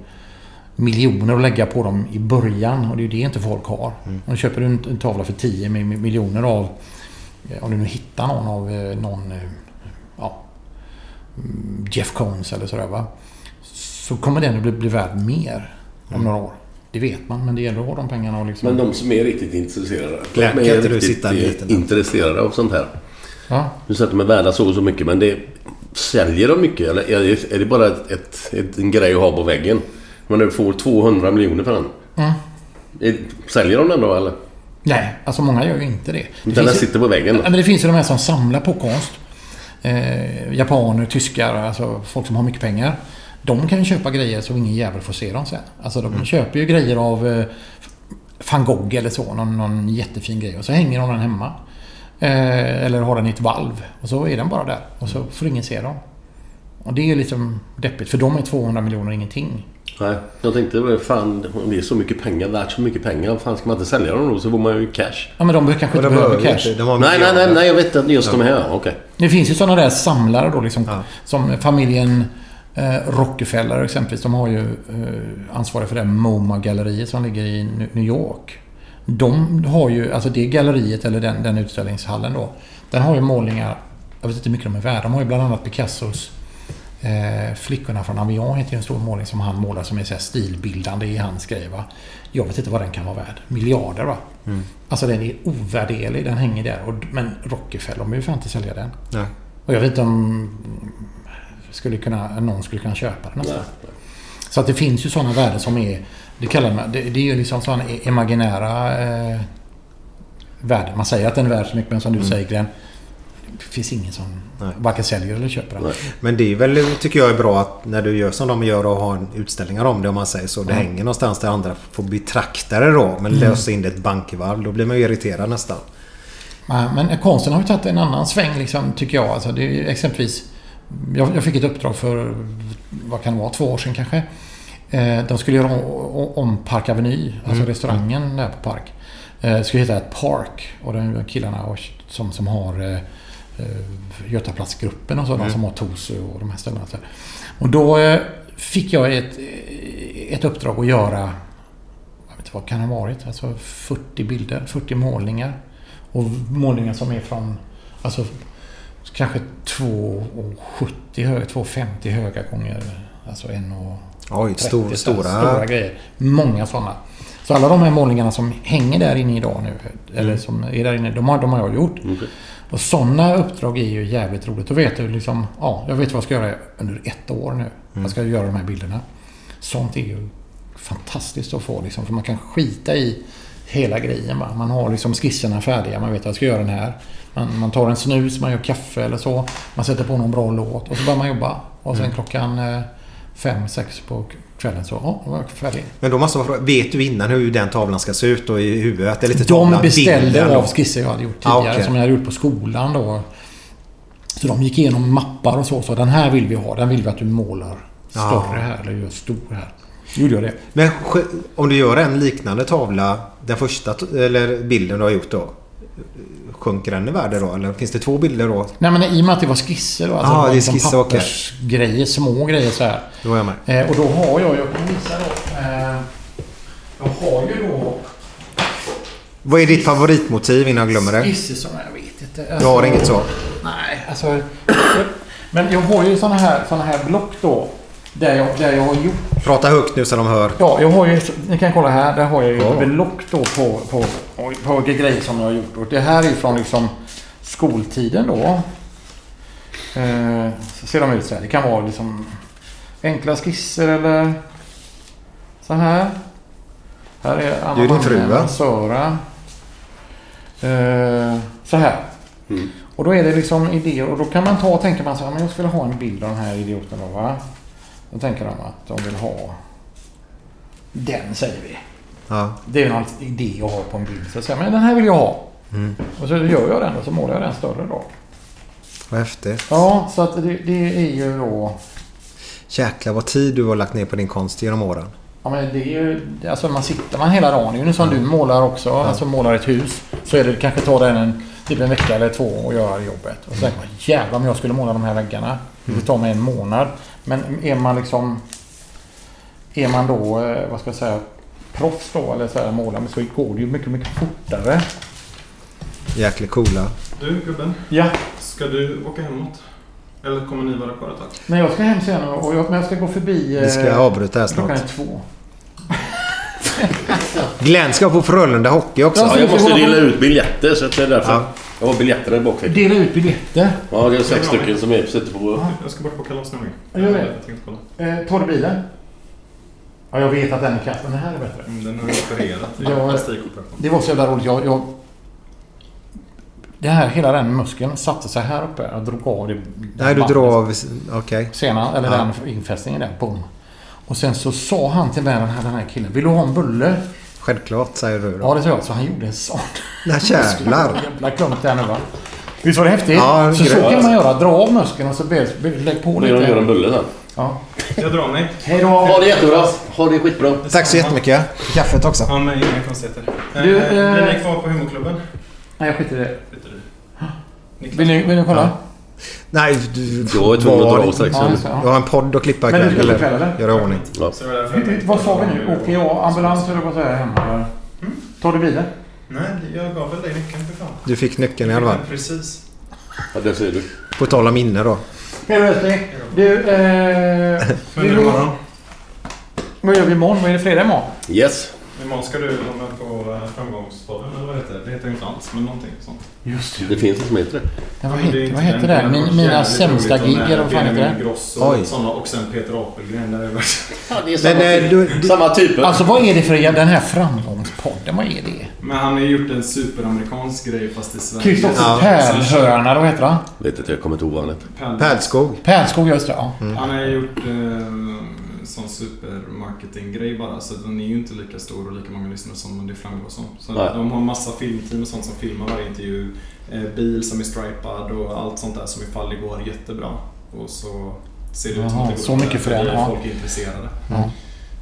miljoner att lägga på dem i början. Och det är ju det inte folk har. Om du köper en, en tavla för 10 mi- mi- miljoner av... eh, Om du nu hittar någon av eh, någon... eh, Ja, mm, Jeff Koons eller sådär va. Så kommer den att bli, bli värd mer om Mm. några år. Det vet man, men det gäller att ha de pengarna och liksom... Men de som är riktigt intresserade. Är inte du sitta eh, liten? intresserade av sånt här. Ja. Att de är värda så och så mycket men det... Säljer de mycket eller är det, är det bara ett, ett, ett, en grej att ha på väggen? Men du får 200 miljoner för den. Mm. Säljer de den då eller? Nej, alltså många gör ju inte det. det Utan den finns ju- sitter på väggen Ja, då? men det finns ju de här som samlar på konst. Eh, japaner, tyskar, alltså folk som har mycket pengar. De kan ju köpa grejer så ingen jävel får se dem sen. Alltså de Mm. köper ju grejer av eh, van Gogh eller så. Någon, någon jättefin grej. Och så hänger hon den hemma. Eh, eller har den i ett valv. Och så är den bara där. Och så får ingen se dem. Och det är ju liksom deppigt. För de är 200 miljoner ingenting. Nej, jag tänkte vad fan om det är så mycket pengar, värt så mycket pengar. Fan ska man inte sälja dem då så får man ju cash. Ja men de kanske inte de behöver cash. inte. De Nej, nej, nej, nej, jag vet att just de här, okej. Det finns ju sådana där samlare då liksom. Som familjen Rockefeller exempelvis. De har ju eh, ansvariga för det MoMA-galleriet som ligger i New- York. De har ju, alltså det galleriet eller den, den utställningshallen då. Den har ju målningar, jag vet inte hur mycket de är värda. De har ju bland annat Picassos eh, Flickorna från Avion heter ju en stor målning som han målar som är så stilbildande i hans grej va. Jag vet inte vad den kan vara värd. Miljarder va. Mm. Alltså den är ovärderlig. Den hänger där. Och, men Rockefeller, de vill ju fan inte sälja den. Nej. Och jag vet inte om skulle kunna, någon skulle kunna köpa den nästan. Så att det finns ju sådana värden som är... Det kallar man... Det, det är ju liksom sådana imaginära eh, värden. Man säger att den är värd så mycket men som du Mm. säger Glenn. Det finns ingen som Nej. varken säljer eller köper den. Men det är väl, tycker jag är bra att när du gör som de gör och har en utställningar om det om man säger så. Det Ja. hänger någonstans där andra får betrakta det då. Men Mm. lösa in det ett bankvalv. Då blir man ju irriterad nästan. Men konsten har ju tagit en annan sväng liksom, tycker jag. Alltså, det är exempelvis... Jag, jag fick ett uppdrag för, vad kan det vara, två år sedan kanske. Eh, de skulle göra om, om Park Avenue, alltså Mm. restaurangen där på Park. Eh, skulle heta ett Park. Och de killarna och- som, som har eh, eh, Götaplatsgruppen och så, de Mm. som har Tosu och de här ställena. Så. Och då eh, fick jag ett, eh, ett uppdrag att göra, jag vet inte vad kan det ha varit, alltså 40 bilder, 40 målningar. Och målningar som är från, alltså kanske 2,70 höga, 2,50 höga gånger, alltså 1,30. Oj, stor- så här stora. stora grejer. Många sådana. Så alla de här målningarna som hänger där inne idag nu, eller Mm. som är där inne, de har, de har jag gjort. Och sådana uppdrag är ju jävligt roligt. Då vet du liksom, ja, jag vet vad jag ska göra under ett år nu. Mm. Jag ska göra de här bilderna. Sånt är ju fantastiskt att få liksom, för man kan skita i hela grejen. Va? Man har liksom skisserna färdiga, man vet att jag ska göra den här. Man, man tar en snus, man gör kaffe eller så. Man sätter på någon bra låt och så börjar man jobba. Och sen Mm. klockan eh, fem, sex på kvällen så, ja, då var jag färdig. Men då måste man fråga, vet du innan hur den tavlan ska se ut och i huvudet? Eller lite De beställde då? av skisser jag hade gjort Ah, tidigare, okej. som jag hade gjort på skolan då. Så de gick igenom mappar och så, så den här vill vi ha, den vill vi att du målar större Ah. här, eller gör stor här. Gjorde jag det. Men om du gör en liknande tavla, den första eller bilden du har gjort då. Sjunker den i värde då? Eller finns det två bilder då? Nej men i och med att det var skisser då. Alltså Ah, det var är skisser, okej. pappersgrejer, små grejer så här. Då är jag med. Eh, och då har jag, jag kan visa då. Eh, jag har ju då Vad är ditt favoritmotiv innan jag glömmer det? skisser som jag vet inte. Du har inget så? Nej, alltså. Men jag har ju såna här, såna här block då. Där jag, där jag har gjort. Prata högt nu så de hör. Ja, jag har ju, ni kan kolla här. Där har jag ju Ja. block då på, på, på, på grejer som jag har gjort. Och det här är från liksom skoltiden då. Eh, så ser de ut så här. Det kan vara liksom enkla skisser eller så här. Här är Anna Det är din fru, va? Söra. Eh, så här. Och då är det liksom idéer och då kan man ta och tänka man så här, men jag skulle ha en bild av den här idioten då va. Då tänker de att de vill ha den säger vi. Ja. Det är alltid idé att ha på en bild. Så jag säger, men den här vill jag ha. Mm. Och så gör jag den och så målar jag den större då. Vad häftigt. Ja, så att det, det är ju då... Jäklar vad tid du har lagt ner på din konst genom åren. Ja men det är ju... Alltså man sitter man hela dagen. Det är ju som du målar också. Alltså målar ett hus. Så är det kanske tar den en, typ en vecka eller två att göra jobbet. Och så tänker man jävlar om jag skulle måla de här väggarna. Det tar mig en månad. Men är man liksom... Är man då, eh, vad ska jag säga, proffs då eller så här målar så går det ju mycket, mycket fortare. Jäkligt coola. Du gubben. Ja. Ska du åka hemåt? Eller kommer ni vara kvar ett tag? Men jag ska hem sen och jag, men jag ska gå förbi... Vi ska eh, avbryta här snart. Klockan är två. Glenn ska på Frölunda Hockey också. Ja, jag måste dela ut biljetter så det är därför. Jag har biljetter där bak. Dela ut biljetter? Ja, det är sex stycken som är sitter på... Jag ska bort på kalas nämligen. Gör det. Jag tänkte kolla. Eh, tar du bilen? Ja, jag vet att den är kass, men den här är bättre. Mm, Den har opererat. Ja, det var så jävla roligt. Jag, jag, det här, hela den muskeln satte sig här uppe. Jag drog av det. Nej, du drar av... Okej. Sena, eller Ja. den infästningen där. Boom. Och sen så sa han till mig, den här, den här killen. Vill du ha en bulle? Självklart, säger du då. Ja, det sa jag. Så han gjorde en sån. Nej, jävlar. Jävla klump där nu va. Visst var det häftigt? Ja, så, så kan man göra. Dra av muskeln och så be- be- lägg på lite. gör en bulle sen. Ja. Jag drar mig. Hej då. Ha det jättebra. Ha det skitbra. Tack så jättemycket. Kaffet också. Ja, men inga konstigheter. Du, Eh, eh, Blir ni kvar på humorklubben? Nej, jag skiter i det. Skiter i det. Vill ni, vill ni kolla? Nej, du... Jag är tvungen att dra var- strax. Ja, just det, ja. Du har en podd att klippa Men du ikväll, ska ikväll, eller? Göra ordning. Ja. Jag Vad sa vi nu? Åker jag ambulans eller vad säger jag hemma? eller? Tar du bilen? Nej, jag gav väl dig nyckeln för fan. Du fick nyckeln i alla fall. Precis. Ja, det ser du. På tal om minne då. Då älskling. Du, eh... Vad gör vi imorgon? Vad är det fredag imorgon? Yes. Imorgon ska du vara med på eh, Framgångspodden, eller vad heter det? Det heter inte alls, men någonting sånt. Just Det finns det som heter det. Ja, vad det heter, inte vad heter det? Min, mina sämsta gig eller vad fan heter det? Ingrosso Oj. och sådana och sen Peter Apelgren. Där är det Ja, det är samma, eh, typ. du- samma typer. Alltså vad är det för den här framgångspodden? Vad är det? Men han har gjort en superamerikansk grej fast i Sverige. Kristoffer Ja. Pärlhörna, vad heter han? Vet inte, jag kommer inte ihåg vad han heter. Pärl- Pärlskog. Pärlskog, just det. Ja. Han har gjort eh, sån supermarketing-grej bara. Så den är ju inte lika stor och lika många lyssnare som det framgår som. Så Nej. de har massa filmteam och sånt som filmar varje intervju. Eh, bil som är stripad och allt sånt där som i fall går jättebra. Och så ser det ut som Jaha, att det går så mycket för ja. folk är intresserade. Ja.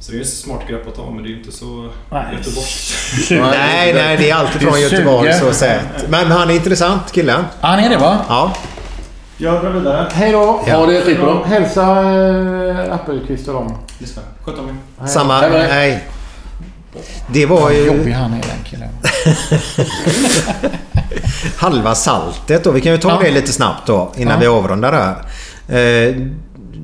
Så det är ju ett smart grepp att ta men det är ju inte så göteborgskt. Nej, nej, det är alltid Det från Göteborg så sett. Men han är intressant, killen. Han är det va? Ja. Jag drar vidare. Hej då. Ja, det är skitbra. Hälsa äh, Appelqvist och dem. Sköt om er. Samma. Hej, hej. Det var ju Jobbig han är den killen. halva saltet då. Vi kan ju ta Ja. det lite snabbt då innan Ja. vi avrundar det här. Eh,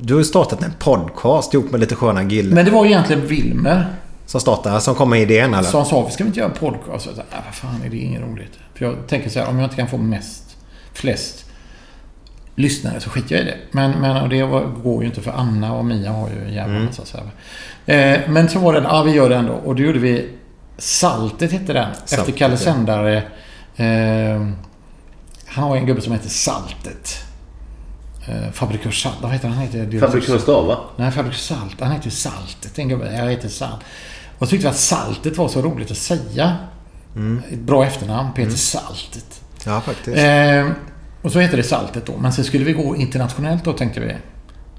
Du har ju startat en podcast ihop med lite sköna gillar Men det var ju egentligen Wilmer som startade, som kom med idén eller? som sa, ska vi inte göra en podcast? Jag sa, vad fan är det inget roligt? För jag tänker så här, om jag inte kan få mest, flest lyssnare så skiter jag i det. Men, men och det var, går ju inte för Anna och Mia har ju en jävla Mm. massa så här. Eh, men så var det, ja vi gör det ändå. Och då gjorde vi Saltet hette den. efter Saltet, Kalle ja. Sändare. Eh, han har en gubbe som heter Saltet. Eh, Fabrikör Salt, vad heter han? han heter, Fabrikör Stav, va? Nej, Fabrikör Salt. Han heter Saltet, en gubbe. Jag heter Salt. Och så tyckte vi att Saltet var så roligt att säga. Ett bra efternamn, Peter Saltet. Ja, faktiskt. Eh, och så heter det Saltet då. Men sen skulle vi gå internationellt då tänkte vi.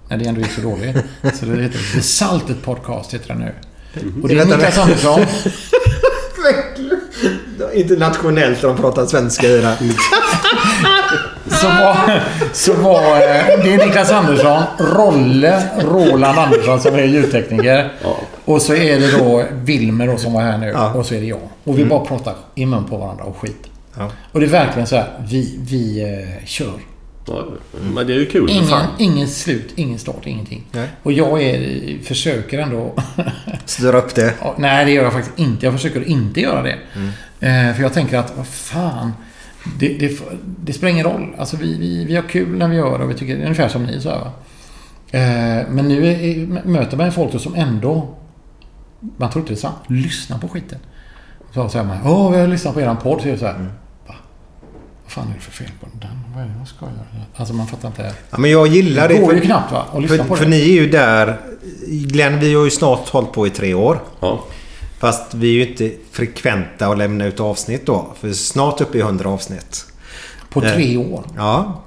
När det ändå gick så dåligt. Så det heter The Saltet Podcast heter det nu. Och det är Niklas. Andersson. Internationellt de pratar svenska i det. Som var, som var, eh, det är Niklas Andersson, Rolle Roland Andersson som är ljudtekniker. Och så är det då Wilmer då som var här nu. Ja. Och så är det jag. Och vi bara pratar i mun på varandra och skit. Ja. Och det är verkligen så här, vi, vi eh, kör. Ja, men det är ju kul. Ingen, fan. ingen slut, ingen start, ingenting. Nej. Och jag är, försöker ändå... Styra upp det. Nej, det gör jag faktiskt inte. Jag försöker inte göra det. Eh, för jag tänker att, vad fan. Det, det, det spelar ingen roll. Alltså vi, vi, vi har kul när vi gör det och vi tycker det är ungefär som ni så här, eh, Men nu är, möter man folk som ändå, man tror inte det är sant, lyssnar på skiten. Så säger man, åh, vi har lyssnat på eran podd. Så är det så här, va? Vad fan är det för fel på den? Vad är det jag ska göra? Alltså man fattar inte. Ja, men jag gillar det. Det går för- ju knappt va? Lyssna För, på för det. ni är ju där... Glenn, vi har ju snart hållit på i tre år. Ja. Fast vi är ju inte frekventa att lämna ut avsnitt då. För snart uppe i 100 avsnitt. På Eh, tre år. Ja.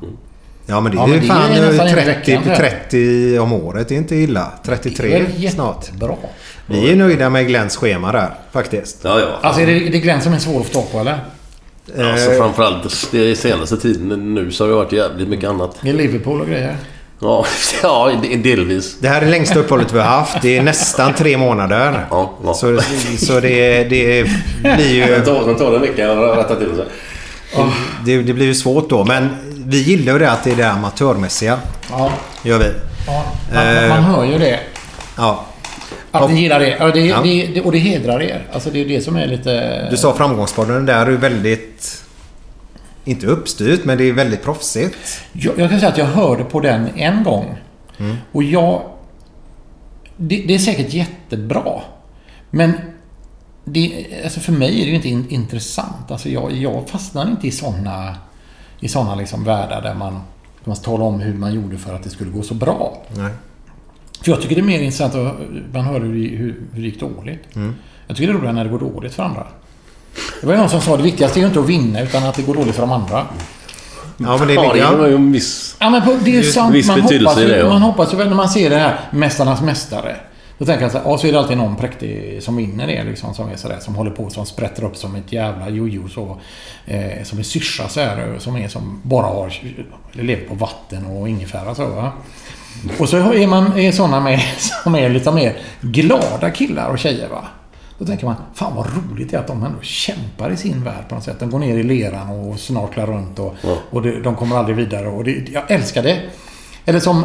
Ja men det är Ja, ju men det är fan en 30, vecka, tror jag. 30 om året. Det är inte illa. Det är 33 snart. jättebra. Vi är nöjda med Glenns schema där faktiskt. Ja, ja. Alltså är det, det är Glenn som är svår att få tag på eller? Alltså Eh, framförallt det senaste tiden nu så har det varit jävligt mycket annat. I Liverpool och grejer. Ja, ja de- delvis. Det här är längsta uppehållet vi har haft. Det är nästan tre månader. Ja, ja. Så, så det, det blir ju... Den tar, den en vecka att rätta till sig. Det, det blir ju svårt då. Men vi gillar ju det att det är det amatörmässiga. Ja. Gör vi. ja man, Eh. man hör ju det. Ja. Att ni gillar det. Ja, det, Ja. det. Och det hedrar er. Alltså det är det som är lite... Du sa framgångspodden. Där är ju väldigt... Inte uppstyrt, men det är väldigt proffsigt. Jag, jag kan säga att jag hörde på den en gång. Mm. Och jag... Det, det är säkert jättebra. Men det, alltså för mig är det ju inte in, intressant. Alltså jag, jag fastnar inte i sådana i såna liksom världar där man, där man talar om hur man gjorde för att det skulle gå så bra. Nej. För jag tycker det är mer intressant att man hör hur, det- hur, hur det gick dåligt. Mm. Jag tycker det är roligare när det går dåligt för andra. Det var ju någon som sa det viktigaste är ju inte att vinna utan att det går dåligt för de andra. Ja, men det Ja, det ligger... har ju en viss... Ja, men på, det är ju sant. viss Man betydelse hoppas, i det, ju, ja. man hoppas ju väl när man ser det här Mästarnas Mästare. Då tänker jag så här, ja, så är det alltid någon präktig som vinner det liksom. Som är sådär, som håller på, som sprätter upp som ett jävla jojo så. Eh, som är syrsa så här, som är som bara har, lever på vatten och ingefära så va. Och så är man är sådana med, som är lite mer glada killar och tjejer va. Då tänker man, fan vad roligt det är att de ändå kämpar i sin värld på något sätt. De går ner i leran och snorklar runt och, och det, de kommer aldrig vidare. Och det, jag älskar det. Eller som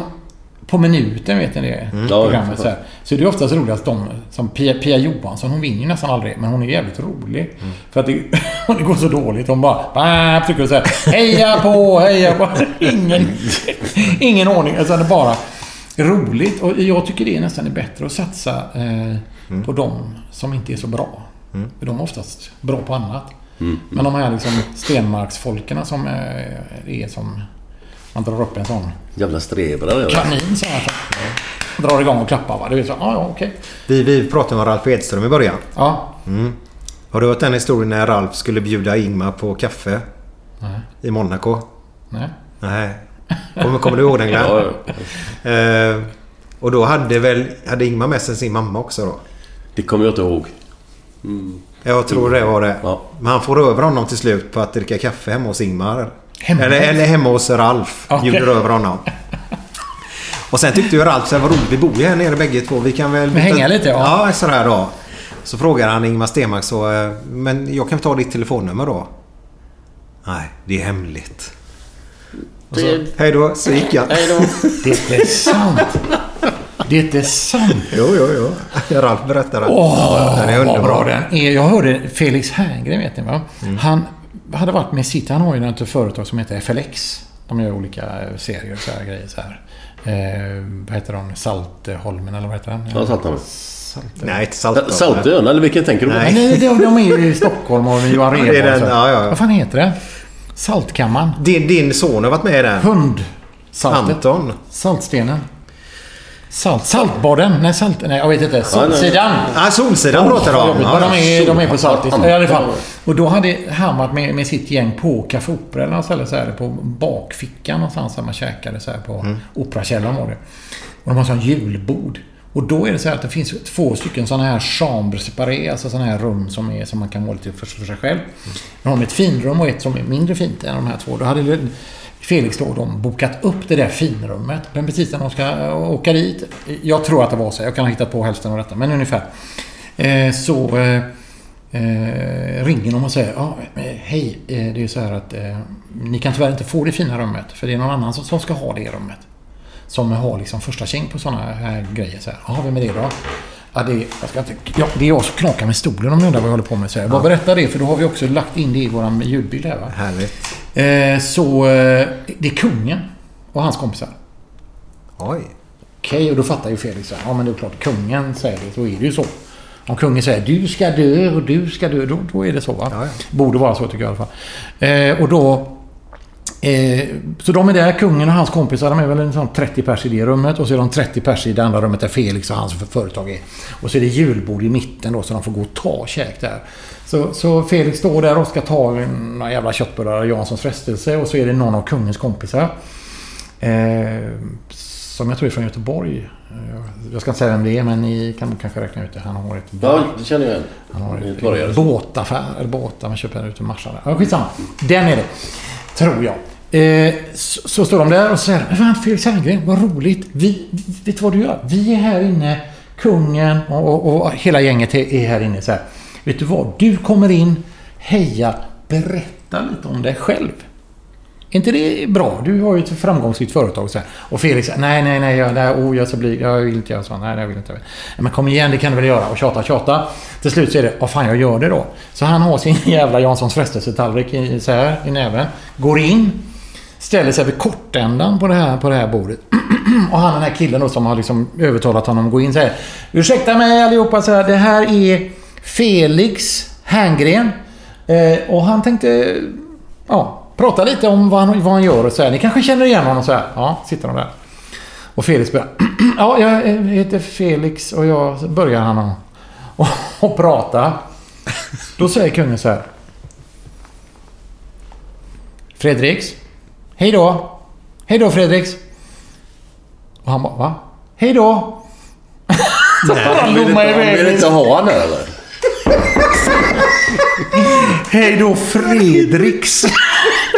På minuten, vet ni det? Mm. Programmet, Ja, så, här. så är det oftast roligast de, som Pia, Pia Johansson, hon vinner ju nästan aldrig, men hon är jävligt rolig. För att det, det går så dåligt. Hon bara trycker och säger heja på, heja på. Ingen, ingen ordning. Alltså det är bara roligt. Och jag tycker det är nästan är bättre att satsa eh, på de som inte är så bra. Mm. För de är oftast bra på annat. Mm. Men de här liksom stenmarksfolkerna som eh, är som... Man drar upp en sån Jävla strebare. eller? kanin så här. Så drar igång och klappar va. Du vet så, ja ja okej. Vi, vi pratade om Ralf Edström i början. Ja. Mm. Har du hört den historien när Ralf skulle bjuda Ingmar på kaffe Nej. i Monaco? Nej. Nej. Kommer, kommer du ihåg den Glenn? Ja, Eh, och då hade väl hade Ingmar med sig sin mamma också då? Det kommer jag inte ihåg. Mm. Jag tror det var det. Ja. Men han får över honom till slut på att dricka kaffe hemma hos Ingmar. Hemma? Eller, eller hemma hos Ralf. Okej. Bjuder över honom. Och sen tyckte ju Ralf så här, vad roligt, vi bor ju här nere bägge två. Vi kan väl... Men hänga lite, ja. Ja, sådär då. Så frågar han Ingmar Stenmark så, eh, men jag kan ta ditt telefonnummer då? Nej, det är hemligt. Och så, hej då, så gick jag. Hej då. Det är sant. Det är sant. Jo, jo, jo. Ralf berättade. Åh, den är vad bra den är. Jag hörde Felix Herngren, vet ni va? Han hade varit med sitt... Han har ju ett företag som heter FLX. De gör olika serier och så här grejer. Så här. Eh, vad heter de? Saltholmen eller vad heter den? Ja, Saltholmen. Saltholmen. Nej, inte Saltholm. Saltön, eller vilken tänker du på? Nej. Nej, de, de är ju i Stockholm och Johan Rheborg. ja, ja, ja. Vad fan heter det? Saltkammaren? Din, din son har varit med i den. Hundsaltet? Anton. Saltstenen? Salt, saltbaden? Nej, salt... Nej, jag vet inte. Solsidan? Ja, Solsidan pratar du om. de, är, de är på Saltis. I alla fall. Och då hade han varit med, med sitt gäng på Café Opera eller något så här, på bakfickan någonstans där man käkade så här på Mm. Operakällaren var det. Och de har sån julbord. Och då är det så här att det finns två stycken sådana här chambre séparé, alltså sådana här rum som, är, som man kan vara lite för, för sig själv. De har ett finrum och ett som är mindre fint än de här två. Då hade Felix då de bokat upp det där finrummet. Men precis när de ska åka dit. Jag tror att det var så. Jag kan ha hittat på hälften av detta. Men ungefär. Eh, så eh, eh, ringer de och säger eh, hej, det är ju så här att eh, ni kan tyvärr inte få det fina rummet. För det är någon annan som, som ska ha det rummet. Som har liksom första käng på sådana här grejer. Så här, vem är det då? Ja, det, är, jag ska inte, ja, det är jag som knakar med stolen om ni undrar vad jag håller på med. Så här. Bara berätta det, för då har vi också lagt in det i vår ljudbild här. Va? Härligt. Eh, så eh, det är kungen och hans kompisar. Oj. Okej, och då fattar ju Felix så här, ja men det är klart, kungen säger det, så är det ju så. Om kungen säger du ska dö och du ska dö, då, då är det så va? Ja, ja. Borde vara så tycker jag i alla fall. Eh, och då... Eh, så de är där, kungen och hans kompisar, de är väl en sån 30 pers i det rummet och så är de 30 pers i det andra rummet där Felix och hans företag är. Och så är det julbord i mitten då så de får gå och ta käk där. Så, så Felix står där och ska ta några jävla köttbullar och Janssons frestelse och så är det någon av kungens kompisar. Eh, som jag tror är från Göteborg. Eh, Jag ska inte säga vem det är, men ni kan kanske räkna ut det. Han har ett, Ja, det känner jag igen. han har Göteborgare. ett båtaffär. Båtar, man köper ut en Marsa där. Ja, skitsamma. Den är det. Tror jag. Eh, så, så står de där och säger Fan Felix Herngren, vad roligt. Vi, vet du vad du gör? Vi är här inne. Kungen och, och, och hela gänget är här inne. Så här. Vet du vad? Du kommer in. Heja. Berätta lite om dig själv. Är inte det bra? Du har ju ett framgångsrikt företag. Så här. Och Felix säger, nej, nej, nej, jag, nej oh, jag, så bli, jag vill inte göra så. Nej, jag vill inte. Men kom igen, det kan du väl göra. Och tjata, tjata. Till slut så är det, vad fan, jag gör det då. Så han har sin jävla Janssons frestelsetallrik i, så här, i näven. Går in. Ställer sig vid kortändan på det här, på det här bordet. och han den här killen då som har liksom övertalat honom att gå in säger Ursäkta mig allihopa, så här, det här är Felix Herngren. Eh, och han tänkte ja, prata lite om vad han, vad han gör och så här. Ni kanske känner igen honom så här. Ja, sitter de där. Och Felix börjar Ja, jag heter Felix och jag... Så börjar han och, och, och prata. Då säger kungen så här. Fredriks. Hej då. Hej då Fredriks. Och han bara, va? Hej då. Så han lommar iväg. vill inte ha han här eller? Hej då Fredriks.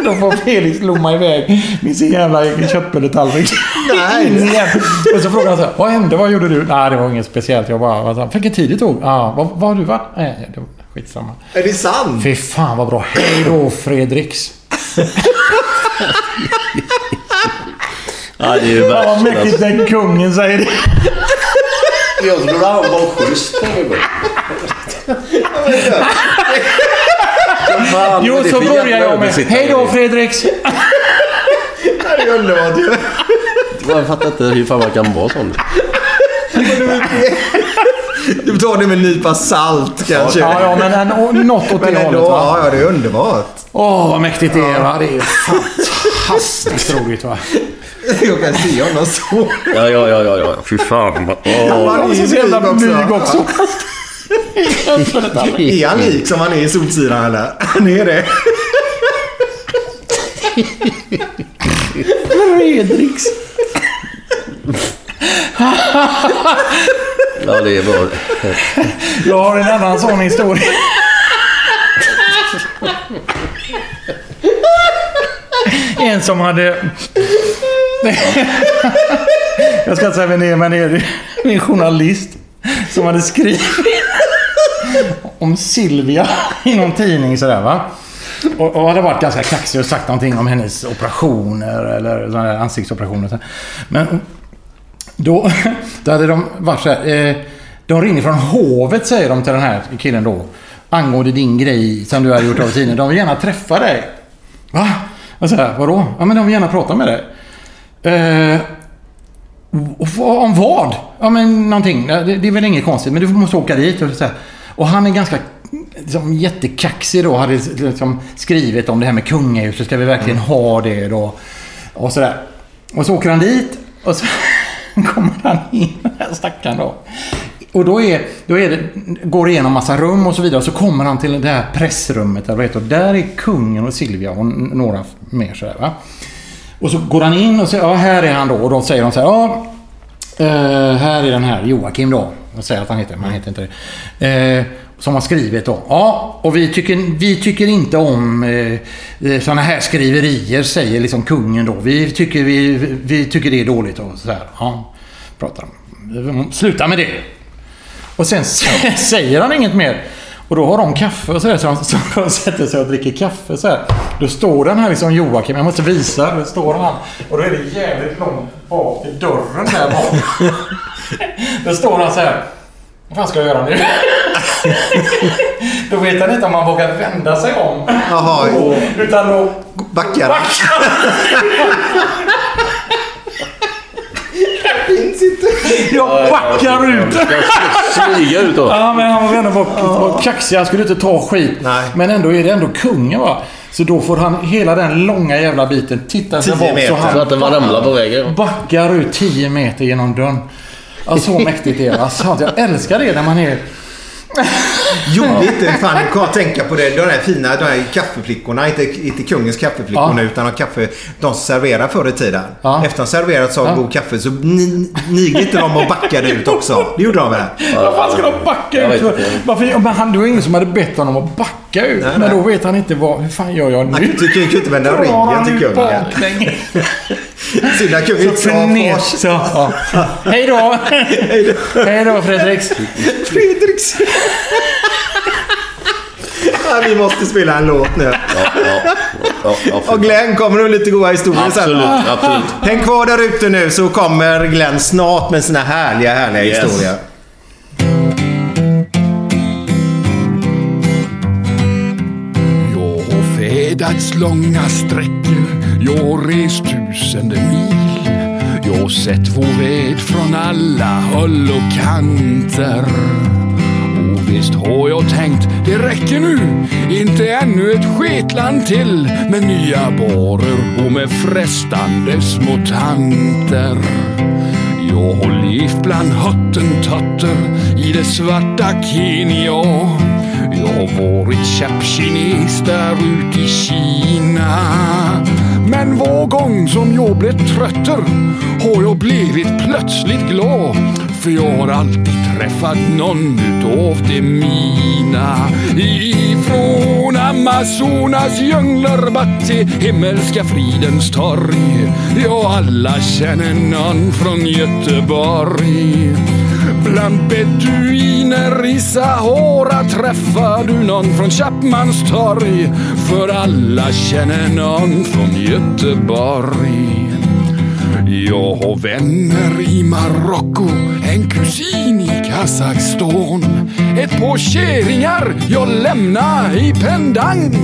Då får Felix lomma iväg med sin jävla köttbulletallrik. Nej. Och så frågar han så här, vad hände? Vad gjorde du? Nej, det var inget speciellt. Jag bara, vad han? vilken tid det tog? Ja, vad, vad har du varit? Nej, det var skitsamma. Är det sant? Fy fan vad bra. Hej då Fredriks. Ja, det är ju Fan vad värst. mäktigt när kungen säger det. Jag trodde han var schysst. Fan, Jo, vad är det så börjar jag med? Hej då Fredriks. Det är underbart ju. Jag fattar inte hur fan man kan vara sån. Du tar det med en nypa salt kanske. Ja, ja, men en, något åt Men det ändå, hållet va. ja, ja, det är underbart. Åh, vad mäktigt det är va. Det är fantastiskt roligt va. Jag kan se honom så. Ja, ja, ja, ja, ja. Fy fan. Åh. Han är Så jävla blyg blyg också. Är han lik som han är i Solsidan eller? Han är det. Fredriks. Ja, det är bra. Jag har en annan sån historia. En som hade... Jag ska inte säga vem det är, men det är en journalist som hade skrivit om Silvia i någon tidning sådär va. Och, och hade varit ganska kaxig och sagt någonting om hennes operationer eller sådana där ansiktsoperationer. och. Men då, då hade de varit så här. Eh, de ringer från hovet säger de till den här killen då. Angående din grej som du har gjort av i tidningen. De vill gärna träffa dig. Va? Och så här, vadå? Ja men de vill gärna prata med dig. Eh, om vad? Ja men någonting. Det, det är väl inget konstigt. Men du måste åka dit. Och, så här. och han är ganska liksom, jättekaxig då. Hade liksom skrivit om det här med kungahuset. Ska vi verkligen ha det då? Och sådär. Och så åker han dit. Och så kommer han in, den här stackaren då. Och då, är, då är det, går det igenom massa rum och så vidare. Och så kommer han till det här pressrummet. Där, vet du, och där är kungen och Silvia och några mer sådär va. Och så går han in och säger, ja här är han då. Och då säger de så här, ja. Eh, här är den här Joakim då. Jag säger att han heter, men han heter inte det. Eh, Eh, som har skrivit då. Ja, och vi tycker, vi tycker inte om eh, sådana här skriverier, säger liksom kungen då. Vi tycker, vi, vi tycker det är dåligt och så här. Ja, pratar de. Sluta med det. Och sen säger han inget mer. Och då har de kaffe och sådär. Så de, så de sätter sig och dricker kaffe så här. Då står den här liksom Joakim. Jag måste visa. Då står han. Och då är det jävligt långt bak i dörren där bak. Då står han så här. Vad fan ska jag göra nu? då vet han inte om han vågar vända sig om. Jaha. Utan då... Backar han? finns inte. Jag backar ut. Smyga ut då. Ja, men han var ändå var, var kaxig. Han skulle inte ta skit. Men ändå är det ändå kungen va. Så då får han hela den långa jävla biten titta sig Tio bak meter. Så att den var ramlar på vägen. Backar ut 10 meter genom dörren. Ja, så mäktigt är det. Alltså, jag älskar det när man är... Gjorde inte fan, kan tänka på det. De där fina de här kaffeflickorna. Inte, inte kungens kaffeflickorna Ja. utan de kaffe de serverar förr i tiden. Ja. Efter de serverat så Ja. god kaffe så ni- nigde inte de och backade ut också. Det gjorde de väl? Vad fan ska de backa Jag ut? Varför, men han, det var ingen som hade bett honom att backa ut. Nej, men nej. då vet han inte vad... Hur fan gör jag nu? Han tycker ju inte vända ryggen till kungen. Synd att kungen inte ja. Hej då! Hej då Fredriks! Fredriks! Ja, vi måste spela en låt nu. Och Glenn kommer nog lite goda historier Absolut, sen. absolut. Häng kvar där ute nu så kommer Glenn snart med sina härliga, härliga Yes. historier. Jag har färdats långa sträckor, jag har rest tusende mil. Jag har sett vår värld från alla håll och kanter. Visst har jag tänkt, det räcker nu, inte ännu ett sketland till med nya barer och med frestande små tanter. Jag har levt bland hottentotter i det svarta Kenya. Jag har varit käppkines där ute i Kina. Men var gång som jag blev trötter har jag blivit plötsligt glad. För jag har alltid träffat någon utav de mina. Ifrån Amazonas djungler bort till himmelska fridens torg. Ja, alla känner någon från Göteborg. Bland beduiner i Sahara träffar du någon från Chapmans torg. För alla känner någon från Göteborg. Jag har vänner i Marocko, en kusin i Kazakstan. Ett par kärringar jag lämnar i Pendang.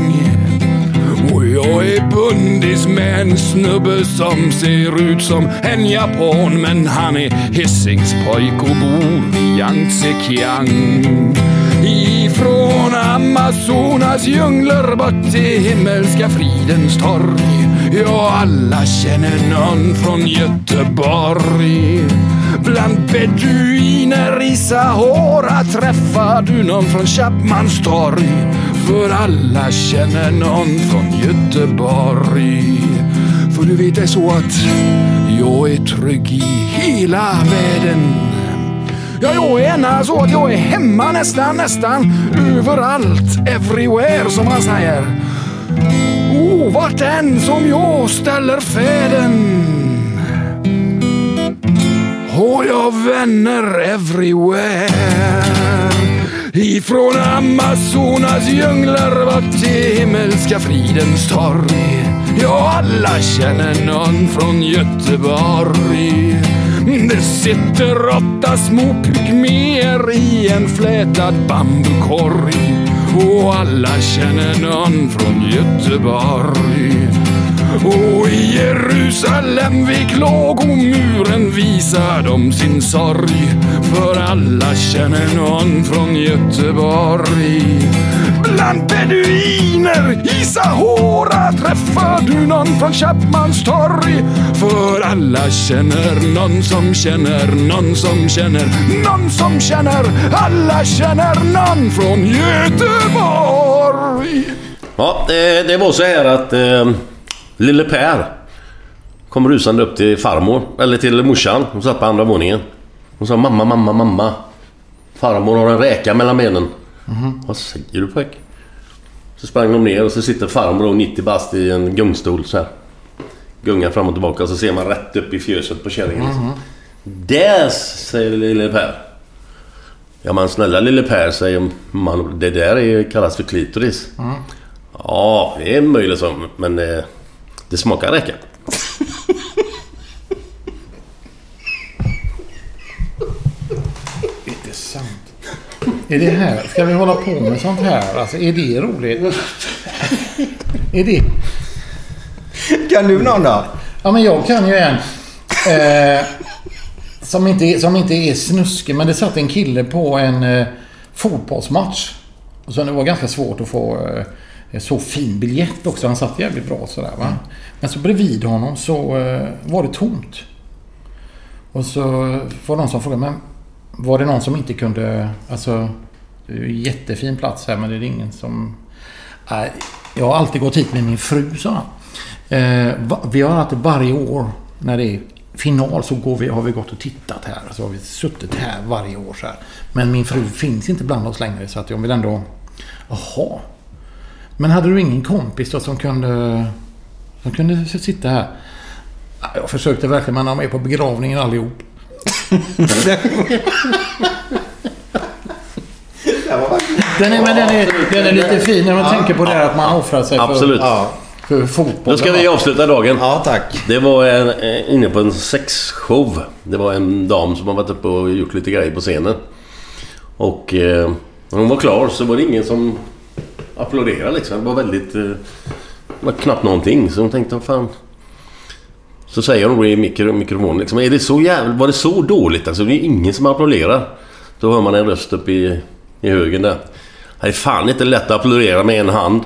Och jag är bundis med en snubbe som ser ut som en japan men han är Hisingspojk och bor i Yangtze Kiang. Ifrån Amazonas djungler bort till himmelska fridens torg. Ja, alla känner någon från Göteborg. Bland beduiner i Sahara träffar du någon från Chapmans torg. För alla känner någon från Göteborg. För du vet det är så att jag är trygg i hela världen. Ja, jag är ena så att jag är hemma nästan, nästan överallt. Everywhere som man säger. Oh, vart än som jag ställer fäden har jag vänner everywhere. Ifrån Amazonas djungler bort till himmelska fridens torg. Ja, alla känner någon från Göteborg. Det sitter åtta små pygméer i en flätad bambukorg. Och alla känner någon från Göteborg. Och i Jerusalem vid klagomuren visar de sin sorg. För alla känner någon från Göteborg. Bland beduiner i Sahara träffar du någon från Chapmans torg. För alla känner någon som känner någon som känner någon som känner. Alla känner någon från Göteborg. Ja, det, det var så här att eh, Lille Per kom rusande upp till farmor, eller till morsan. Hon satt på andra våningen. Hon sa mamma, mamma, mamma. Farmor har en räka mellan benen. Mhm. Vad säger du pojk? Så sprang de ner och så sitter farmor då 90 bast i en gungstol så här. Gungar fram och tillbaka och så ser man rätt upp i fjöset på kärringen. liksom. Mhm. Där säger lille Per. Ja men snälla lille Per säger man. Det där är, kallas för klitoris. Mm. Ja, det är möjligt så. Men eh, det smakar räka. Inte sant. Är det här, ska vi hålla på med sånt här? Alltså, är det roligt? är det... Kan du någon då? Ja, men jag kan ju en. Eh, som, inte, är- som inte är snuskig, men det satt en kille på en eh, fotbollsmatch. Och så det var ganska svårt att få eh, så fin biljett också. Han satt jävligt bra sådär va. Men så bredvid honom så eh, var det tomt. Och så var det någon som frågade, men var det någon som inte kunde, alltså det är ju jättefin plats här men det är ingen som... Nej, jag har alltid gått hit med min fru, sa han. Eh, vi har alltid varje år när det är final så går vi, har vi gått och tittat här. Så har vi suttit här varje år så här. Men min fru finns inte bland oss längre så att jag vill ändå... Jaha. Men hade du ingen kompis då som kunde... Som kunde sitta här? Ja, Jag försökte verkligen men de är på begravningen allihop. Den är, men den är, den är lite fin när man tänker på det här att man offrar sig Absolut. för, för fotboll. Då ska vi avsluta dagen. Ja, tack. Det var en, eh, inne på en sexshow. Det var en dam som har varit uppe och gjort lite grejer på scenen. Och eh, när hon var klar så var det ingen som applåderade liksom. Det var väldigt... Eh, det var knappt någonting. Så hon tänkte, fan... Så säger hon då i mikro, mikrofonen liksom, är det så jävla, var det så dåligt alltså? Det är ingen som applåderar. Då hör man en röst upp i, i högen där. Det är fan inte lätt att applådera med en hand.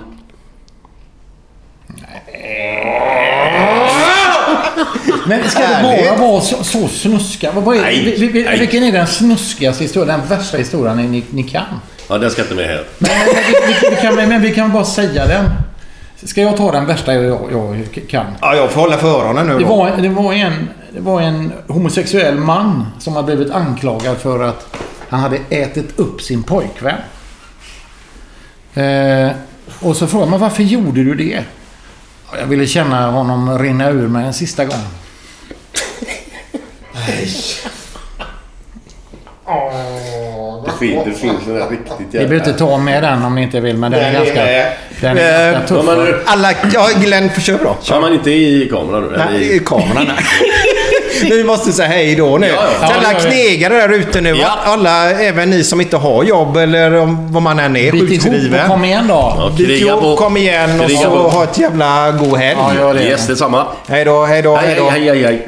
Men ska det bara vara så, så snuska? Vad, är, Nej, vi, vi, nej. vilken är den snuskigaste historien? Den värsta historien ni, ni kan? Ja, den ska inte med här. Men, men, vi, vi, vi kan, men vi kan bara säga den. Ska jag ta den värsta jag, jag kan? Ja, jag får hålla för öronen nu Det då. var, det, var en, det var en homosexuell man som har blivit anklagad för att han hade ätit upp sin pojkvän. Eh, och så frågade man varför gjorde du det? "Ja, Jag ville känna honom rinna ur mig en sista gång. Det finns, det finns en riktigt Ni behöver inte ta med den om ni inte vill, men den är Den är ganska, med. den är Eh, ganska tuff. Ja, men- Alla... Ja, Glenn, kör bra. Kör man inte i kameran nu? Nej, i kameran. nej. Vi måste säga hej då nu. Ja, ja. Ja, alla knegare där ute nu. Ja. Alla, även ni som inte har jobb eller om, vad man än är, Bit sjukskriven. kom igen då. Ja, Bit ihop, kom igen och så ha ett jävla god helg. Ja, gör det. Yes, detsamma. Hej då, hej då, Hej, hej då. hej, hej, hej.